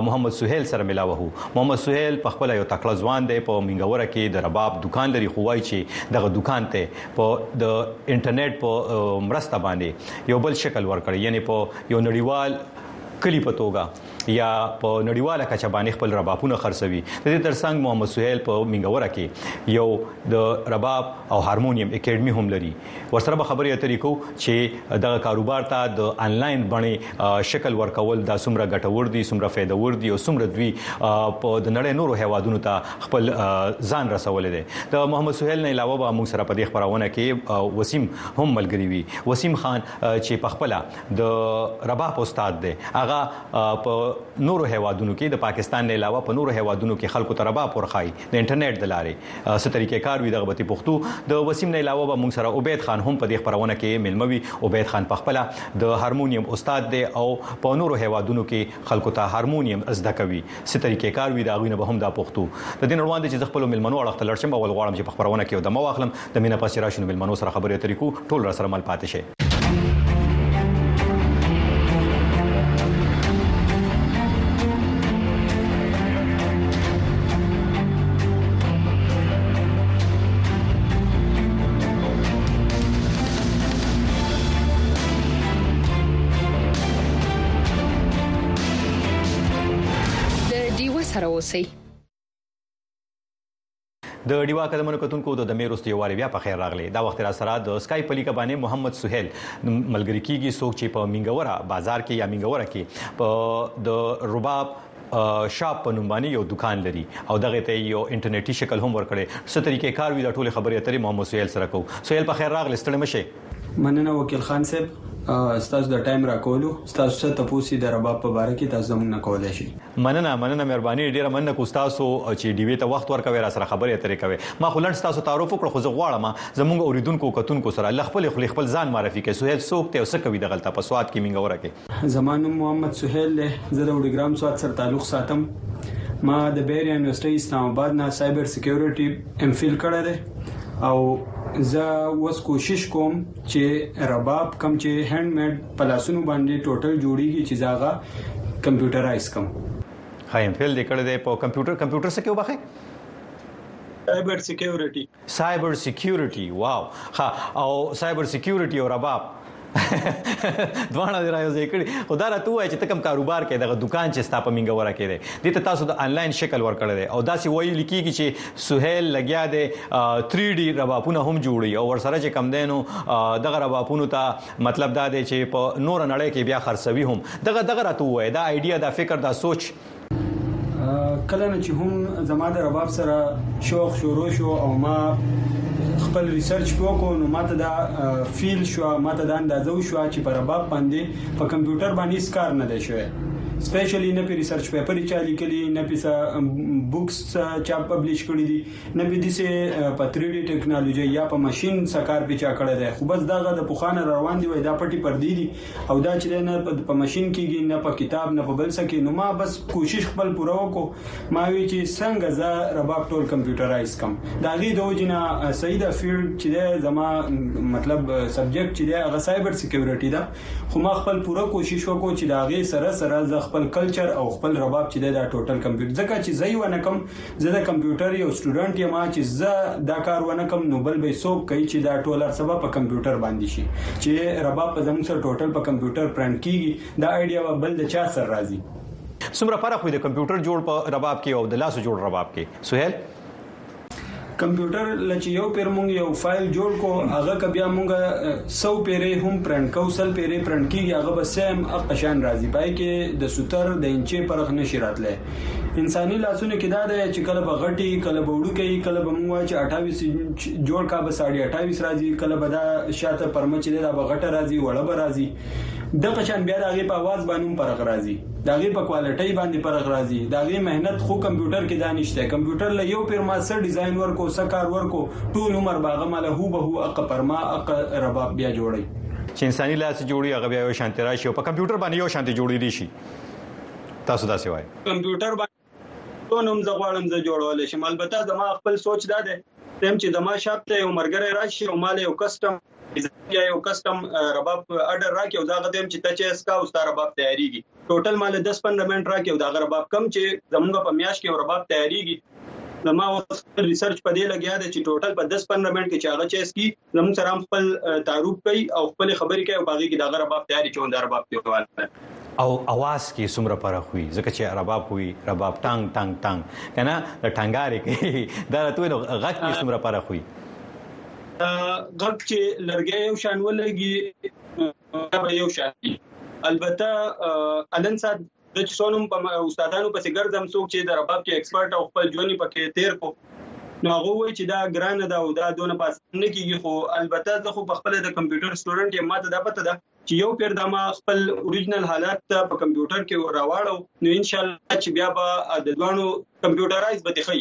محمد سهیل سره ملاوه هو محمد سهیل په خپل یو تکړه ځوان دی په منګوره کې د رباب دکان لري خو وایي چې دغه دکان ته په د انټرنیټ په مرسته باندې یو بل شکل ورکړي یعنی په یو نړیوال کلی په توګه یا په نړیواله کچه باندې خپل ربابونه خرڅوي د دې ترڅنګ محمد سهیل په منګوره کې یو د رباب او هارمونیم اکیډمي هم لري ورسره به خبرې اترې کو چې دغه کاروبار ته د انلاین بڼې شکل ورکول دا څومره ګټور دي څومره فائدہ ور دي او څومره دوی په د نړۍ نورو هیوادونو ته خپل ځان رسول دي د محمد سهیل نه علاوه به موږ سره په دې خبرونه کې وسیم هم ملګری وي وسیم خان چې په خپل د رباب استاد دی هغه په نورو هیوادونو کې د پاکستان نه علاوه په نورو هیوادونو کې خلکو ته رباب ورخای د انټرنیټ د لارې څه طریقې کار وي د غبطي پښتو د وسیم نه علاوه به موږ سره عبید خان هم په دې خبرونه کې ملموي عبید خان په خپل د هارمونیم استاد دی او په نورو هیوادونو کې خلکو ته هارمونیم زده کوي څه طریقې کار وي دا غوي نه به هم دا پښتو د دین روان دي چې زه خپل ملمنو اړخ ته لړ شم اول غواړم چې په خبرونه کې یو دمه واخلم د مینه پس چې راشي نو ملمنو سره خبرې اترې کو ټول را سره مل پاتې شي د ډیوه سره اوسئ د ډیوا قدمونو کتونکو د دمه روستي واري بیا په خیر راغلی دا وخت را سره د اسکای په لیکه باندې محمد سہیل ملګری کیږي څوک چې په منګوره بازار کې یا منګوره کې په د رباب شاپ په نوم باندې یو دکان لري او دغه ته یو انټرنیټي شکل هم ورکړي څه طریقې کار وی د ټوله خبرې اترې محمد سہیل سره کو سہیل په خیر راغلی ستړي مشه مننه وکیل خان صاحب ستاسو د ټایم راکولو ستاسو څه تپوسی د رباب په باره کې تاسو زموږ نه کولای شي مننه مننه مهرباني ډیره مننه کو تاسو چې ډیوی ته وخت ورکوي را سره خبرې اترې کوي ما خو لنډ تاسو تعارف وکړ خو زه غواړم زموږ اوریدونکو کتونکو سره ل خپل خلی خپل ځان معرفي کوي سهیل څوک ته او څه کوي دغلته په سواد کې منګوره کې زما نوم محمد سهیل دی زه د وډیګرام سواد سره تعلق ساتم ما د بیر یونیورسيټي اسلام آباد نه سایبر سکیورټي ایم فیل کړی دی او زه اوس کوشش کوم چې رباب کم چې هند میډ پلاسونو باندې ټوټل جوړیږي چې زاغه کمپیوټرایز کم خایم فیل دې کړی دی په کمپیوټر کمپیوټر سکیو بخې سایبر سکیورټي سایبر سکیورټي واو ها او سایبر سکیورټي او رباب دواړه دی راځي کړي خدا راته وای چې تکم کاروبار کې دغه دکان چې ستا په منګه وره کې دی د ته تاسو د انلاین شکل ور کړی دی او دا سی وایي لیکيږي چې سهیل لګیا دی 3D رباپونه هم جوړي او ور سره چې کم دینو دغه رباپونو ته مطلب دا دی چې په نور نړۍ کې بیا خرڅوي هم دغه دغه راته وای دا ایډیا دا فکر دا سوچ کله نه چې هم زما د رباب سره شوق شروع شو او ما خپل ریسرچ وکړو نو ماته دا فیل شو ماته دا اندازو شو چې پر رباب باندې په کمپیوټر باندې سکار نه دی شوی سپیشلی نه په ریسرچ پیپر چا لیکلي نه په بوکس چا پبلش کړی دي نه په دسه په 3 ډي ټیکنالوژي یا په ماشين سکار په چا کړی دی خو بس دغه د پوخانه روان دی وای دا پټي پر دی دي او دا چې نه په ماشين کېږي نه په کتاب نه په بل څه کې نو ما بس کوشش خپل پوره وکړو ما وی چې څنګه زه رباب ټول کمپیوټرایز کم دا غي د وجنا سید فیلډ چې زما مطلب سبجیکټ چې هغه سایبر سکیورټي ده خو ما خپل پوره کوشش وکړو چې دا غي سره سره زه خپل کلچر او خپل رباب چې دا ټوټل کمپیوټر ځکه چې زه یو نه کم زه د کمپیوټر یو سټوډنټ یم چې زه دا کار ونه کم نو بل به څوک کوي چې دا ټول هر سبا په کمپیوټر باندې شي چې رباب په زموږ سره ټوټل په کمپیوټر پرنټ کیږي دا ایډیا به بل د چا سره راځي څومره فرق وي د کمپیوټر جوړ په رباب کې او د لاسو جوړ رباب کې سهیل کمپیوټر لچ یو پیر مونږ یو فایل جوړ کو هغه ک بیا مونږ سو پیری هم پرنټ کو سل پیری پرنټ کیږي هغه به سیم اپ پشان راځي پای کې د سوتر د انچې پرخ نشی راتله انساني لاسونو کې دا دی چې کله به غټي کله به وړوکی کله به موږ چې 28 جوړ کا به 28 راځي کله به دا شاته پرمچ دی دا به غټه راځي وړه به راځي دغه شان بیا دغه په आवाज باندې فرق راځي دغه په کوالټي باندې فرق راځي دغه مهنت خو کمپیوټر کې دانشته کمپیوټر له یو پیر ما سر ډیزاین ورکو سکار ورکو ټول عمر باغه مال هو به هو اق پرما اق رباب بیا جوړي چې انساني لاس جوړي هغه بیا یو شانتي راشي او په کمپیوټر باندې یو شانتي جوړي دي شي تاسو داسې وایي. کمپیوټر باندې ټون هم زه غواړم زه جوړولی شم البته زما خپل سوچ دا دی تم چې زما شاپ ته یو مرګره راشي او مال یو کسټم یا یو کسټم رباب اډر راکې او دا غته چې ته چې اسکا او ستاره رباب تیاریږي ټوټل مال 10 15 منټ راکې او دا غره رباب کم چې زمونږ په میاش کې رباب تیاریږي زما اوس ریسرچ په دې لګیا دی چې ټوټل په 10 15 منټ کې چې هغه چې اسکی زموږ سره خپل تعارف کوي او خپل خبرې کوي او باغې کې دا غره باب تیاری چې دا رباب دی او اواز کې سمره پر خوې ځکه چې رباب وي رباب ټانګ ټانګ ټانګ کنه د ټنګارې کې دا راتوي نو غږ کې سمره پر خوې غږ چې لرګي یو شان ولګي یو شان البته الان سات د چې څو نوم په استادانو پسې ګرځم څوک چې د رباب کې ایکسپرټ او خپل ژوند په کې تیر کو نو هغه وایي چې دا ګرانه ده او دا دونه پاس نه کیږي خو البته زه خو په خپل د کمپیوټر سټوډنټ یم ماته دا پته ده چې یو پیر دا ما خپل اوریجنل حالات ته په کمپیوټر کې راواړو نو ان شاء الله چې بیا به د دوانو کمپیوټرایز به تخی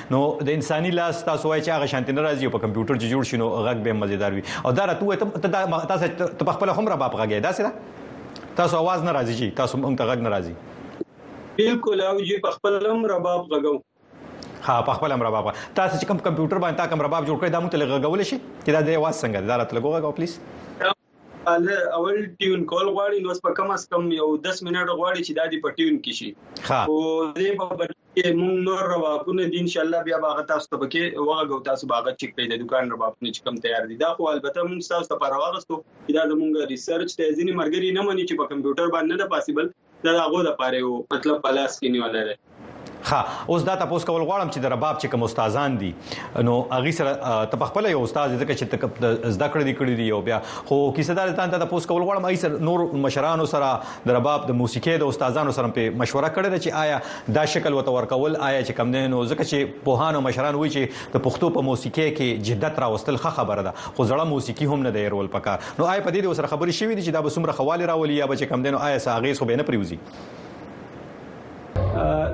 نو د انساني لاس تاسو وایي چې هغه شانتي نه راځي په کمپیوټر چې جوړ شینو غږ به مزیدار وي او دا راته وایي ته تاسو ته په خپل هم را باپ غږی دا سره تاسو आवाज نه راځي چې تاسو هم ته غږ نه راځي بالکل او جی په خپل هم را باپ غږو ها په خپل هم را باپ تاسو چې کوم کمپیوټر باندې تا کوم را باپ جوړ کړی دا مونږ ته غږول شي چې دا د आवाज څنګه دا راته لګوغه پلیز اله اول ټیون کول غواړي نو په کم اس کم یو 10 منټ غواړي چې دا دی په ټیون کې شي او دې په کې مونږ نور رواپونه دي ان شاء الله بیا باغ تاسو ته پکې وغږو تاسو باغ چک کړئ د دکان رواپونه چې کم تیار دي دا خو البته مونږ تاسو ته راوغستو دا زمونږ ریسرچ ته ځینې مرګري نه مني چې په کمپیوټر باندې نه پاسبل دا هغه د پاره یو مطلب پلاس کې نیول دی ها اوس دا تاسو کول غواړم چې د رباب چې کوم استادان دي نو اغي سره ته په خپل یو استاد ځکه چې ته زده کړې دي کړې دي او بیا خو کیسه دار ته تاسو کول غواړم اي سره نور مشرانو سره د رباب د موسیقي د استادانو سره په مشوره کړې ده چې آیا دا شکل وته ورکول آیا چې کم نه نو ځکه چې په هانو مشران وایي چې د پښتو په موسیقي کې جدت راوستل خه خبره ده خو زړه موسیقي هم نه دی رول پکار نو آیا په دې دې وسره خبرې شوې دي چې دا به څومره خواله راولي یا به چې کم دینو آیا ساغې سو به نه پریوزي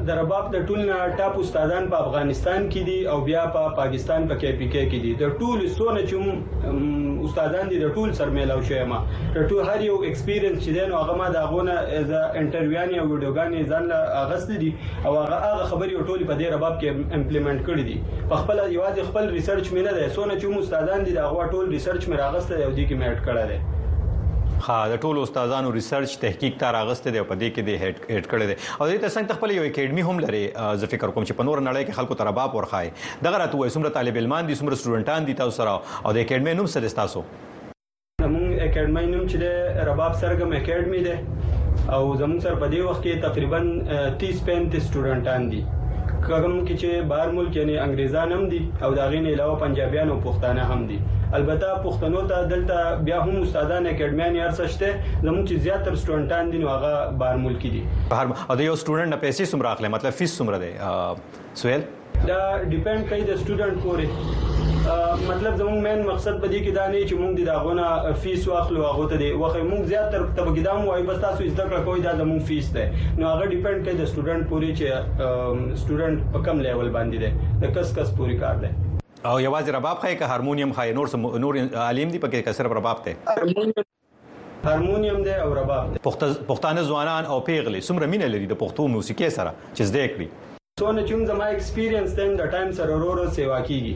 د رباب د ټول نه ټاپ استادان په افغانستان کې دي او بیا په پا پاکستان په کې پی کې کې دي د ټول سونه چې استادان دي د ټول سر میلاو شوی ما د ټول هر یو ایکسپیرینس چې دین هغه ما د غونه از انټرویوانی او ویډیوګانی ځان اغست دي او هغه هغه خبرې ټول په دې رباب کې امپلیمنٹ کړې دي په خپل یوازې خپل ریسرچ مې نه دی سونه چې استادان دي دا غوا ټول ریسرچ مې راغسته دی او دې کې مې اډ کړی دی ها د ټولو استادانو ریسرچ تحقیق ته راغسته دی او په دې کې دی هډ کړی دی او دې ترڅنګ ته خپل یو اکیډمي هم لري زه فکر کوم چې په نور نړۍ کې خلکو ته رباب ورخای دغه راته وایي څومره طالب علمان دي څومره سټوډنټان دي تاسو سره او د اکیډمي نوم سره تاسو زموږ اکیډمۍ نوم چې ده رباب سرګم اکیډمي ده او زموږ سره په دې وخت کې تقریبا 30 35 سټوډنټان دي کوم کې چې بهر ملک یعنی انګریزان هم دي او دا غین علاوه پنجابیان او پښتانه هم دي البته پښتنو ته دلته بیا هم استادان اکیډمیان ارسشته زموږ چې زیات تر سټوډنټان دي نو هغه بهر ملک دي بهر او د یو سټوډنټ نه پیسې سم راخلې مطلب فیس سم را دی سویل دا ډیپند کوي د سټوډنټ پورې مطلب زموږ مین مقصد په دې کې دا نه چې موږ د داغونه فیس واخلو هغه ته دی وخه موږ زیات تر تبګی دا مو بس تاسو زده کړه کوئ دا زموږ فیس ده نو هغه ډیپند کوي د سټوډنټ پورې چې سټوډنټ په کم لیول باندې ده د کس کس پورې کار ده او یوازې رباب خای که هارمونیم خای نور نور عالم دی پکې کسر رباب ته هارمونیم هارمونیم دی او رباب دی پښتانه ځوانان او پیغلې څومره مینه لري د پښتو موسیقۍ سره چې زده کړي څونه چې زما ایکسپیرینس دی د ټایم سره ورو ورو سیوا کیږي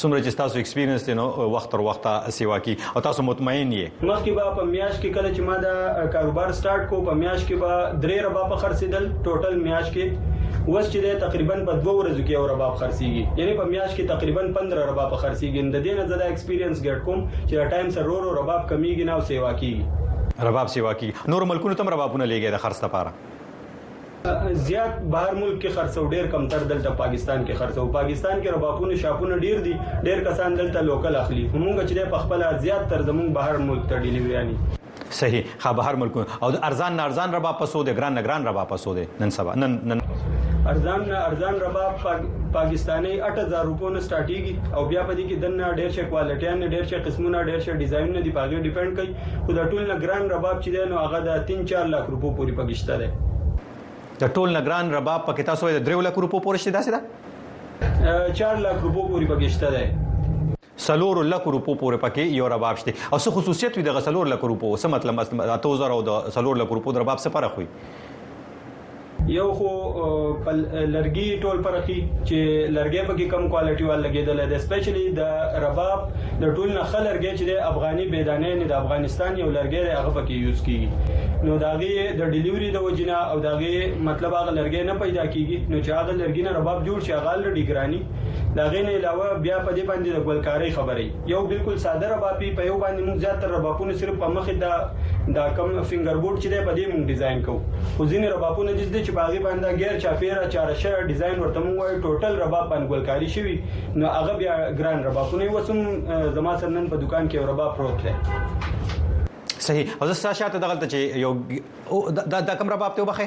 څومره چې تاسو ایکسپیرینس دی نو وخت تر وخته سیوا کی او تاسو مطمئن یې مخکې به په میاش کې کله چې ما دا کاروبار سٹارټ کو په میاش کې به درې ربا په خرڅیدل ټوټل میاش کې وس چې د تقریبا په دوه ورځو کې او رباب خرڅيږي یعنی په میاش کې تقریبا 15 رباب خرڅيږي د دې نه زړه ایکسپیرینس ګډ کوم چې د ټایم سره رو رو رباب کمیږي نه او سیوا کیږي رباب سیوا کیږي نور ملکونو تم ربابونه لیږي د خرڅ لپاره زیات بهر ملک کې خرڅو ډیر کم تر دلته پاکستان کې خرڅو پاکستان کې رباپونه شاپونه ډیر دي ډیر کسان دلته لوکل اخلي همغه چې په خپل زیات تر زمون بهر ملک ته ډیلیوري صحیح ها بهر ملکو او د ارزان نه ارزان رباب پسو د ګران نه ګران رباب پسو د نن سبا نن نن ارزان نه ارزان رباب پاکستاني 8000 روپو نه سٹارټيږي او بیا په دې کې دنه ډېر شي کوالټي نه ډېر شي قسمونه ډېر شي ډیزاین نه دی پاګه ډیپند کوي خو د ټول نه ګران رباب چې دی نو هغه د 3 4 لک روپو پورې پکشته دی د ټول نه ګران رباب پکې تاسو د 3 لک روپو پورې شته داسې ده 4 لک روپو پورې پکشته دی څلورو لکو روپو پورې پکې یو رباب شته او څه خصوصیت وي دغه څلور لکو روپو څه مطلب اته زره او د څلور لکو روپو د رباب څه فرق وي یو خو لرګي ټول پرخي چې لرګي پکې کم کوالټي وال لګیدل دي سپیشلی د رباب د ټول نه خلرګي چې د افغاني بيدانه نه د افغانستان یو لرګي هغه پکې یوز کیږي نو داغه د ډیلیوري د وجنه او داغه مطلب هغه لرګي نه پیدا کیږي نو چې هغه لرګي نه رباب جوړ شي هغه لري ګرانی د هغې نه علاوه بیا په دې باندې د ګلکارۍ خبرې یو بالکل ساده رباپي په یو باندې موږ زیاتره رباپونه صرف په مخې دا دا کم فنګر بورډ چې دی په دې موږ ډیزاین کوو خو ځینې رباپونه داسې دي چې په هغې باندې غیر چاپیره چارشه ډیزاین ورته موږ وایو ټوټل رباب باندې ګلکاري شوي نو هغه بیا ګران رباپونه اوس هم زما سره نن په دکان کې یو رباب پروت دی صحیح او زه ستا شاته دغلته چې یو دا دا کوم رباب ته وبخې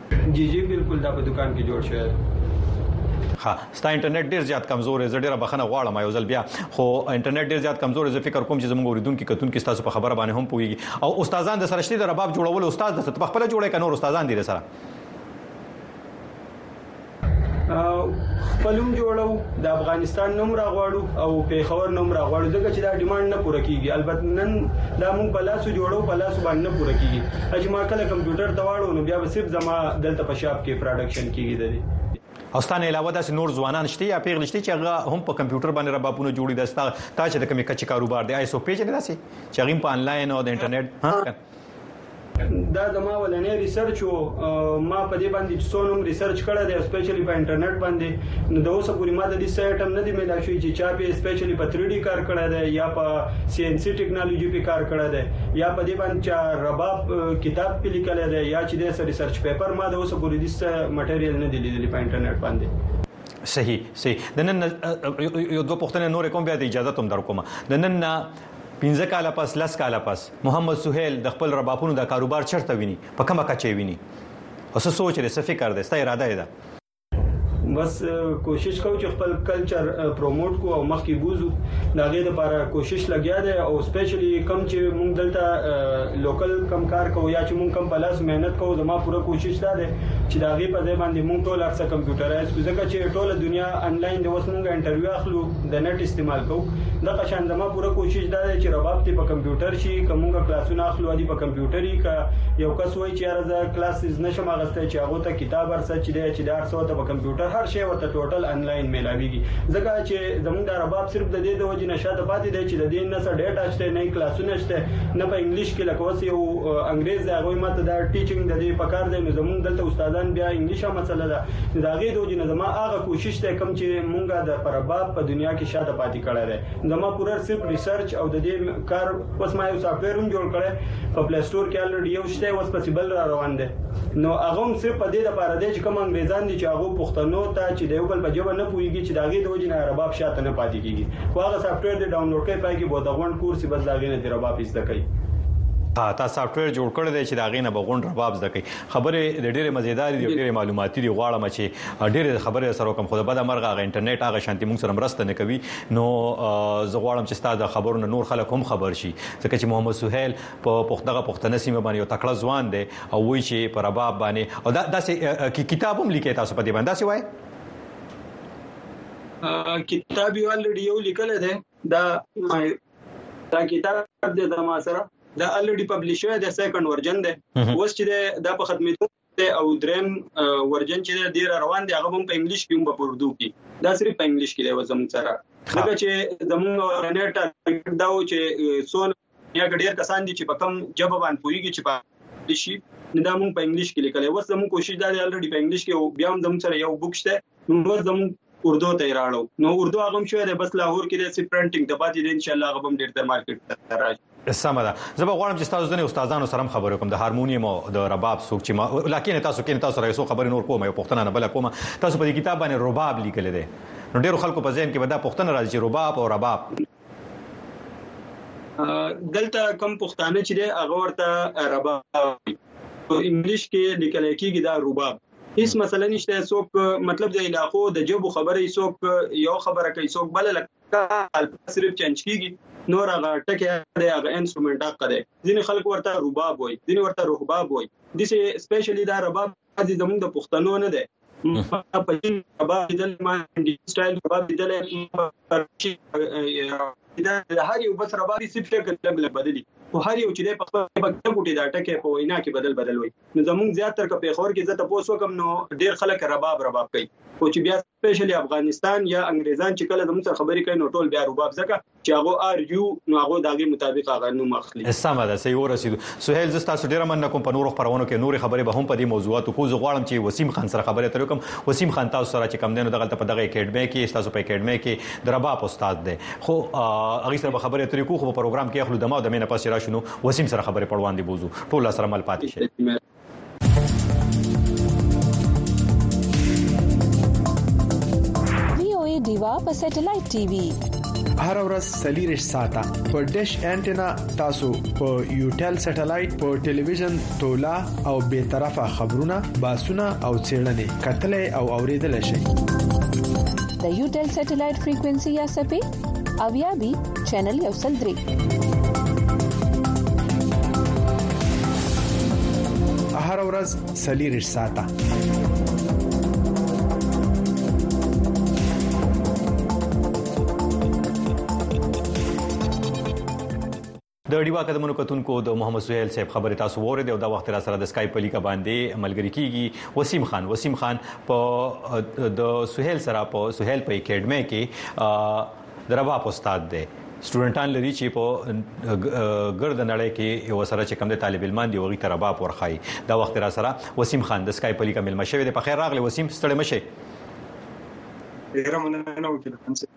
جی جی بالکل دا په دکان کې جوړ شوی ها ستا انټرنیټ ډیر زیات کمزور دی زه ډیره بخنه غواړم یو ځل بیا خو انټرنیټ ډیر زیات کمزور دی زه فکر کوم چې زموږ اوریدونکو کتونکو تاسو په خبره باندې هم پوهیږي او استادان د سرشتي د رباب جوړول استاد د ست په خپل جوړه کنور استادان دي سره خپل نوم جوړو د افغانستان نوم راغواړو او پیښور نوم راغواړو ځکه چې دا ډیماند نه پوره کیږي البته نن دا موږ په لاسو جوړو په لاسو باندې نه پوره کیږي چې ما کله کمپیوټر ته واړو نو بیا به صرف زما دلته په شاپ کې پروډکشن کیږي د دې او ستانه علاوه داسې نور ځوانان شته یا پیغلې شته چې هغه هم په کمپیوټر باندې ربابونه جوړي دستا تا چې د کومې کچې کاروبار دی ایسو پیژنې داسې چې هغه په انلاین او د انټرنیټ دا د ما ولنې ریسرچ او ما په دې باندې څو نوم ریسرچ کړی دی سپیشلی په انټرنیټ باندې نو د اوسه پورې ما د دې سیټم نه دی ملا شوی چې چا په سپیشلی په 3D کار کړی دی یا په سی ان سی ټیکنالوژي په کار کړی دی یا په دې باندې چې رباب کتاب په لیکل دی یا چې د ریسرچ پیپر ما د اوسه پورې د مټریال نه دی لیدلی په انټرنیټ باندې صحیح صحیح د نن یو دوه پښتنه نور کوم بیا د اجازه تم در کوم د نن 15 کال پس 10 کال پس محمد سهیل د خپل رباپونو دا کاروبار چرته ویني په کومه کچه یې ویني او څه سوچ دی څه فکر دی ستا اراده یې ده بس کوشش کوو چې خپل کلچر پروموټ کو او مخکې بوزو دا غي لپاره کوشش لګیا دی او سپیشلی کم چې مونږ دلته لوکل کم کار کوو یا چې مونږ کم پلاس مهنت کوو زما پوره کوشش دا دی چې دا غي په ځای باندې مونږ ټول هرڅه کمپیوټرایز کو ځکه چې ټوله دنیا انلاین د وس مونږ انټرویو اخلو د نټ استعمال کو دغه شان زما پوره کوشش دا دی چې رباب ته په کمپیوټر شي کومګه کلاسونه اخلو دي په کمپیوټري کا یو کس وای چې یاره زه کلاس نه شم اغسته چې هغه ته کتاب ارسه چې دی چې دار سو ته په کمپیوټر هر شی وته ټوټل انلاین ملاويږي ځکه چې زموږ د رباب صرف د دې د وجې نشه د پاتې دی چې د دې نه سره ډیټا شته نه کلاسونه شته نه په انګلیش کې لکه وس یو انګريز دی هغه ماته دا ټیچینګ د دې پکار دی نو زموږ دلته استادان بیا انګلیش مسله ده نو د هغې د وجې نه زما هغه کوشش دی کوم چې مونږه د په رباب په دنیا کې شاته پاتې کړی دی زما پوره صرف ریسرچ او د دې کار اوس ما یو سافټویر هم جوړ کړی په پلی سټور کې الریډي یو شته اوس پسې بل را روان دی نو هغه هم صرف په دې لپاره دی چې کوم انګریزان دي چې هغه پښتنو ته چې د یو بل په جبه نه پوهیږي چې د هغې د وجې نه رباب شاته نه پاتې کیږي خو هغه سافټویر دی ډاونلوډ کړئ پای کې به د غونډ کورس بس د هغې نه د رباب زده کوي ها تا سافټویر جوړ کړی دی چې د هغې نه به غونډ رباب زده کوي خبرې د ډېرې مزېدارې دي او ډېرې معلوماتي دي غواړم چې ډېرې خبرې درسره وکړم خو د بده مرغه هغه انټرنېټ هغه شانتې موږ سره مرسته نه کوي نو زه غواړم چې ستا د خبرو نه نور خلک هم خبر شي ځکه چې محمد سهيل په دغه پښتنه سيمه باندې يو تکړه ځوان دی او وایي چې په رباب باندې او دا داسې کتاب هم لیکي تاسو په دې باندې داسې وایي کتاب یو الریډي یو لیکلی دی دا دا کتاب د زما سره دا الریډي پبلش شوی د سیکنډ ورژن دی اوس چې دا په ختمېدو دی او دریم ورژن چې دی را روان دی هغه هم په انګلیش کې هم په اردو کې دا صرف په انګلیش کې دی و زموږ سره ځکه چې زموږ نه ټارګټ دا و چې سون یا ډېر کسان دي چې په کم جبه باندې پوریږي چې په شي نو دا مونږ په انګلیش کې لیکل وس زموږ کوشش دا دی الریډي په انګلیش کې بیا هم زموږ سره یو بوک شته نو زموږ اردو ته یې راړو نو اردو هغه هم شوی دی بس لاهور کې دی سي پرنټینګ د باندې دی ان شاء الله هغه هم ډېر تر مارکیټ ته راشي سمه ده زه به غواړم چې تاسو ځنې استادانو سره خبرې وکم د هارمونیم او د رباب څوک چې ما لکه تاسو کې تاسو راځو خبرې نور کوم یو پښتنه نه بل کوم تاسو په دې کتاب باندې رباب لیکل دي نو ډېر خلکو په ذهن کې به دا پښتنه راځي چې رباب او رباب دلته کم پښتانه چې هغه ورته رباب په انګلیش کې لیکل کېږي دا رباب هیڅ مسله نشته څوک مطلب د علاقو د جبو خبرې څوک یو خبره کوي څوک بل لکه صرف چنج کیږي نور هغه ټکی دی هغه انسټرومنټ حق دی ځینې خلک ورته رباب وایي ځینې ورته رهباب وایي دسه سپیشلی دا رباب د زمونږ د پښتنو نه دی په چین رباب د ما سټایل رباب د دا هر یو بس رباب سیب شکل بدلی خو هر یو چې په خپل کې ټکو ټی دا ټکی په وینا کې بدل بدل وي نو زمونږ زیات تر که پیښور کې زه تاسو کوم نو ډیر خلک رباب رباب کوي خو چې بیا سپیشلی افغانستان یا انګریزان چې کله زموږ سره خبرې کوي نو ټول بیا رباب ځکه چې هغه ار یو نو هغه داغه مطابق هغه نوم اخلي سم ده سې ورسېدو سهیل زستا سو ډیر مننه کوم په نورو خبرونو کې نورې خبرې به هم په دې موضوعاتو کوزو غواړم چې وسیم خان سره خبرې تر کوم وسیم خان تاسو سره چې کم دینو دغه په دغه اکیډمي کې تاسو په اکیډمي کې د رباب استاد دی خو هغه سره خبرې تر کوو په پروګرام کې خلک دماو د مینه پاسې راشنو وسیم سره خبرې پړوان دی بوزو ټول سره مل پاتې شي دیوا په سټلایټ ټي وي هر ورځ سلیریش ساته په ډیش انټینا تاسو په یوټل سټلایټ په ټلویزیون تولا او به طرفه خبرونه باسونه او چیرنې کتلې او اوریدل شي د یوټل سټلایټ فریکوئنسي یا سپې او یا بي چینل یو سل درې هر ورځ سلیریش ساته د ډیوا قدمونو کتونکو د محمد سهیل صاحب خبره تاسو وورید او دا وخت را سره د اسکای په لیکه باندې ملګری کیږي وسیم خان وسیم خان په د سهیل سره په سهیل په اکیډمي کې د رباب استاد دی سټوډنټان لري چې په ګرد نړۍ کې یو سره چې کم د طالب علمان دی وغي تر رباب ورخای دا وخت را سره وسیم خان د اسکای په لیکه ملمشه وي د په خیر راغلی وسیم ستړي مشه ډیره مننه وکړه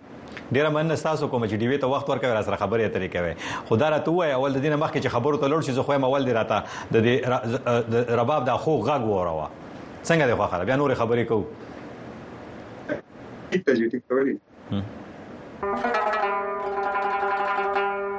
ډیره مننه ستاسو کوم چې ډیوی ته وخت ورکوي را سره خبرې اترې کوي خو دا راته وای اول د دې نه مخکې چې خبرو ته لوړ شي زه خو هم اول دی راته د دې رباب دا خو غږ وروه څنګه دی خو خره بیا نور خبرې کوو ټیک ته جی ټیک ته ولی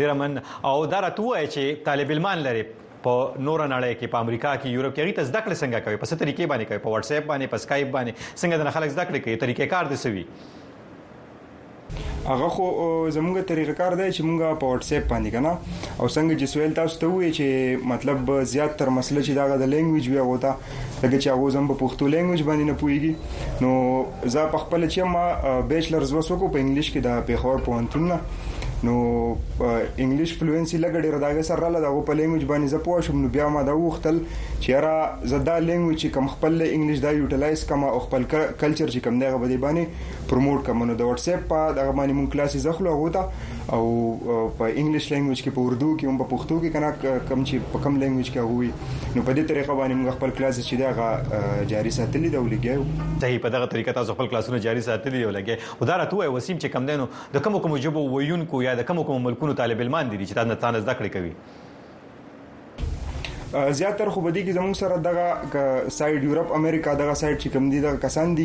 ډیر من او دا راته وایي چې طالب علمان لري په نور نړۍ کې په امریکا کې یورپ کې ته زده کړې څنګه کوي په ست طریقې باندې کوي په واتس اپ باندې په اسکایپ باندې څنګه د خلک زده کړې کوي طریقې کار دي سوي هغه خو زمونږ طریقه کار دی چې مونږه په واتس اپ باندې کنه او څنګه چې سویل تاسو ته وې چې مطلب زیات تر مسله چې دا د لینګویج وی هغه ته لکه چې هغه زم په پښتو لینګویج باندې نه پويږي نو زه په خپل چې ما بیچلرز وسوکو په انګلیش کې د پیښور پوهنتون نه نو انګلیش فلوئنسي لګ ډیر داګه سره رااله دغه په لینګویج باندې زه پوه شم نو بیا ما دا وختل چې را زدا لینګویج چې کم خپل انګلیش دا یوټیلایز کم او خپل کلچر چې کم دغه باندې باندې پروموټ کم نو د واتس اپ په دغه باندې مون کلاسې زخلو غوته او په انګلیش لینګویج کې په اردو کې هم په پښتو کې کنه کم چې په کم لینګویج کې هوي نو په دې طریقه باندې موږ خپل کلاس چې دا غا جاری ساتلی دا ولګیو صحیح په دغه طریقه تاسو خپل کلاسونه جاری ساتلی دی ولګي او دا راته وای وسیم چې کم دینو د کوم کوم جبو ویونکو یا د کوم کوم ملکونو طالب علمان دي چې تاسو نه تاسو زده کړې کوي زیات تر خو بدی کې زموږ سره دغه سایډ یورپ امریکا دغه سایډ چې کوم دي دغه کسان دي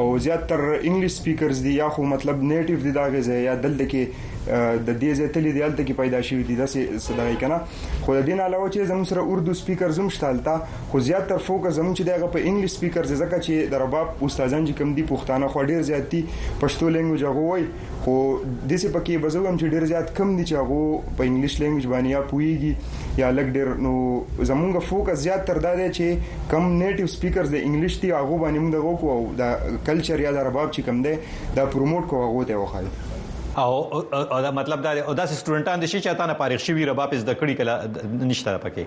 او زیات تر انګلیش سپیکرز دي یا خو مطلب نیټیو دي دغه ځای یا دلته کې د دې ځای تلې دي دلته کې پیدا شوی دي داسې صداي کنه خو د دین علاوه چې زموږ سره اردو سپیکرز هم شتالتا خو زیات تر فوکس زموږ چې دغه په انګلیش سپیکرز ځکه چې د رباب استادان چې کوم دي پښتانه خو ډیر زیات دي پښتو لینګویج غووي خو د څه پکې به زه ویم چې ډیر زیات کم دي چې هغه په انګلیش لینګویج باندې یا پویږي یا لګ ډیر نو زمونږ فوکس زیات تر دا دی چې کم نیټیو سپیکرز د انګلیش دی هغه باندې موږ دغه کو او دا کلچر یا د رباب چې کم دی دا پروموټ کو هغه ته وخایو او دا مطلب دا او داسې سټوډنټان دي چې چاته نه فارغ شوی رباب زده کړی کله نشته پکې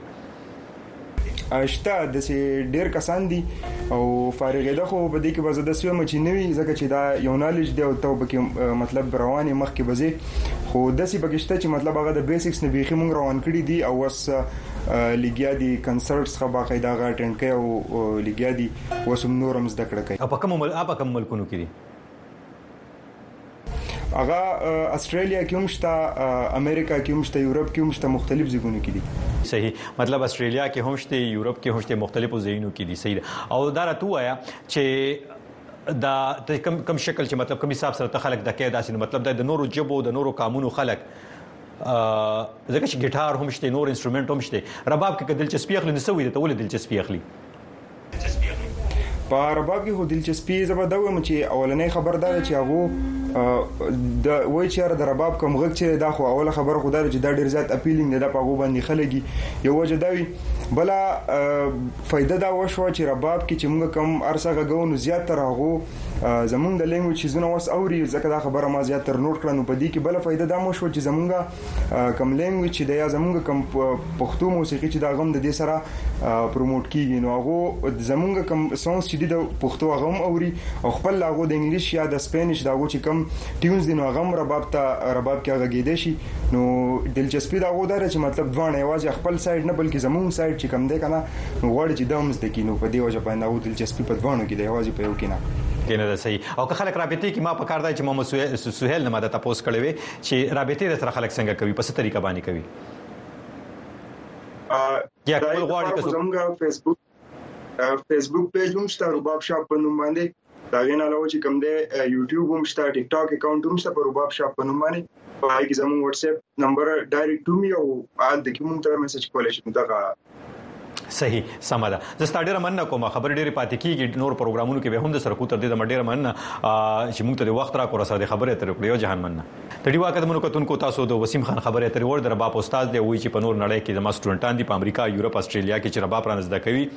شته داسې ډېر کسان دي او فارغېده خو په دې کې به زه داسې وایم چې نه وي ځکه چې دا یو نالج دی او ته پکې مطلب روان یې مخکې به ځې خو داسې پکې شته چې مطلب هغه د بیسکس نه بیخي مونږ روان کړي دي او اوس لګیا دي کنسرټس ښه باقاعده هغه اټینډ کوي او لګیا دي اوس هم نور هم زده کړه کوي په کوم مل په کوم ملکونو کې دي هغه استرالیا کې هم شته امریکا کې هم شته یورپ کې هم شته مختلف ځایونه کې دي صحیح مطلب استرالیا کې هم شته یورپ کې هم شته مختلفو ځایونو کې دي صحیح او دا راته وایا چې دا کم کم شکل چې مطلب کوم حساب سره خلک د کې داسې مطلب د نورو جبو د نورو قامونو خلک ځکه چې ګټار هم شته نور انسټرومنټ هم شته رباب کې دلچسپي اخلي نسوي ته ولې دلچسپي اخلي په عربا کې هو دلچسپي زه به دا وایم چې اولنې خبر دا چې هغه د وای چې را د رباب کم غږ چې دا خو اوله خبره خو دا چې دا ډیر زیات اپیلینګ دی دا په غو باندې خلګي یو وجه دا وی بل فائدہ دا وشو چې رباب کې چې موږ کم ارسه غږو نو زیات تر هغه زمونږ د لینګویج چیزونه وس اوري ځکه دا خبره ما زیات تر نوٹ کړنو په دې کې بل فائدہ دا مو شو چې زمونږ کوم لینګویج چې د یا زمونږ کوم پښتو موسیقي چې دا غم د دې سره پروموټ کیږي نو هغه زمونږ کوم سونګز چې د پښتو غم اوري او خپل هغه د انګلیش یا د سپینش دا غو چې کوم ټیونز دي نو غم رباب ته رباب کې هغه گیدې شي نو دلچسپي دا غو دا چې مطلب دوانه یوازې خپل سایډ نه بلکې زمونږ سایډ چې کوم دی کنه نو غواړي چې دمز د کینو په دی وجه باندې هغه دلچسپي په دوانو کې دی یوازې په یو کې نه کینه ده صحیح او که خلک رابطې کې ما په کار دی چې ما سهیل نه ماده تاسو کړې وي چی رابطه در سره خلک څنګه کوي په څه طریقه باندې کوي یا کول غواړي که زموږ فیسبوک فیسبوک پیج هم شته رباب شاپ په نوم باندې دا غین علاوه چې کوم دی یوټیوب هم شته ټیک ټاک اکاونټ هم شته په رباب شاپ په نوم باندې په هغه کې زموږ واتس اپ نمبر ډایرکټ هم یو آل د کوم ته میسج کولای شئ دغه صحیح سم ده زه ستاسو ډیره مننه کوم خبر ډیره پاتې کیږي نور پروګرامونو کې به هم د سره کو تر دې د ډیره مننه چې موږ ته د وخت را کو را سره خبرې ترې کړې یو جهان مننه د ډیوا کډمنو کتونکو تاسو د وسیم خان خبرې ترې ور در باپ استاد دی وایي چې په نور نړۍ کې زموږ سټوډنټان دي په امریکا یورپ استرالیا کې چې رباب رانه زده کوي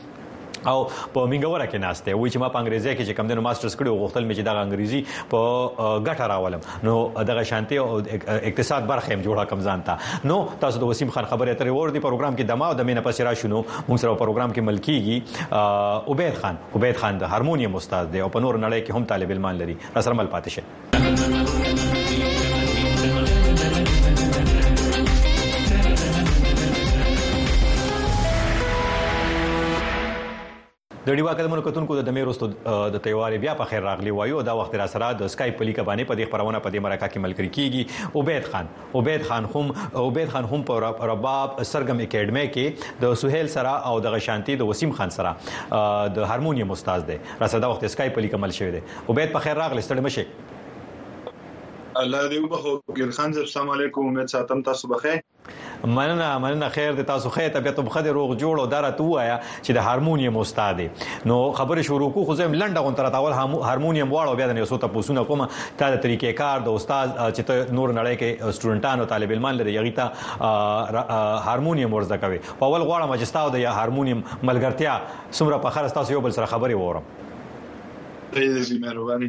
او په منګوره کې ناشته وای چې ما په انګریزي کې چې کم دنو ماسترز کړو غوښتل مې چې دغه انګریزي په ګټه راولم نو دغه شانتي او اقتصاد برخه هم جوړه کم ځان ته نو تاسو د وسیم خان خبرې اترې ور دي پروګرام کې دما او د مینه پسې را شنو موږ سره پروګرام کې ملکیږي عبید خان عبید خان د هارمونیم استاد دی او په نور نړۍ کې هم طالب علمان لري را سره مل پاتې شي د ډیوا قدمونو کتونکو د دمه وروسته د تیوارې بیا په خیر راغلی وایو دا وخت را سره د اسکای په لیکه باندې په دې خبرونه په دې مرکه کې ملګری کیږي عبید خان عبید خان هم عبید خان هم په رباب سرګم اکیډمي کې د سہیل سره او د غشانتی د وسیم خان سره د هارمونیم استاد دی راځه دا وخت اسکای په لیکمل شوی دی عبید په خیر راغلی ستړي مشه الله دې وبخو ګل خان صاحب السلام علیکم امید ساتم تاسو بخیر مننه مننه خیر د تاسو خیر طبیعت مخه روغ جوړ او دارا تو وایا چې د هارمونیم استاد نو خبره شروع کو خو زم لنډه غون تر تاول هارمونیم واړو بیا د یو ته پوسونه کوم تا د طریقې کار د استاد چې نور نړۍ کې سټوډنټانو طالب علمان لري یغی ته هارمونیم ورزده کوي په اول غواړم چې تاسو د هارمونیم ملګرتیا سمره په خره تاسو یو بل سره خبرې وورم ته یې زموږ رواني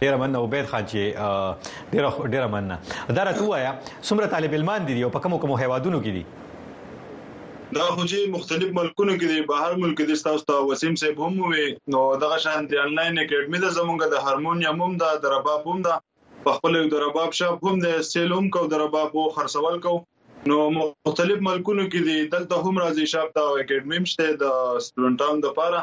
ډیره مننه عبید خان چې ډیره ډیره مننه دا راته وایا څومره طالب علمان دي او په کوم کوم هیوادونو کې دي دا خو چې مختلف ملکونو کې دی بهر ملک کې تاسو ته وسیم صاحب هم وي نو دغه شان دی انلاین اکیډمي ده زمونږ د هارمونیم هم ده د رباب هم ده په خپل یو د رباب شاپ هم ده سیل هم کو د رباب او خرڅول کو نو مختلف ملکونو کې دي دلته هم راځي شاپ ته اکیډمي هم شته د سټوډنټانو لپاره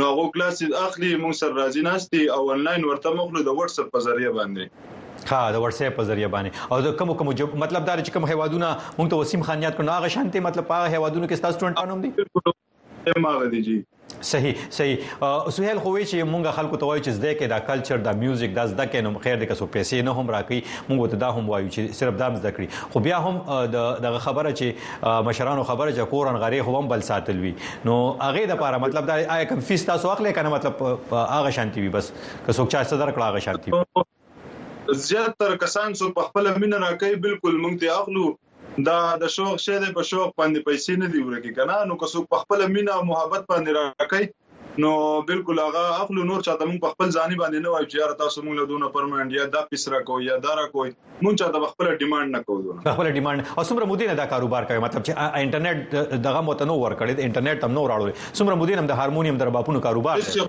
نو هغه کلاسز اخلي موږ سره راځي ناشتي او انلاین ورته مخلو د واتس اپ په ذریعہ باندې ها د واتس اپ په ذریعہ باندې او د کوم کوم جب مطلب دا چې کوم هیوادونه موږ ته وسیم خان یاد کړو هغه شانته مطلب هغه هیوادونو کې ستاسو سټوډنټانو هم دي هماغه دي جی صحیح صحیح سهیل خو وی چې مونږ خلکو ته وایو چې زده کې دا کلچر دا میوزیک دا زده کې نو خیر دې کسو پیسې نه هم راکې مونږ ته دا هم وایو چې صرف دا زده کړی خو بیا هم دغه خبره چې مشرانو خبره چې کورن غری خو هم بل ساتل وی نو هغه د لپاره مطلب دا آی کم فیس تاسو اخلي کنه مطلب هغه شانتی وي بس که څوک چا صدر کړه هغه شانتی زیات تر کسان څوک په خپله مینه راکوي بلکل موږ ترې اخلو دا د شوق شی دی په شوق باندې پیسې نه دي ورکې که نه نو که څوک په خپله مینه او محبت باندې راکوي نو بلکل هغه اخلو نور چاته موږ په خپل ځاني باندې نه وایو چې یاره تاسو موږ له دونه پرمنډ یا دا پیس راکوئ یا دا راکوئ موږ چاته په خپله ډیمانډ نه کوو دونه په خپله ډیمانډ او څومره مودې نه دا کاروبار کوي مطلب چې انټرنیټ دغه مو ته نو ورکړی د انټرنیټ هم نو راړولې څومره مودې نه د هارمونیم د ربابونو کاروبار دی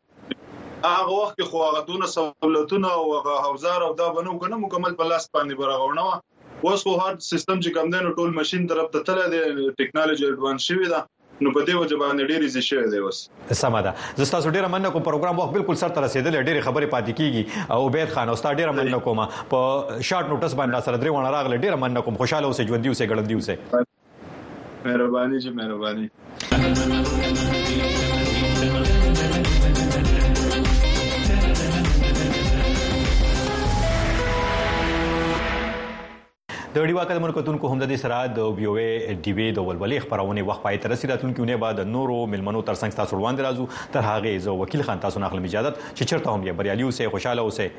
هغه وخت کې خو هغه دونه سہولتونه او هغه اوزار او دا بنو کنه مکمل په لاس باندې برغونه و اوس خو هر سیستم چې کم دی نو ټول ماشين طرف ته تللی دی ټیکنالوژي اډوانس شوی ده نو په دې وجه باندې ډېر ایزي شوی دی اوس سم ده زه تاسو ډېر مننه کوم پروګرام وخت بالکل سر تر رسیدل ډېر خبرې پاتې کیږي او عبید خان او تاسو ډېر مننه کوم په شارټ نوټس باندې سره درې ونه راغله ډېر مننه کوم خوشاله اوسې ژوندۍ اوسې ګړندۍ اوسې مهرباني جی مهرباني د ډیوا کډمن کتونکو هم د دې سره د ویو ډیوی د ولولې خبرونه وخت پای تر رسیدات کیونکې نه بعد نورو ملمنو تر څنګ تاسو وړاندې راځو تر هغه زه وکیل خان تاسو نه خپل اجازه چې چرته هم یې بریالي اوسې خوشاله اوسې